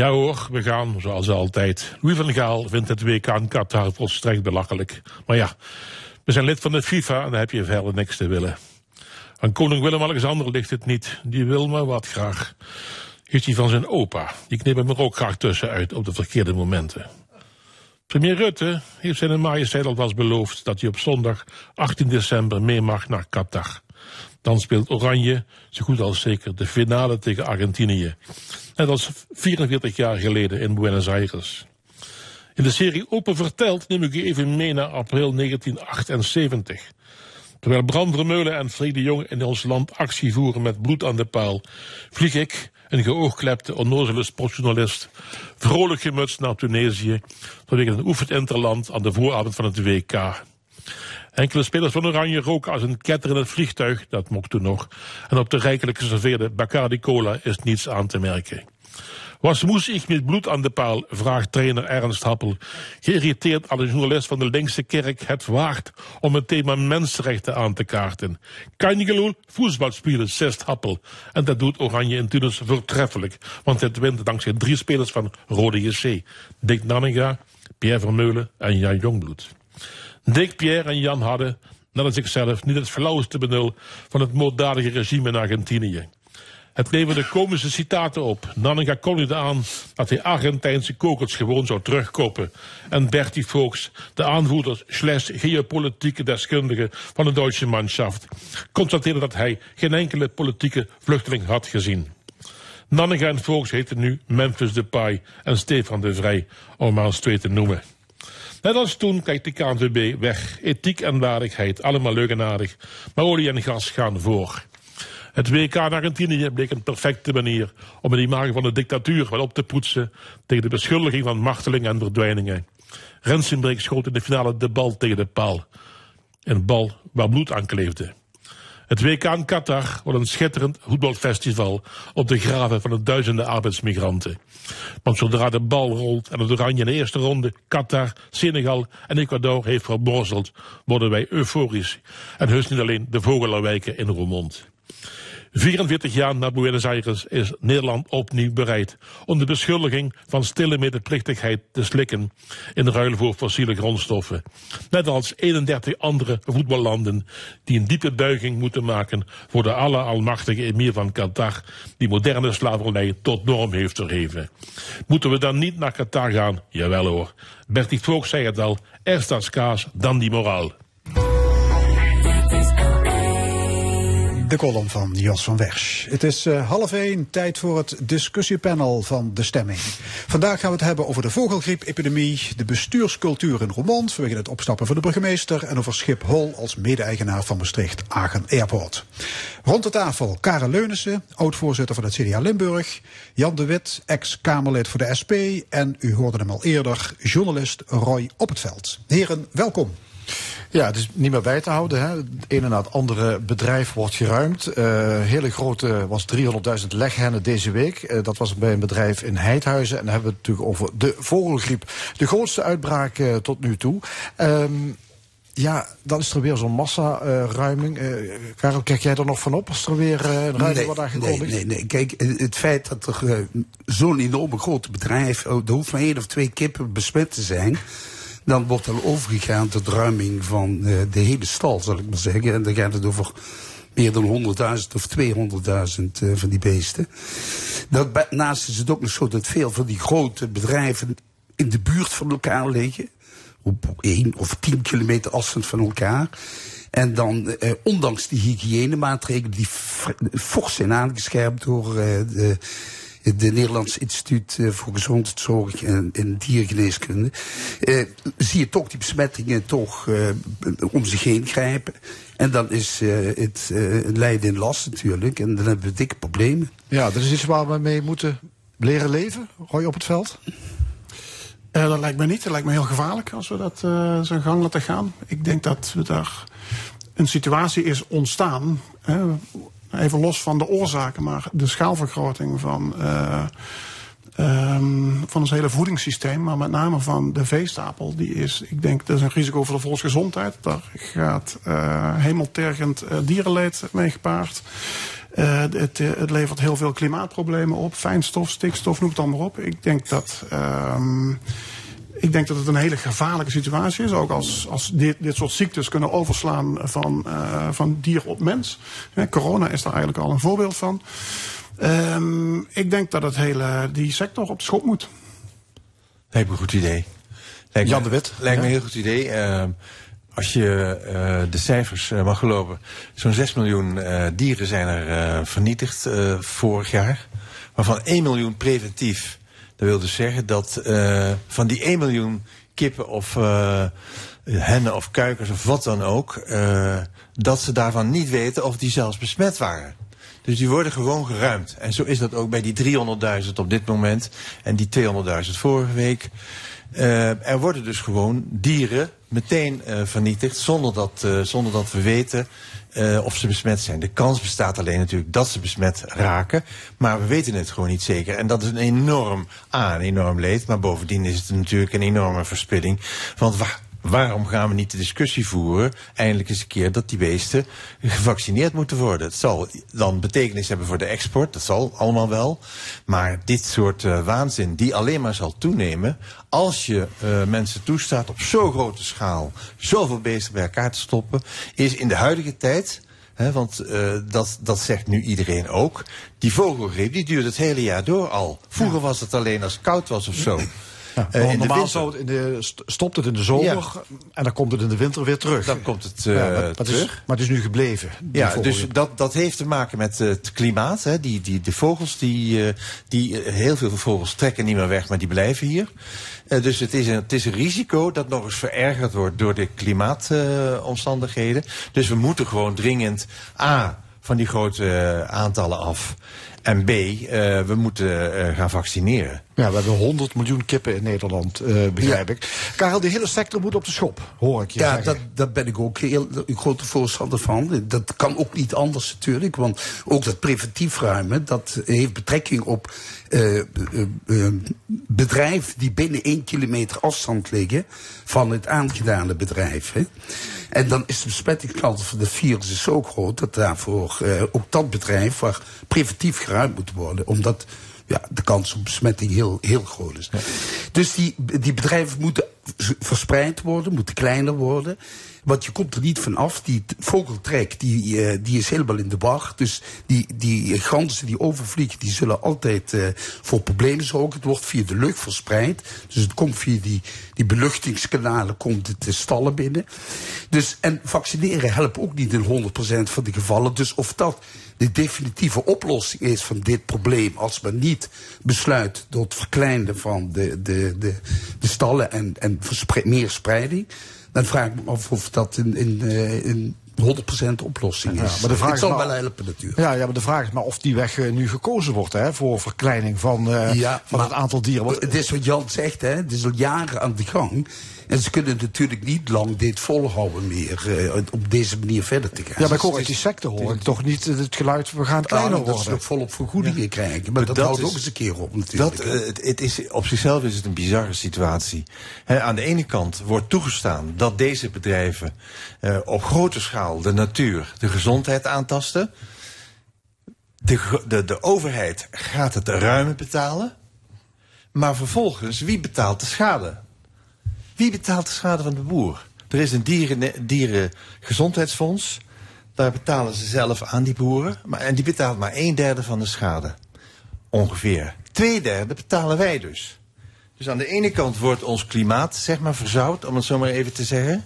Ja hoor, we gaan zoals altijd. Louis van Gaal vindt het WK in Qatar volstrekt belachelijk. Maar ja, we zijn lid van de FIFA en daar heb je verder niks te willen. Aan koning Willem-Alexander ligt het niet. Die wil maar wat graag. Is hij van zijn opa. Die knipt hem er ook graag tussenuit op de verkeerde momenten. Premier Rutte heeft zijn majesteit alvast beloofd dat hij op zondag 18 december mee mag naar Qatar. Dan speelt Oranje zo goed als zeker de finale tegen Argentinië. Net als 44 jaar geleden in Buenos Aires. In de serie Open Verteld neem ik u even mee naar april 1978. Terwijl Bram Vermeulen en Freek de Jong in ons land actie voeren met bloed aan de paal, vlieg ik, een geoogklepte, onnozele sportjournalist, vrolijk gemutst naar Tunesië, vanwege een oefend interland aan de vooravond van het WK. Enkele spelers van Oranje roken als een ketter in het vliegtuig, dat mocht toen nog, en op de rijkelijk geserveerde Bacardi Cola is niets aan te merken. Was moest ik met bloed aan de paal, vraagt trainer Ernst Happel. Geïrriteerd aan de journalist van de linkse kerk het waard om het thema mensenrechten aan te kaarten. Kan je gelul voetbal spelen, zegt Happel. En dat doet Oranje in Tunis voortreffelijk, want het wint dankzij drie spelers van Rode JC. Dick Nanninga, Pierre Vermeulen en Jan Jongbloed. Dick, Pierre en Jan hadden, net als ikzelf, niet het flauwste benul van het moorddadige regime in Argentinië. Het leverde komische citaten op. Nanninga kondigde aan dat hij Argentijnse kokers gewoon zou terugkopen. En Bertie Vogts, de aanvoerder slash geopolitieke deskundige van de Duitse manschaft, constateerde dat hij geen enkele politieke vluchteling had gezien. Nanninga en Vogts heten nu Memphis Depay en Stefan de Vrij, om maar eens twee te noemen. Net als toen kijkt de KNVB weg. Ethiek en waardigheid, allemaal leuk en aardig. Maar olie en gas gaan voor. Het WK in Argentinië bleek een perfecte manier om het imago van de dictatuur wel op te poetsen tegen de beschuldiging van marteling en verdwijningen. Rensenbrink schoot in de finale de bal tegen de paal. Een bal waar bloed aan kleefde. Het WK in Qatar wordt een schitterend voetbalfestival op de graven van de duizenden arbeidsmigranten. Want zodra de bal rolt en het oranje in de eerste ronde Qatar, Senegal en Ecuador heeft vermorzeld, worden wij euforisch. En heus niet alleen de vogelenwijken in Roermond. 44 jaar na Buenos Aires is Nederland opnieuw bereid om de beschuldiging van stille medeplichtigheid te slikken in ruil voor fossiele grondstoffen. Net als 31 andere voetballanden die een diepe buiging moeten maken voor de alleralmachtige emir van Qatar die moderne slavernij tot norm heeft verheven. Moeten we dan niet naar Qatar gaan? Jawel hoor. Bertie Voogd zei het al, eerst als kaas, dan die moraal. De column van Jos van Wersch. Het is eh, half één, tijd voor het discussiepanel van De Stemming. Vandaag gaan we het hebben over de vogelgriepepidemie, de bestuurscultuur in Roermond vanwege het opstappen van de burgemeester en over Schiphol als mede-eigenaar van Maastricht Agen Airport. Rond de tafel Karel Leunissen, oud-voorzitter van het CDA Limburg, Jan de Wit, ex-Kamerlid voor de SP en u hoorde hem al eerder, journalist Roy Op het Veld. Heren, welkom. Ja, het is niet meer bij te houden. Hè. Het ene na het andere bedrijf wordt geruimd. Uh, hele grote was 300.000 leghennen deze week. Uh, dat was bij een bedrijf in Heidhuizen. En dan hebben we het natuurlijk over de vogelgriep. De grootste uitbraak uh, tot nu toe. Um, ja, dan is er weer zo'n massa-ruiming. Uh, Karel, kijk jij er nog van op als er weer uh, een ruiming nee, wordt aangekondigd? Nee, nee, nee. Kijk, het feit dat er uh, zo'n enorme grote bedrijf... er hoeft maar één of twee kippen besmet te zijn... dan wordt er overgegaan tot ruiming van uh, de hele stal, zal ik maar zeggen. En dan gaat het over meer dan 100.000 of 200.000 uh, van die beesten. Daarnaast is het ook nog zo dat veel van die grote bedrijven in de buurt van elkaar liggen. Op één of tien kilometer afstand van elkaar. En dan, eh, ondanks die hygiënemaatregelen die fors zijn aangescherpt door eh, de, de Nederlands Instituut voor Gezondheidszorg en, en Diergeneeskunde, eh, zie je toch die besmettingen toch eh, om zich heen grijpen. En dan is uh, het uh, lijden in last natuurlijk. En dan hebben we dikke problemen. Ja, dat is iets waar we mee moeten leren leven, Roy op het veld? Uh, dat lijkt me niet. Dat lijkt me heel gevaarlijk als we dat uh, zijn gang laten gaan. Ik denk dat we daar een situatie is ontstaan. Uh, even los van de oorzaken, maar de schaalvergroting van, uh, um, van ons hele voedingssysteem, maar met name van de veestapel, die is, ik denk, dat is een risico voor de volksgezondheid. Daar gaat uh, hemeltergend uh, dierenleed mee gepaard. Het, het, levert heel veel klimaatproblemen op. Fijnstof, stikstof, noem het allemaal op. Ik denk dat, um, ik denk dat het een hele gevaarlijke situatie is. Ook als, als dit, dit soort ziektes kunnen overslaan van, uh, van dier op mens. Ja, corona is daar eigenlijk al een voorbeeld van. Um, ik denk dat het hele, die sector op de schop moet. Lijkt me een goed idee. Lijkt Jan me, de Wit. Lijkt me een heel goed idee. Uh, als je uh, de cijfers uh, mag geloven, zo'n 6 miljoen uh, dieren zijn er uh, vernietigd uh, vorig jaar. Waarvan 1 miljoen preventief. Dat wil dus zeggen dat uh, van die 1 miljoen kippen of uh, hennen of kuikens of wat dan ook, uh, dat ze daarvan niet weten of die zelfs besmet waren. Dus die worden gewoon geruimd. En zo is dat ook bij die 300.000 op dit moment en die 200.000 vorige week. Er worden dus gewoon dieren meteen uh, vernietigd zonder dat, uh, zonder dat we weten uh, of ze besmet zijn. De kans bestaat alleen natuurlijk dat ze besmet raken, maar we weten het gewoon niet zeker. En dat is een enorm, A, een enorm leed, maar bovendien is het natuurlijk een enorme verspilling. Want waar, waarom gaan we niet de discussie voeren, eindelijk eens een keer, dat die beesten gevaccineerd moeten worden? Het zal dan betekenis hebben voor de export, dat zal allemaal wel. Maar dit soort uh, waanzin, die alleen maar zal toenemen als je uh, mensen toestaat op zo'n grote schaal zoveel beesten bij elkaar te stoppen, is in de huidige tijd. He, want uh, dat, dat zegt nu iedereen ook. Die vogelgriep die duurt het hele jaar door al. Vroeger was het alleen als het koud was of zo. Ja, uh, normaal zou het in de, stopt het in de zomer ja. en dan komt het in de winter weer terug. Dan komt het uh, ja, maar, maar terug. Het is, maar het is nu gebleven. Ja, dus dat, dat heeft te maken met het klimaat. Hè. Die, die, de vogels, die, uh, die, heel veel vogels trekken niet meer weg, maar die blijven hier. Uh, dus het is, een, het is een risico dat nog eens verergerd wordt door de klimaatomstandigheden. dus we moeten gewoon dringend A van die grote uh, aantallen af. En B, eh, we moeten eh, gaan vaccineren. Ja, we hebben 100 miljoen kippen in Nederland, eh, begrijp ik. Karel, die hele sector moet op de schop, hoor ik je Ja, dat, daar ben ik ook heel een grote voorstander van. Dat kan ook niet anders natuurlijk. Want ook dat preventief ruimen, dat heeft betrekking op eh, eh, bedrijven die binnen één kilometer afstand liggen van het aangedane bedrijf. Hè. En dan is de besmettingskans van de virus zo groot dat daarvoor ook dat bedrijf waar preventief geruimd moet worden. Omdat ja, de kans op besmetting heel, heel groot is. Dus die, die bedrijven moeten verspreid worden, moeten kleiner worden. Want je komt er niet van af. Die vogeltrek die, eh, die is helemaal in de war. Dus die, die ganzen die overvliegen, die zullen altijd eh, voor problemen zorgen. Het wordt via de lucht verspreid. Dus het komt via die, die beluchtingskanalen komt het de stallen binnen. Dus, en vaccineren helpt ook niet in 100% van de gevallen. Dus of dat de definitieve oplossing is van dit probleem... als men niet besluit tot verkleinen van de, de, de, stallen en, en meer spreiding... dan vraag ik me af of dat een, een, eh, een 100% oplossing Ja, is. maar de vraag het is zal wel helpen natuurlijk. Ja, ja, maar de vraag is maar of die weg eh, nu gekozen wordt hè, voor verkleining van, eh, Ja, van maar het aantal dieren. Want, Het is wat Jan zegt, hè, het is al jaren aan de gang. En ze kunnen natuurlijk niet lang dit volhouden meer, eh, op deze manier verder te gaan. ja, maar ik hoor uit die secte hoor ik toch niet het geluid, we gaan kleiner Nou, dat worden. ze nog volop vergoedingen krijgen. Maar dat, dat houdt is- ook eens een keer op natuurlijk. Dat, eh, het, het is, op zichzelf is het een bizarre situatie. Hè, aan de ene kant wordt toegestaan dat deze bedrijven eh, op grote schaal de natuur, de gezondheid aantasten. De, de, de overheid gaat het ruime betalen. Maar vervolgens, wie betaalt de schade? Wie betaalt de schade van de boer? Er is een dieren, dierengezondheidsfonds. Daar betalen ze zelf aan die boeren. Maar, en die betaalt maar een derde van de schade. Ongeveer. Twee derde betalen wij dus. Dus aan de ene kant wordt ons klimaat, zeg maar, verzauwd, om het zo maar even te zeggen.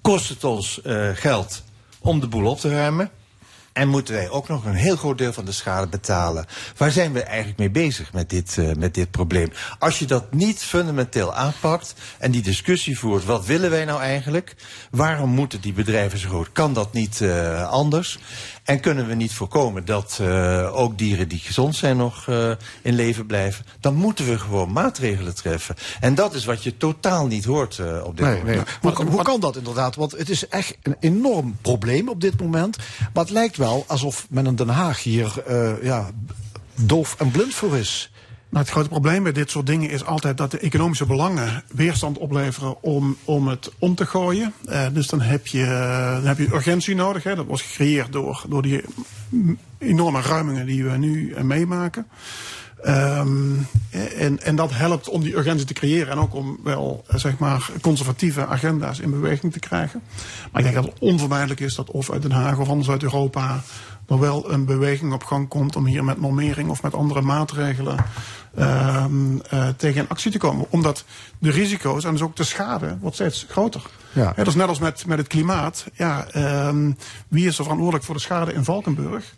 Kost het ons eh, geld om de boel op te ruimen. En moeten wij ook nog een heel groot deel van de schade betalen. Waar zijn we eigenlijk mee bezig met dit, eh, met dit probleem? Als je dat niet fundamenteel aanpakt en die discussie voert, wat willen wij nou eigenlijk? Waarom moeten die bedrijven zo groot? Kan dat niet eh, anders? En kunnen we niet voorkomen dat eh, ook dieren die gezond zijn nog eh, in leven blijven? Dan moeten we gewoon maatregelen treffen. En dat is wat je totaal niet hoort eh, op dit Nee, moment. nee. Hoe, hoe kan dat inderdaad? Want het is echt een enorm probleem op dit moment. Maar het lijkt wel alsof men in Den Haag hier eh, ja, doof en blind voor is. Nou, het grote probleem bij dit soort dingen is altijd dat de economische belangen weerstand opleveren om, om het om te gooien. Eh, dus dan heb, je, dan heb je urgentie nodig. Hè. Dat was gecreëerd door, door die enorme ruimingen die we nu eh, meemaken. Ehm, en, en dat helpt om die urgentie te creëren en ook om wel eh, zeg maar conservatieve agenda's in beweging te krijgen. Maar ik denk dat het onvermijdelijk is dat of uit Den Haag of anders uit Europa er wel een beweging op gang komt om hier met normering of met andere maatregelen ehm, eh, tegen in actie te komen. Omdat de risico's en dus ook de schade wordt steeds groter. Ja. Dat is net als met, met het klimaat. Ja, ehm, wie is er verantwoordelijk voor de schade in Valkenburg?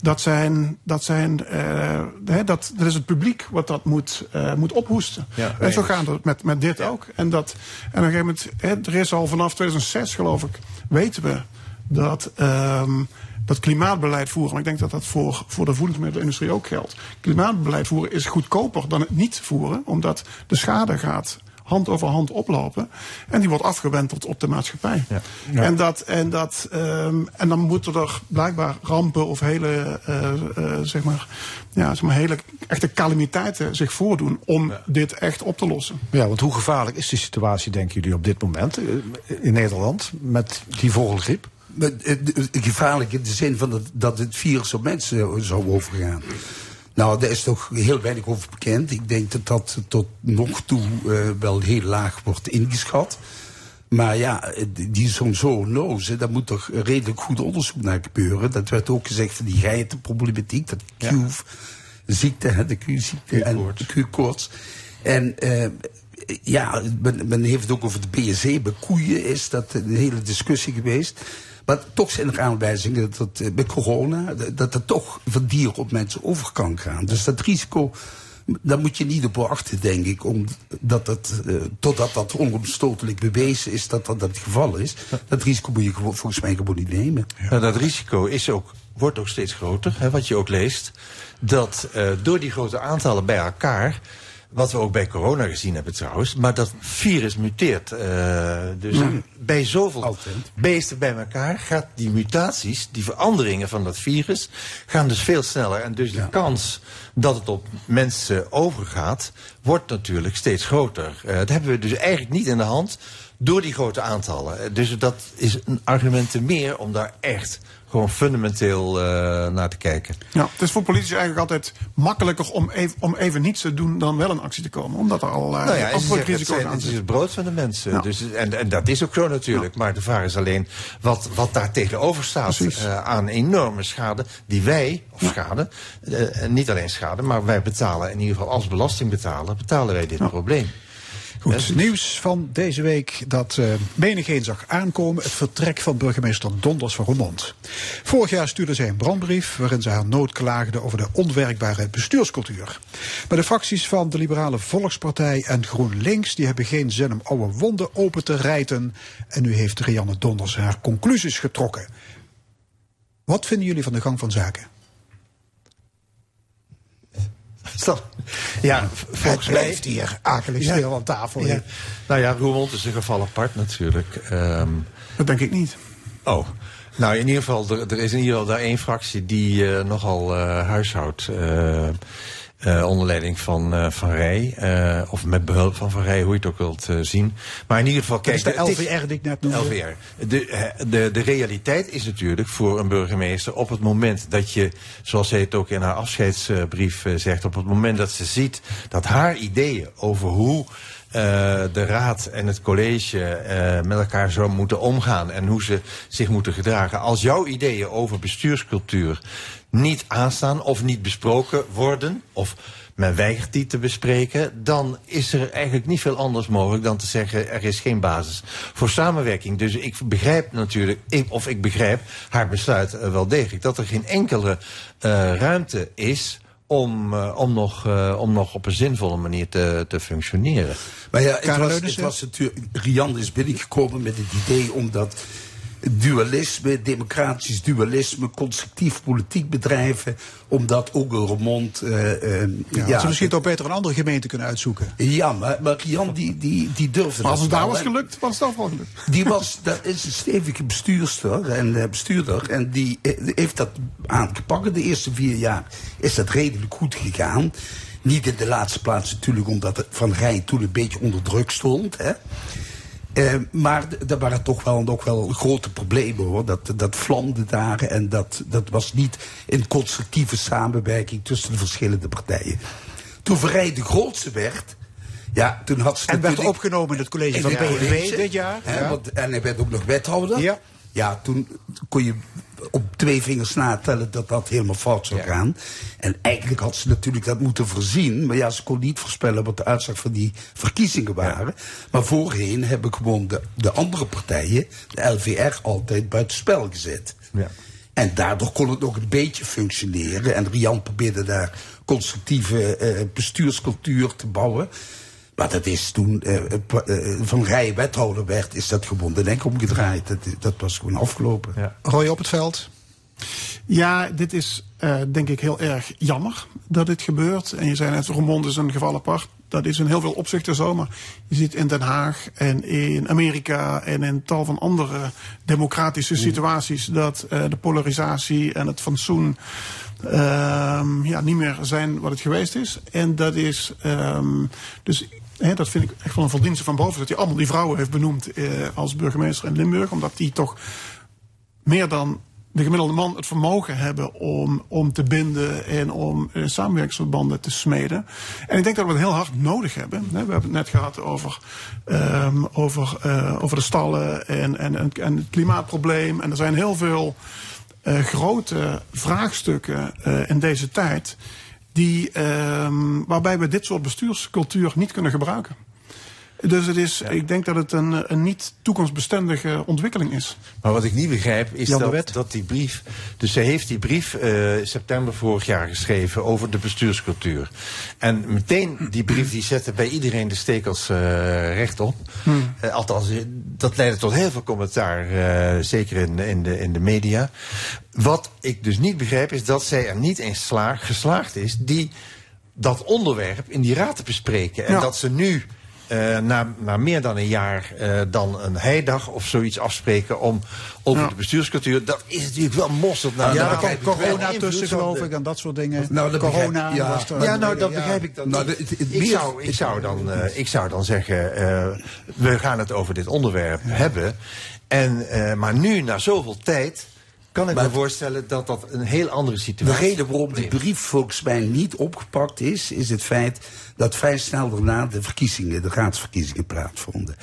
Dat, zijn, dat, zijn, eh, dat, dat is het publiek wat dat moet, eh, moet ophoesten. Ja, en zo gaat het met, met dit ook. En, dat, en op een gegeven moment, er is al vanaf 2006 geloof ik, weten we dat, ehm, dat klimaatbeleid voeren, maar ik denk dat dat voor, voor de voedingsmiddelenindustrie ook geldt. Klimaatbeleid voeren is goedkoper dan het niet voeren, omdat de schade gaat hand over hand oplopen. En die wordt afgewenteld op de maatschappij. Ja. En, dat, en, dat, ehm, en dan moeten er blijkbaar rampen of hele, eh, eh, zeg maar, ja, zeg maar hele echte calamiteiten zich voordoen om dit echt op te lossen. Ja, want hoe gevaarlijk is die situatie, denken jullie, op dit moment eh, in Nederland met die vogelgriep? Eh, Gevaarlijk in de zin van dat, dat het virus op mensen zou overgaan. Nou, daar is toch heel weinig over bekend. Ik denk dat dat tot nog toe eh, wel heel laag wordt ingeschat. Maar ja, die zo'n zoonose, daar moet toch redelijk goed onderzoek naar gebeuren. Dat werd ook gezegd van die geitenproblematiek, dat Q-ziekte, de Q-ziekte en de Q-koorts. En eh, ja, men, men heeft het ook over de BSE. Bij koeien is dat een hele discussie geweest. Maar toch zijn er aanwijzingen dat het eh, bij corona, dat dat het toch van dier op mensen over kan gaan. Dus dat risico Daar moet je niet op wachten, denk ik, omdat het, eh, totdat dat onomstotelijk bewezen is dat dat het geval is. Dat risico moet je volgens mij gewoon niet nemen. Nou, dat risico is ook, wordt ook steeds groter, hè, wat je ook leest. Dat eh, door die grote aantallen bij elkaar, wat we ook bij corona gezien hebben trouwens, maar dat virus muteert. eh, dus Mm. bij zoveel beesten bij elkaar gaat die mutaties, die veranderingen van dat virus, gaan dus veel sneller. En dus de kans dat het op mensen overgaat, wordt natuurlijk steeds groter. Eh, dat hebben we dus eigenlijk niet in de hand door die grote aantallen. Eh, Dus dat is een argument te meer om daar echt gewoon fundamenteel eh, naar te kijken. Ja, het is voor politici eigenlijk altijd makkelijker om even, om even niets te doen dan wel een actie te komen. Omdat er al uh, Nou ja, het, risico's aan het is het brood van de mensen. Ja. Dus, en, en dat is ook zo natuurlijk. Maar de vraag is alleen wat, wat daar tegenover staat eh, aan enorme schade die wij, of schade, en niet alleen schade, maar wij betalen in ieder geval als belastingbetaler, betalen wij dit probleem. Goed, nieuws van deze week dat eh menigeen zag aankomen. Het vertrek van burgemeester Donders van Roermond. Vorig jaar stuurde zij een brandbrief waarin ze haar nood klaagde over de onwerkbare bestuurscultuur. Maar de fracties van de Liberale Volkspartij en GroenLinks die hebben geen zin om oude wonden open te rijten. En nu heeft Rianne Donders haar conclusies getrokken. Wat vinden jullie van de gang van zaken? Ja, volgens mij blijft hier akelig stil aan tafel, Ja. Nou ja, Roermond is een geval apart natuurlijk. Ehm, dat denk ik niet. Oh. Nou, in ieder geval, er, er is in ieder geval daar één fractie die eh, nogal eh, huishoudt. eh, eh, onder leiding van Van van Rij. eh, of met behulp van Van Rij, hoe je het ook wilt zien. Maar in ieder geval, Dat kijk... is de LVR die ik net noemde. LVR. De, de, de realiteit is natuurlijk voor een burgemeester op het moment dat je, zoals zij het ook in haar afscheidsbrief zegt, op het moment dat ze ziet dat haar ideeën over hoe eh, de raad en het college eh, met elkaar zo moeten omgaan en hoe ze zich moeten gedragen. Als jouw ideeën over bestuurscultuur niet aanstaan of niet besproken worden, of men weigert die te bespreken, dan is er eigenlijk niet veel anders mogelijk dan te zeggen er is geen basis voor samenwerking. Dus ik begrijp natuurlijk, ik, of ik begrijp haar besluit eh, wel degelijk, dat er geen enkele eh, ruimte is om, eh, om, nog, eh, om nog op een zinvolle manier te, te functioneren. Maar ja, het was, het was natuurlijk, Rian is binnengekomen met het idee om dat dualisme, democratisch dualisme, constructief politiek bedrijven, om dat ook een remond. eh, eh, Ja, ze misschien toch beter een andere gemeente kunnen uitzoeken. Ja, maar, maar Rian die, die, die durfde Maar als dat het daar was gelukt, was het wel gelukt. Die was, dat is een stevige bestuurster en eh, bestuurder. En die heeft dat aangepakt. De eerste vier jaar is dat redelijk goed gegaan. Niet in de laatste plaats natuurlijk omdat het Van Rij toen een beetje onder druk stond. Hè. Eh, maar er waren toch wel, ook wel grote problemen hoor. Dat, dat vlamde daar en dat, dat was niet in constructieve samenwerking tussen de verschillende partijen. Toen Van Rij de grootste werd, ja, toen had ze En werd opgenomen in het college van college, dit jaar. hè, Ja. want- en hij werd ook nog wethouder. Ja. Ja, toen kon je op twee vingers natellen dat dat helemaal fout zou gaan. En eigenlijk had ze natuurlijk dat moeten voorzien. Maar ja, ze kon niet voorspellen wat de uitslag van die verkiezingen waren. Maar voorheen hebben gewoon de, de andere partijen, de LVR, altijd buitenspel gezet. Ja. En daardoor kon het nog een beetje functioneren. En Rian probeerde daar constructieve eh, bestuurscultuur te bouwen. Maar dat is toen eh, eh, eh, Van Rij wethouder werd, is dat gewoon de nek omgedraaid. Dat, dat was gewoon afgelopen. Roy op het veld. Ja, dit is eh, denk ik heel erg jammer dat dit gebeurt. En je zei net, Roermond is een geval apart. Dat is in heel veel opzichten zo. Maar je ziet in Den Haag en in Amerika en in tal van andere democratische situaties... dat eh, de polarisatie en het fatsoen ehm, ja, niet meer zijn wat het geweest is. En dat is ehm, dus... dat vind ik echt wel een verdienste van boven. Dat hij allemaal die vrouwen heeft benoemd eh, als burgemeester in Limburg. Omdat die toch meer dan de gemiddelde man het vermogen hebben om, om te binden en om eh, samenwerkingsverbanden te smeden. En ik denk dat we het heel hard nodig hebben. We hebben het net gehad over, ehm, over, eh, over de stallen en, en, en, en het klimaatprobleem. En er zijn heel veel eh, grote vraagstukken eh, in deze tijd. Die, ehm, waarbij we dit soort bestuurscultuur niet kunnen gebruiken. Dus het is, ik denk dat het een, een niet toekomstbestendige ontwikkeling is. Maar wat ik niet begrijp is dat, dat die brief. Dus zij heeft die brief eh, september vorig jaar geschreven over de bestuurscultuur. En meteen die brief die zette bij iedereen de stekels eh, rechtop. Hmm. Eh, althans, dat leidde tot heel veel commentaar, zeker in, in, de, in de media. Wat ik dus niet begrijp is dat zij er niet eens sla- geslaagd is die dat onderwerp in die raad te bespreken. En Ja. dat ze nu. Eh, na, na meer dan een jaar eh, dan een heidag of zoiets afspreken om over de bestuurscultuur. Dat is natuurlijk wel mosterd. Nou, ja, wel corona tussen, geloof ik, en dat soort dingen. Nou, dat begrijp- corona ja, er- ja, nou, dat ja. begrijp ik dan. Nou, ik, zou, ik, zou dan, eh, ik zou dan zeggen, we gaan het over dit onderwerp hebben. En, maar nu, na zoveel tijd, kan ik me voorstellen dat dat een heel andere De situatie reden waarom die brief volgens mij niet opgepakt is, is het feit dat vrij snel daarna de verkiezingen, de raadsverkiezingen plaatsvonden.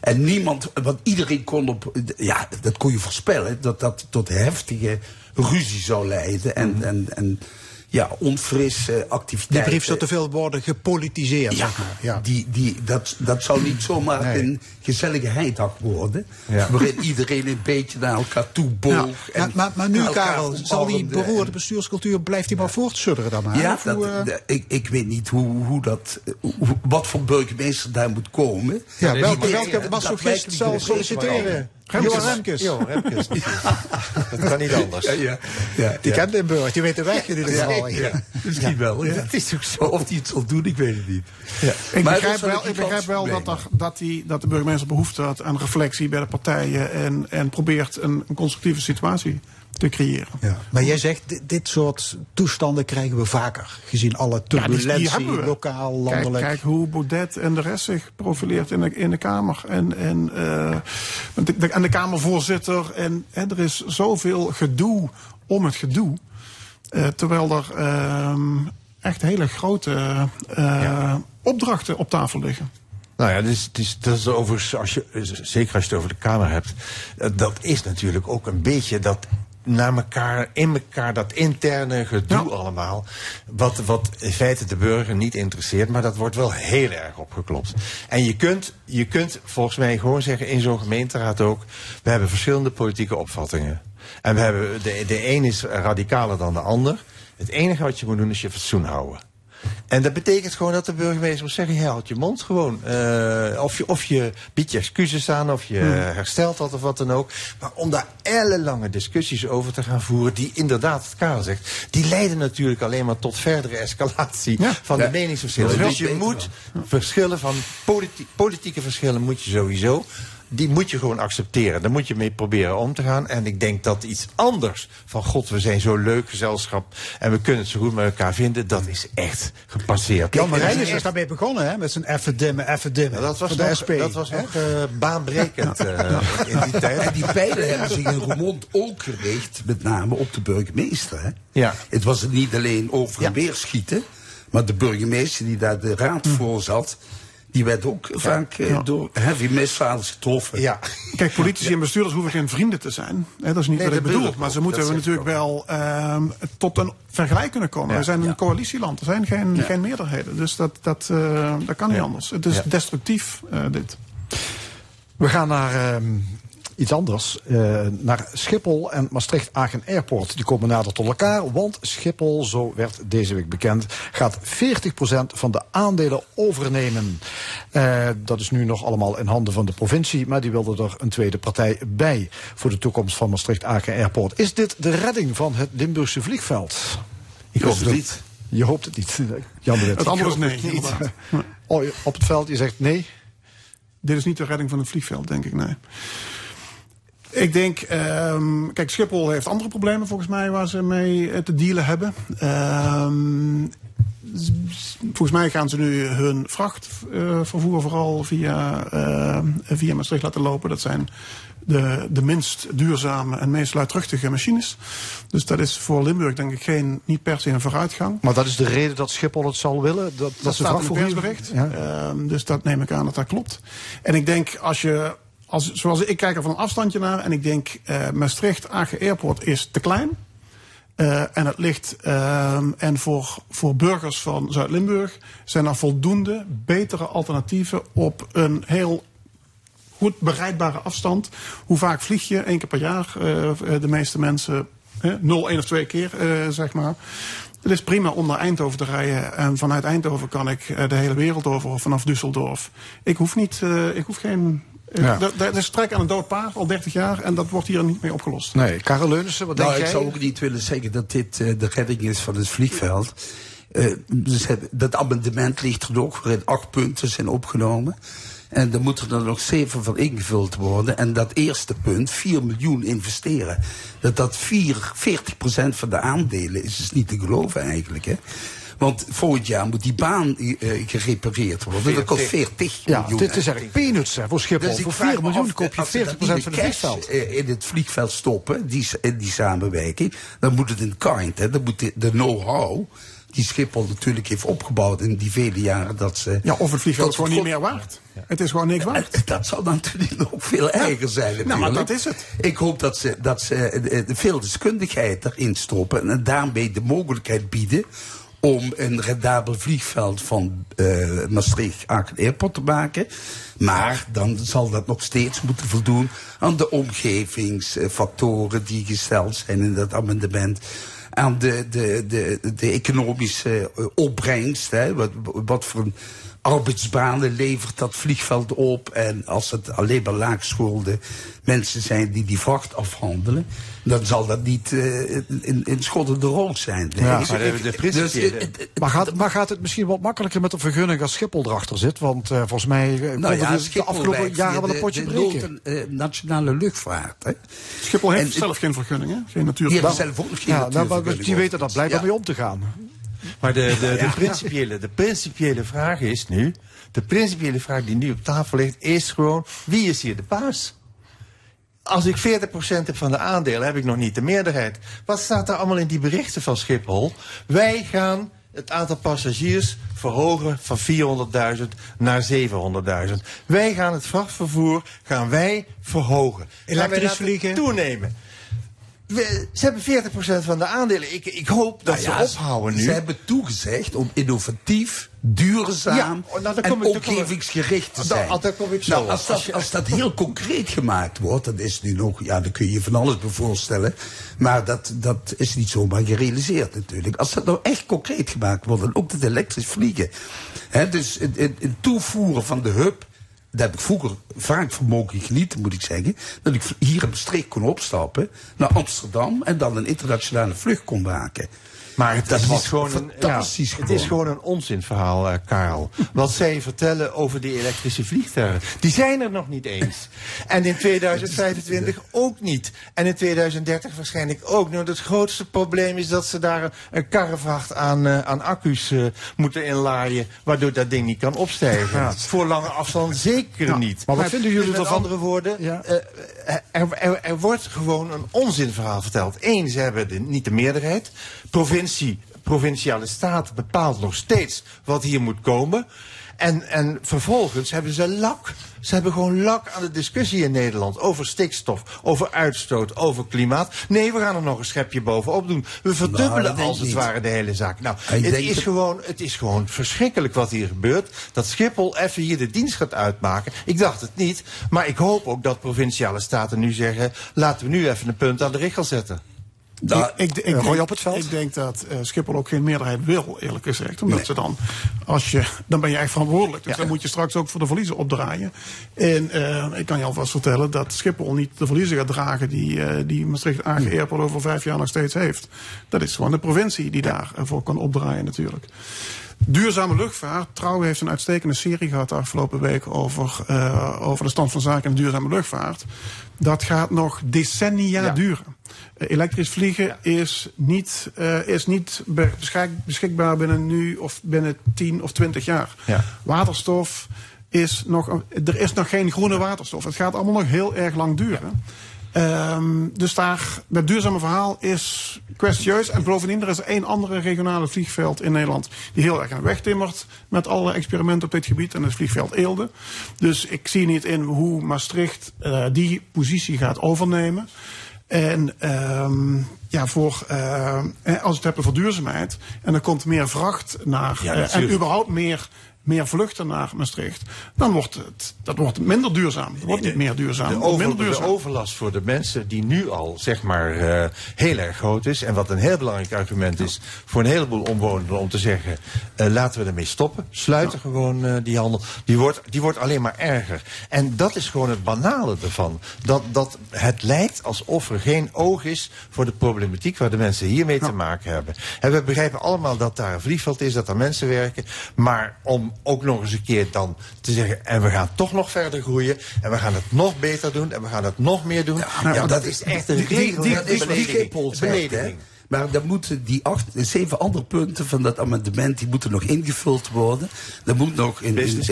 En niemand, want iedereen kon op, ja, dat kon je voorspellen, dat dat tot heftige ruzie zou leiden en, en, en ja, onfrisse activiteiten. Die brief zou te veel worden gepolitiseerd. Ja, zeg maar. ja. Die, die, dat, dat zou niet zomaar Nee. een gezellige heiddag worden. Ja. Waarin iedereen een beetje naar elkaar toe boog. Maar, maar, maar nu, Karel, zal die beroerde bestuurscultuur, blijft die maar voortsudderen dan maar? Ja, hoe, eh, ik, ik weet niet hoe, hoe dat, hoe- wat voor burgemeester daar moet komen. Ja, welke- welke masochist zal solliciteren? Johan Remkes. Johan Remkes. dat kan niet anders. Ja, ja, ja, die ja. kent Limburg, die weet de weg in ieder geval. Misschien wel, ja. Dat is ook zo. Of die het zal doen, ik weet het niet. Ik Maar begrijp wel, ik begrijp wel dat, er, dat, die, dat de burgemeester behoefte had aan reflectie bij de partijen en, en probeert een, een constructieve situatie te creëren. Ja. Maar jij zegt, dit, dit soort toestanden krijgen we vaker. Gezien alle turbulentie, lokaal, landelijk. kijk hoe Baudet en de rest zich profileert in de, in de Kamer. En, en, eh, de, de- en de Kamervoorzitter. En hè, er is zoveel gedoe om het gedoe. Eh, terwijl er ehm, echt hele grote eh, opdrachten op tafel liggen. Nou ja, dus, dus, dat is overigens, als je, zeker als je het over de Kamer hebt, eh, dat is natuurlijk ook een beetje dat naar elkaar, in elkaar, dat interne gedoe allemaal. Wat, wat in feite de burger niet interesseert, maar dat wordt wel heel erg opgeklopt. En je kunt, je kunt volgens mij gewoon zeggen in zo'n gemeenteraad ook, we hebben verschillende politieke opvattingen. En we hebben, de, de een is radicaler dan de ander. Het enige wat je moet doen is je fatsoen houden. En dat betekent gewoon dat de burgemeester moet zeggen: ja, houd je mond gewoon. Eh, of, je, of je biedt je excuses aan, of je Hmm. herstelt dat of wat dan ook. Maar om daar ellenlange discussies over te gaan voeren, die inderdaad, het Karel zegt, die leiden natuurlijk alleen maar tot verdere escalatie van Ja. de meningsverschillen. Dus je moet verschillen van politi- politieke verschillen moet je sowieso. Die moet je gewoon accepteren. Daar moet je mee proberen om te gaan. En ik denk dat iets anders van God, we zijn zo'n leuk gezelschap en we kunnen het zo goed met elkaar vinden, dat is echt gepasseerd. Jan Marijnis echt- is daarmee begonnen, hè? Met zijn even dimmen, even dimmen. dat was nog, SP. dat was nog baanbrekend eh, in die tijd. En die pijlen hebben zich in Roermond ook gericht, met name op de burgemeester. Hè? Ja. Het was niet alleen over en weer schieten, maar de burgemeester die daar de raad voor zat, die werd ook vaak eh, door heavy missiles getroffen. Ja. Kijk, politici en bestuurders hoeven geen vrienden te zijn. Hè, dat is niet Nee, wat ik bedoel Maar ze moeten zeg natuurlijk wel ehm, tot een vergelijk kunnen komen. Ja. We zijn een coalitieland. Er zijn geen, geen meerderheden. Dus dat, dat, eh, dat kan niet Ja. anders. Het is Ja. destructief, eh, dit. We gaan naar ehm, iets anders. eh, naar Schiphol en Maastricht-Agen Airport. Die komen nader tot elkaar. Want Schiphol, zo werd deze week bekend, gaat 40% van de aandelen overnemen. Eh, dat is nu nog allemaal in handen van de provincie. Maar die wilde er een tweede partij bij voor de toekomst van Maastricht-Agen Airport. Is dit de redding van het Limburgse vliegveld? Ik hoop het niet. Je hoopt het niet, Wit. Het antwoord is nee, het niet. Oh, op het veld, je zegt nee. Dit is niet de redding van het vliegveld, denk ik, nee. Ik denk, ehm, kijk, Schiphol heeft andere problemen volgens mij waar ze mee eh, te dealen hebben. Ehm, volgens mij gaan ze nu hun vrachtvervoer vooral via, eh, via Maastricht laten lopen. Dat zijn de, de minst duurzame en meest luidruchtige machines. Dus dat is voor Limburg denk ik geen, niet per se een vooruitgang. Maar dat is de reden dat Schiphol het zal willen? Dat, dat, Dat ze staat in het persbericht. Ja. Ehm, dus dat neem ik aan dat dat klopt. En ik denk, als je, als, zoals ik kijk er van een afstandje naar. En ik denk, eh Maastricht, Agen Airport is te klein. Eh, en het ligt, ehm, en voor, voor burgers van Zuid-Limburg zijn er voldoende betere alternatieven op een heel goed bereidbare afstand. Hoe vaak vlieg je? Eén keer per jaar. Eh, de meeste mensen eh, nul, één of twee keer, zeg maar. Het is prima om naar Eindhoven te rijden. En vanuit Eindhoven kan ik de hele wereld over, of vanaf Düsseldorf. Ik hoef niet, ik hoef geen... eh, Ja. dat- Dat is trek aan een dood paard, al 30 jaar. En dat wordt hier niet mee opgelost. Nee, Karel Leunissen, wat nou, denk ik jij? zou ook niet willen zeggen dat dit eh, de redding is van het vliegveld. Eh, dat amendement ligt er ook waarin acht punten zijn opgenomen. En er moeten er nog zeven van ingevuld worden. En dat eerste punt, 4 miljoen investeren. Dat dat 4, 40% van de aandelen is, is niet te geloven eigenlijk. Hè? Want volgend jaar moet die baan eh, gerepareerd worden. Dat kost 40 Ja, miljoen. dit is eigenlijk peanuts hè, voor Schiphol. Dus ik voor vraag 4 me miljoen koop je als ze 40% dat van het vliegveld. eh, in het vliegveld stoppen, die, in die samenwerking, dan moet het in kind. Hè. Dan moet de, de know-how die Schiphol natuurlijk heeft opgebouwd in die vele jaren dat ze... Ja, of het vliegveld is gewoon niet meer waard. Het is gewoon niks waard. Eh, Dat zou dan natuurlijk nog veel erger zijn natuurlijk. Nou, maar dat is het. Ik hoop dat ze, dat ze veel deskundigheid erin stoppen en daarmee de mogelijkheid bieden om een rendabel vliegveld van eh Maastricht-Aken Airport te maken. Maar dan zal dat nog steeds moeten voldoen aan de omgevingsfactoren die gesteld zijn in dat amendement. Aan de, de, de, de economische eh, opbrengst. Hè, wat, wat voor een arbeidsbanen levert dat vliegveld op. En als het alleen maar laaggeschoolde mensen zijn die die vracht afhandelen, dan zal dat niet eh, in, in schottende rol zijn. Nee, Ja, maar de- de dus het- Maar gaat, maar gaat het misschien wat makkelijker met de vergunning als Schiphol erachter zit? Want eh, volgens mij eh, Nou ja, de- afgelopen jaren wel een potje breken. eh, nationale luchtvaart. Hè. Schiphol heeft En- zelf geen vergunning, hè? Geen Die natuurvergunning. hebben zelf ook geen Ja, nou, die weten dat blijkbaar Ja. mee om te gaan. Maar de, de, de, principiële, de principiële vraag is nu... De principiële vraag die nu op tafel ligt is gewoon... Wie is hier de baas? Als ik 40% heb van de aandelen, heb ik nog niet de meerderheid. Wat staat er allemaal in die berichten van Schiphol? Wij gaan het aantal passagiers verhogen van 400.000 naar 700.000. Wij gaan het vrachtvervoer gaan wij verhogen. Elektrisch vliegen? Toenemen. We- ze hebben 40% van de aandelen. Ik, ik hoop dat Nou ja, ze ophouden nu. Ze hebben toegezegd om innovatief, duurzaam Ja, nou, en omgevingsgericht te Dan- zijn. dan kom ik zo. Nou, als, dat, Als dat heel concreet gemaakt wordt, dat is nu nog, ja, dan kun je je van alles bij voorstellen. Maar dat, dat is niet zomaar gerealiseerd natuurlijk. Als dat nou echt concreet gemaakt wordt, en ook dat elektrisch vliegen. Hè, dus het, het, het toevoeren van de hub. Daar heb ik vroeger vaak van mogen genieten, moet ik zeggen. Dat ik hier in Maastricht kon opstappen naar Amsterdam en dan een internationale vlucht kon maken. Maar het, Dat is was gewoon een, ja, het is gewoon een onzinverhaal, eh Karel. Wat zij vertellen over die elektrische vliegtuigen. Die zijn er nog niet eens. En in 2025 ook niet. En in 2030 waarschijnlijk ook. Nou, het grootste probleem is dat ze daar een, karrevracht aan, eh, aan accu's eh, moeten inlaaien. Waardoor dat ding niet kan opstijgen. Voor lange afstand zeker niet. maar wat vinden jullie dus met andere woorden, er, er wordt gewoon een onzinverhaal verteld. Eén, ze hebben de, niet de meerderheid. Provincie, provinciale staat bepaalt nog steeds wat hier moet komen. En, en vervolgens hebben ze lak. Ze hebben gewoon lak aan de discussie in Nederland over stikstof, over uitstoot, over klimaat. Nee, we gaan er nog een schepje bovenop doen. We Nou, verdubbelen als het niet. ware de hele zaak. Nou, Ik het is, dat- gewoon, het is gewoon verschrikkelijk wat hier gebeurt. Dat Schiphol even hier de dienst gaat uitmaken. Ik dacht het niet. Maar ik hoop ook dat provinciale staten nu zeggen... laten we nu even een punt aan de richel zetten. Ik, ik, ik, Roy denk, op het veld? ik denk dat eh, Schiphol ook geen meerderheid wil, eerlijk gezegd. Omdat Nee. ze dan, als je, dan ben je echt verantwoordelijk. Dus Ja. dan moet je straks ook voor de verliezen opdraaien. En eh, ik kan je alvast vertellen dat Schiphol niet de verliezen gaat dragen die, eh, die Maastricht Airport over vijf jaar nog steeds heeft. Dat is gewoon de provincie die daarvoor kan opdraaien natuurlijk. Duurzame luchtvaart. Trouw heeft een uitstekende serie gehad de afgelopen week over, eh, over de stand van zaken in de duurzame luchtvaart. Dat gaat nog decennia Ja. duren. Eh, elektrisch vliegen is niet, eh, is niet be- beschik- beschikbaar binnen nu of binnen 10 of 20 jaar. Ja. Waterstof is nog, er is nog geen groene waterstof. Het gaat allemaal nog heel erg lang duren. Dus daar, dat duurzame verhaal is kwestieus. En bovendien, er is één andere regionale vliegveld in Nederland... die heel erg aan de weg timmert met alle experimenten op dit gebied. En dat is vliegveld Eelde. Dus ik zie niet in hoe Maastricht eh, die positie gaat overnemen. En ehm, ja, voor, eh, eh, als we het hebben voor duurzaamheid. En er komt meer vracht naar. Ja, en überhaupt meer, meer vluchten naar Maastricht. Dan wordt het, dat wordt minder duurzaam. Het wordt niet meer duurzaam. De, over- minder overlast voor de mensen die nu al zeg maar eh, heel erg groot is. En wat een heel belangrijk argument is voor een heleboel omwonenden om te zeggen. eh, laten we ermee stoppen. Sluiten gewoon eh, die handel. Die wordt, die wordt alleen maar erger. En dat is gewoon het banale ervan. Dat, dat het lijkt alsof er geen oog is voor de problematiek waar de mensen hiermee te maken hebben. En we begrijpen allemaal dat daar een vliegveld is, dat er mensen werken. Maar om ook nog eens een keer dan te zeggen. En we gaan toch nog verder groeien. En we gaan het nog beter doen. En we gaan het nog meer doen. Ja, dat is echt een regelrechte belediging. Maar dan moeten die acht, zeven andere punten van dat amendement die moeten nog ingevuld worden. Er moet nog een Business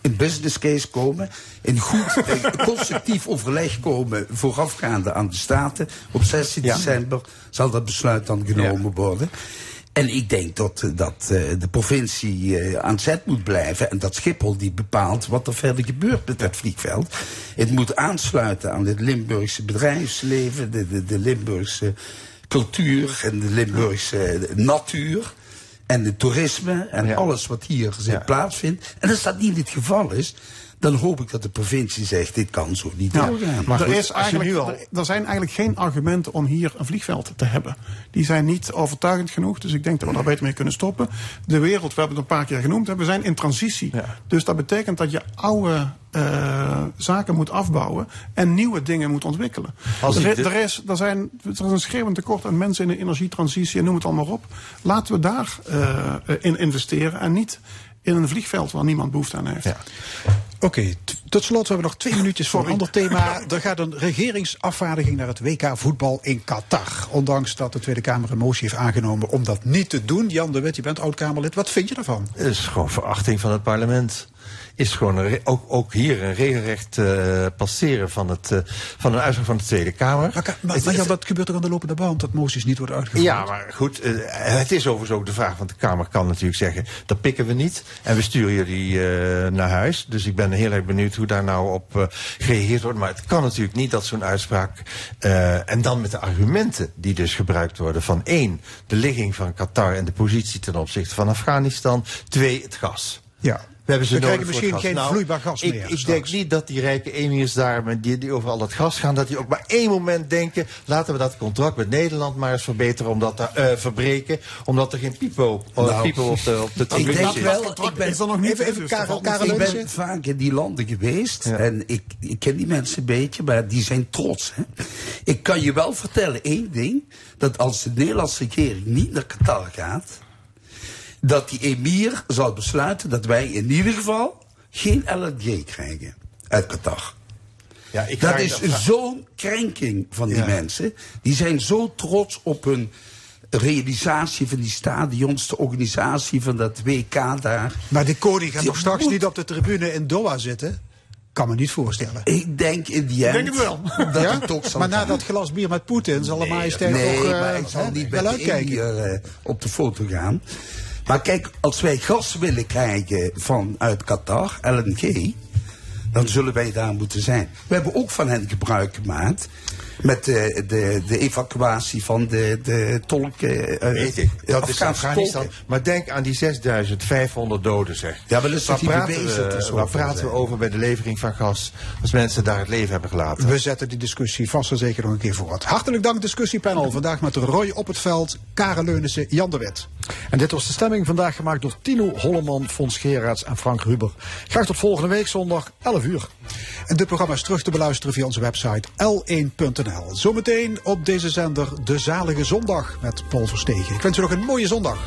een business case komen. Een goed constructief overleg komen voorafgaande aan de Staten. Op 16 Ja. december zal dat besluit dan genomen worden. En ik denk dat, eh, dat eh, de provincie eh, aan zet moet blijven. En dat Schiphol die bepaalt wat er verder gebeurt met dat vliegveld. Het moet aansluiten aan het Limburgse bedrijfsleven, de, de, de Limburgse cultuur en de Limburgse natuur. En het toerisme en alles wat hier plaatsvindt. En als dat niet het geval is, dan hoop ik dat de provincie zegt: dit kan zo niet Ja, doorgaan. er, is eigenlijk, er, er zijn eigenlijk geen argumenten om hier een vliegveld te hebben. Die zijn niet overtuigend genoeg, dus ik denk dat we daar beter mee kunnen stoppen. De wereld, we hebben het een paar keer genoemd, hè, we zijn in transitie. Dus dat betekent dat je oude eh, zaken moet afbouwen en nieuwe dingen moet ontwikkelen. Als er, dit- er, is, er, zijn, er is een schreeuwend tekort aan mensen in de energietransitie en noem het allemaal op. Laten we daar eh, in investeren en niet in een vliegveld waar niemand behoefte aan heeft. Oké, t- tot slot hebben we nog twee minuutjes voor een ander thema. Er gaat een regeringsafvaardiging naar het WK voetbal in Qatar. Ondanks dat de Tweede Kamer een motie heeft aangenomen om dat niet te doen. Jan de Wit, je bent oud-Kamerlid. Wat vind je daarvan? Het is gewoon verachting van het parlement. Is gewoon een ook, ook hier een regelrecht eh, passeren van, het, eh, van een uitslag van de Tweede Kamer. Maar, maar, Het- maar Jan, het- dat gebeurt toch aan de lopende band, dat moties niet worden uitgevoerd? ja, maar goed, eh, het is overigens ook de vraag, want de Kamer kan natuurlijk zeggen, dat pikken we niet en we sturen jullie naar huis. Dus ik ben heel erg benieuwd hoe daar nou op gereageerd wordt. Maar het kan natuurlijk niet dat zo'n uitspraak, en dan met de argumenten die dus gebruikt worden van één, de ligging van Qatar en de positie ten opzichte van Afghanistan, twee, het gas. Ja. We hebben ze We krijgen misschien gas. geen vloeibaar gas ik, meer Ik straks. denk niet dat die rijke emirs daar, met die, die over al dat gas gaan, dat die ook maar één moment denken, laten we dat contract met Nederland maar eens verbeteren, omdat daar, eh, verbreken, omdat er geen pipo, Nou, pipo op de, op de ik denk wel, ik ben, is nog niet, Even, dus Karel, Karel ik ben vaak in die landen geweest en ik, ik ken die mensen een beetje, maar die zijn trots. Hè? Ik kan je wel vertellen één ding, dat als de Nederlandse regering niet naar Qatar gaat, dat die emir zal besluiten dat wij in ieder geval geen LNG krijgen uit Qatar. Ja, ik Dat is zo'n krenking van die Ja. mensen. Die zijn zo trots op hun realisatie van die stadions, de organisatie van dat WK daar. Maar de koning gaat Die toch straks moet- niet op de tribune in Doha zitten? Kan me niet voorstellen. Ik denk in die end denk het wel. dat Ja? het toch zal maar na dat glas bier met Poetin zal de majesteit nee, toch eh, maar ik zal hè, niet wel met uitkijken. Indiër eh, op de foto gaan. Maar kijk, als wij gas willen krijgen vanuit Qatar, LNG, dan zullen wij daar moeten zijn. We hebben ook van hen gebruik gemaakt met de, de, de evacuatie van de, de tolken. eh, Weet ik, de dat is Afghanistan. tolken. Maar denk aan die 6500 doden, zeg. Ja, maar dat is waar praten, we, waar praten we over bij de levering van gas als mensen daar het leven hebben gelaten? We zetten die discussie vast en zeker nog een keer voort. Hartelijk dank discussiepanel. Vandaag met Roy op het veld, Karen Leunissen, Jan de Wit. En dit was de stemming vandaag gemaakt door Tino Holleman, Fons Gerards en Frank Ruber. Graag tot volgende week zondag 11 uur. En dit programma is terug te beluisteren via onze website l1.nl. Zo Zometeen op deze zender De Zalige Zondag met Paul Verstegen. Ik wens u nog een mooie zondag.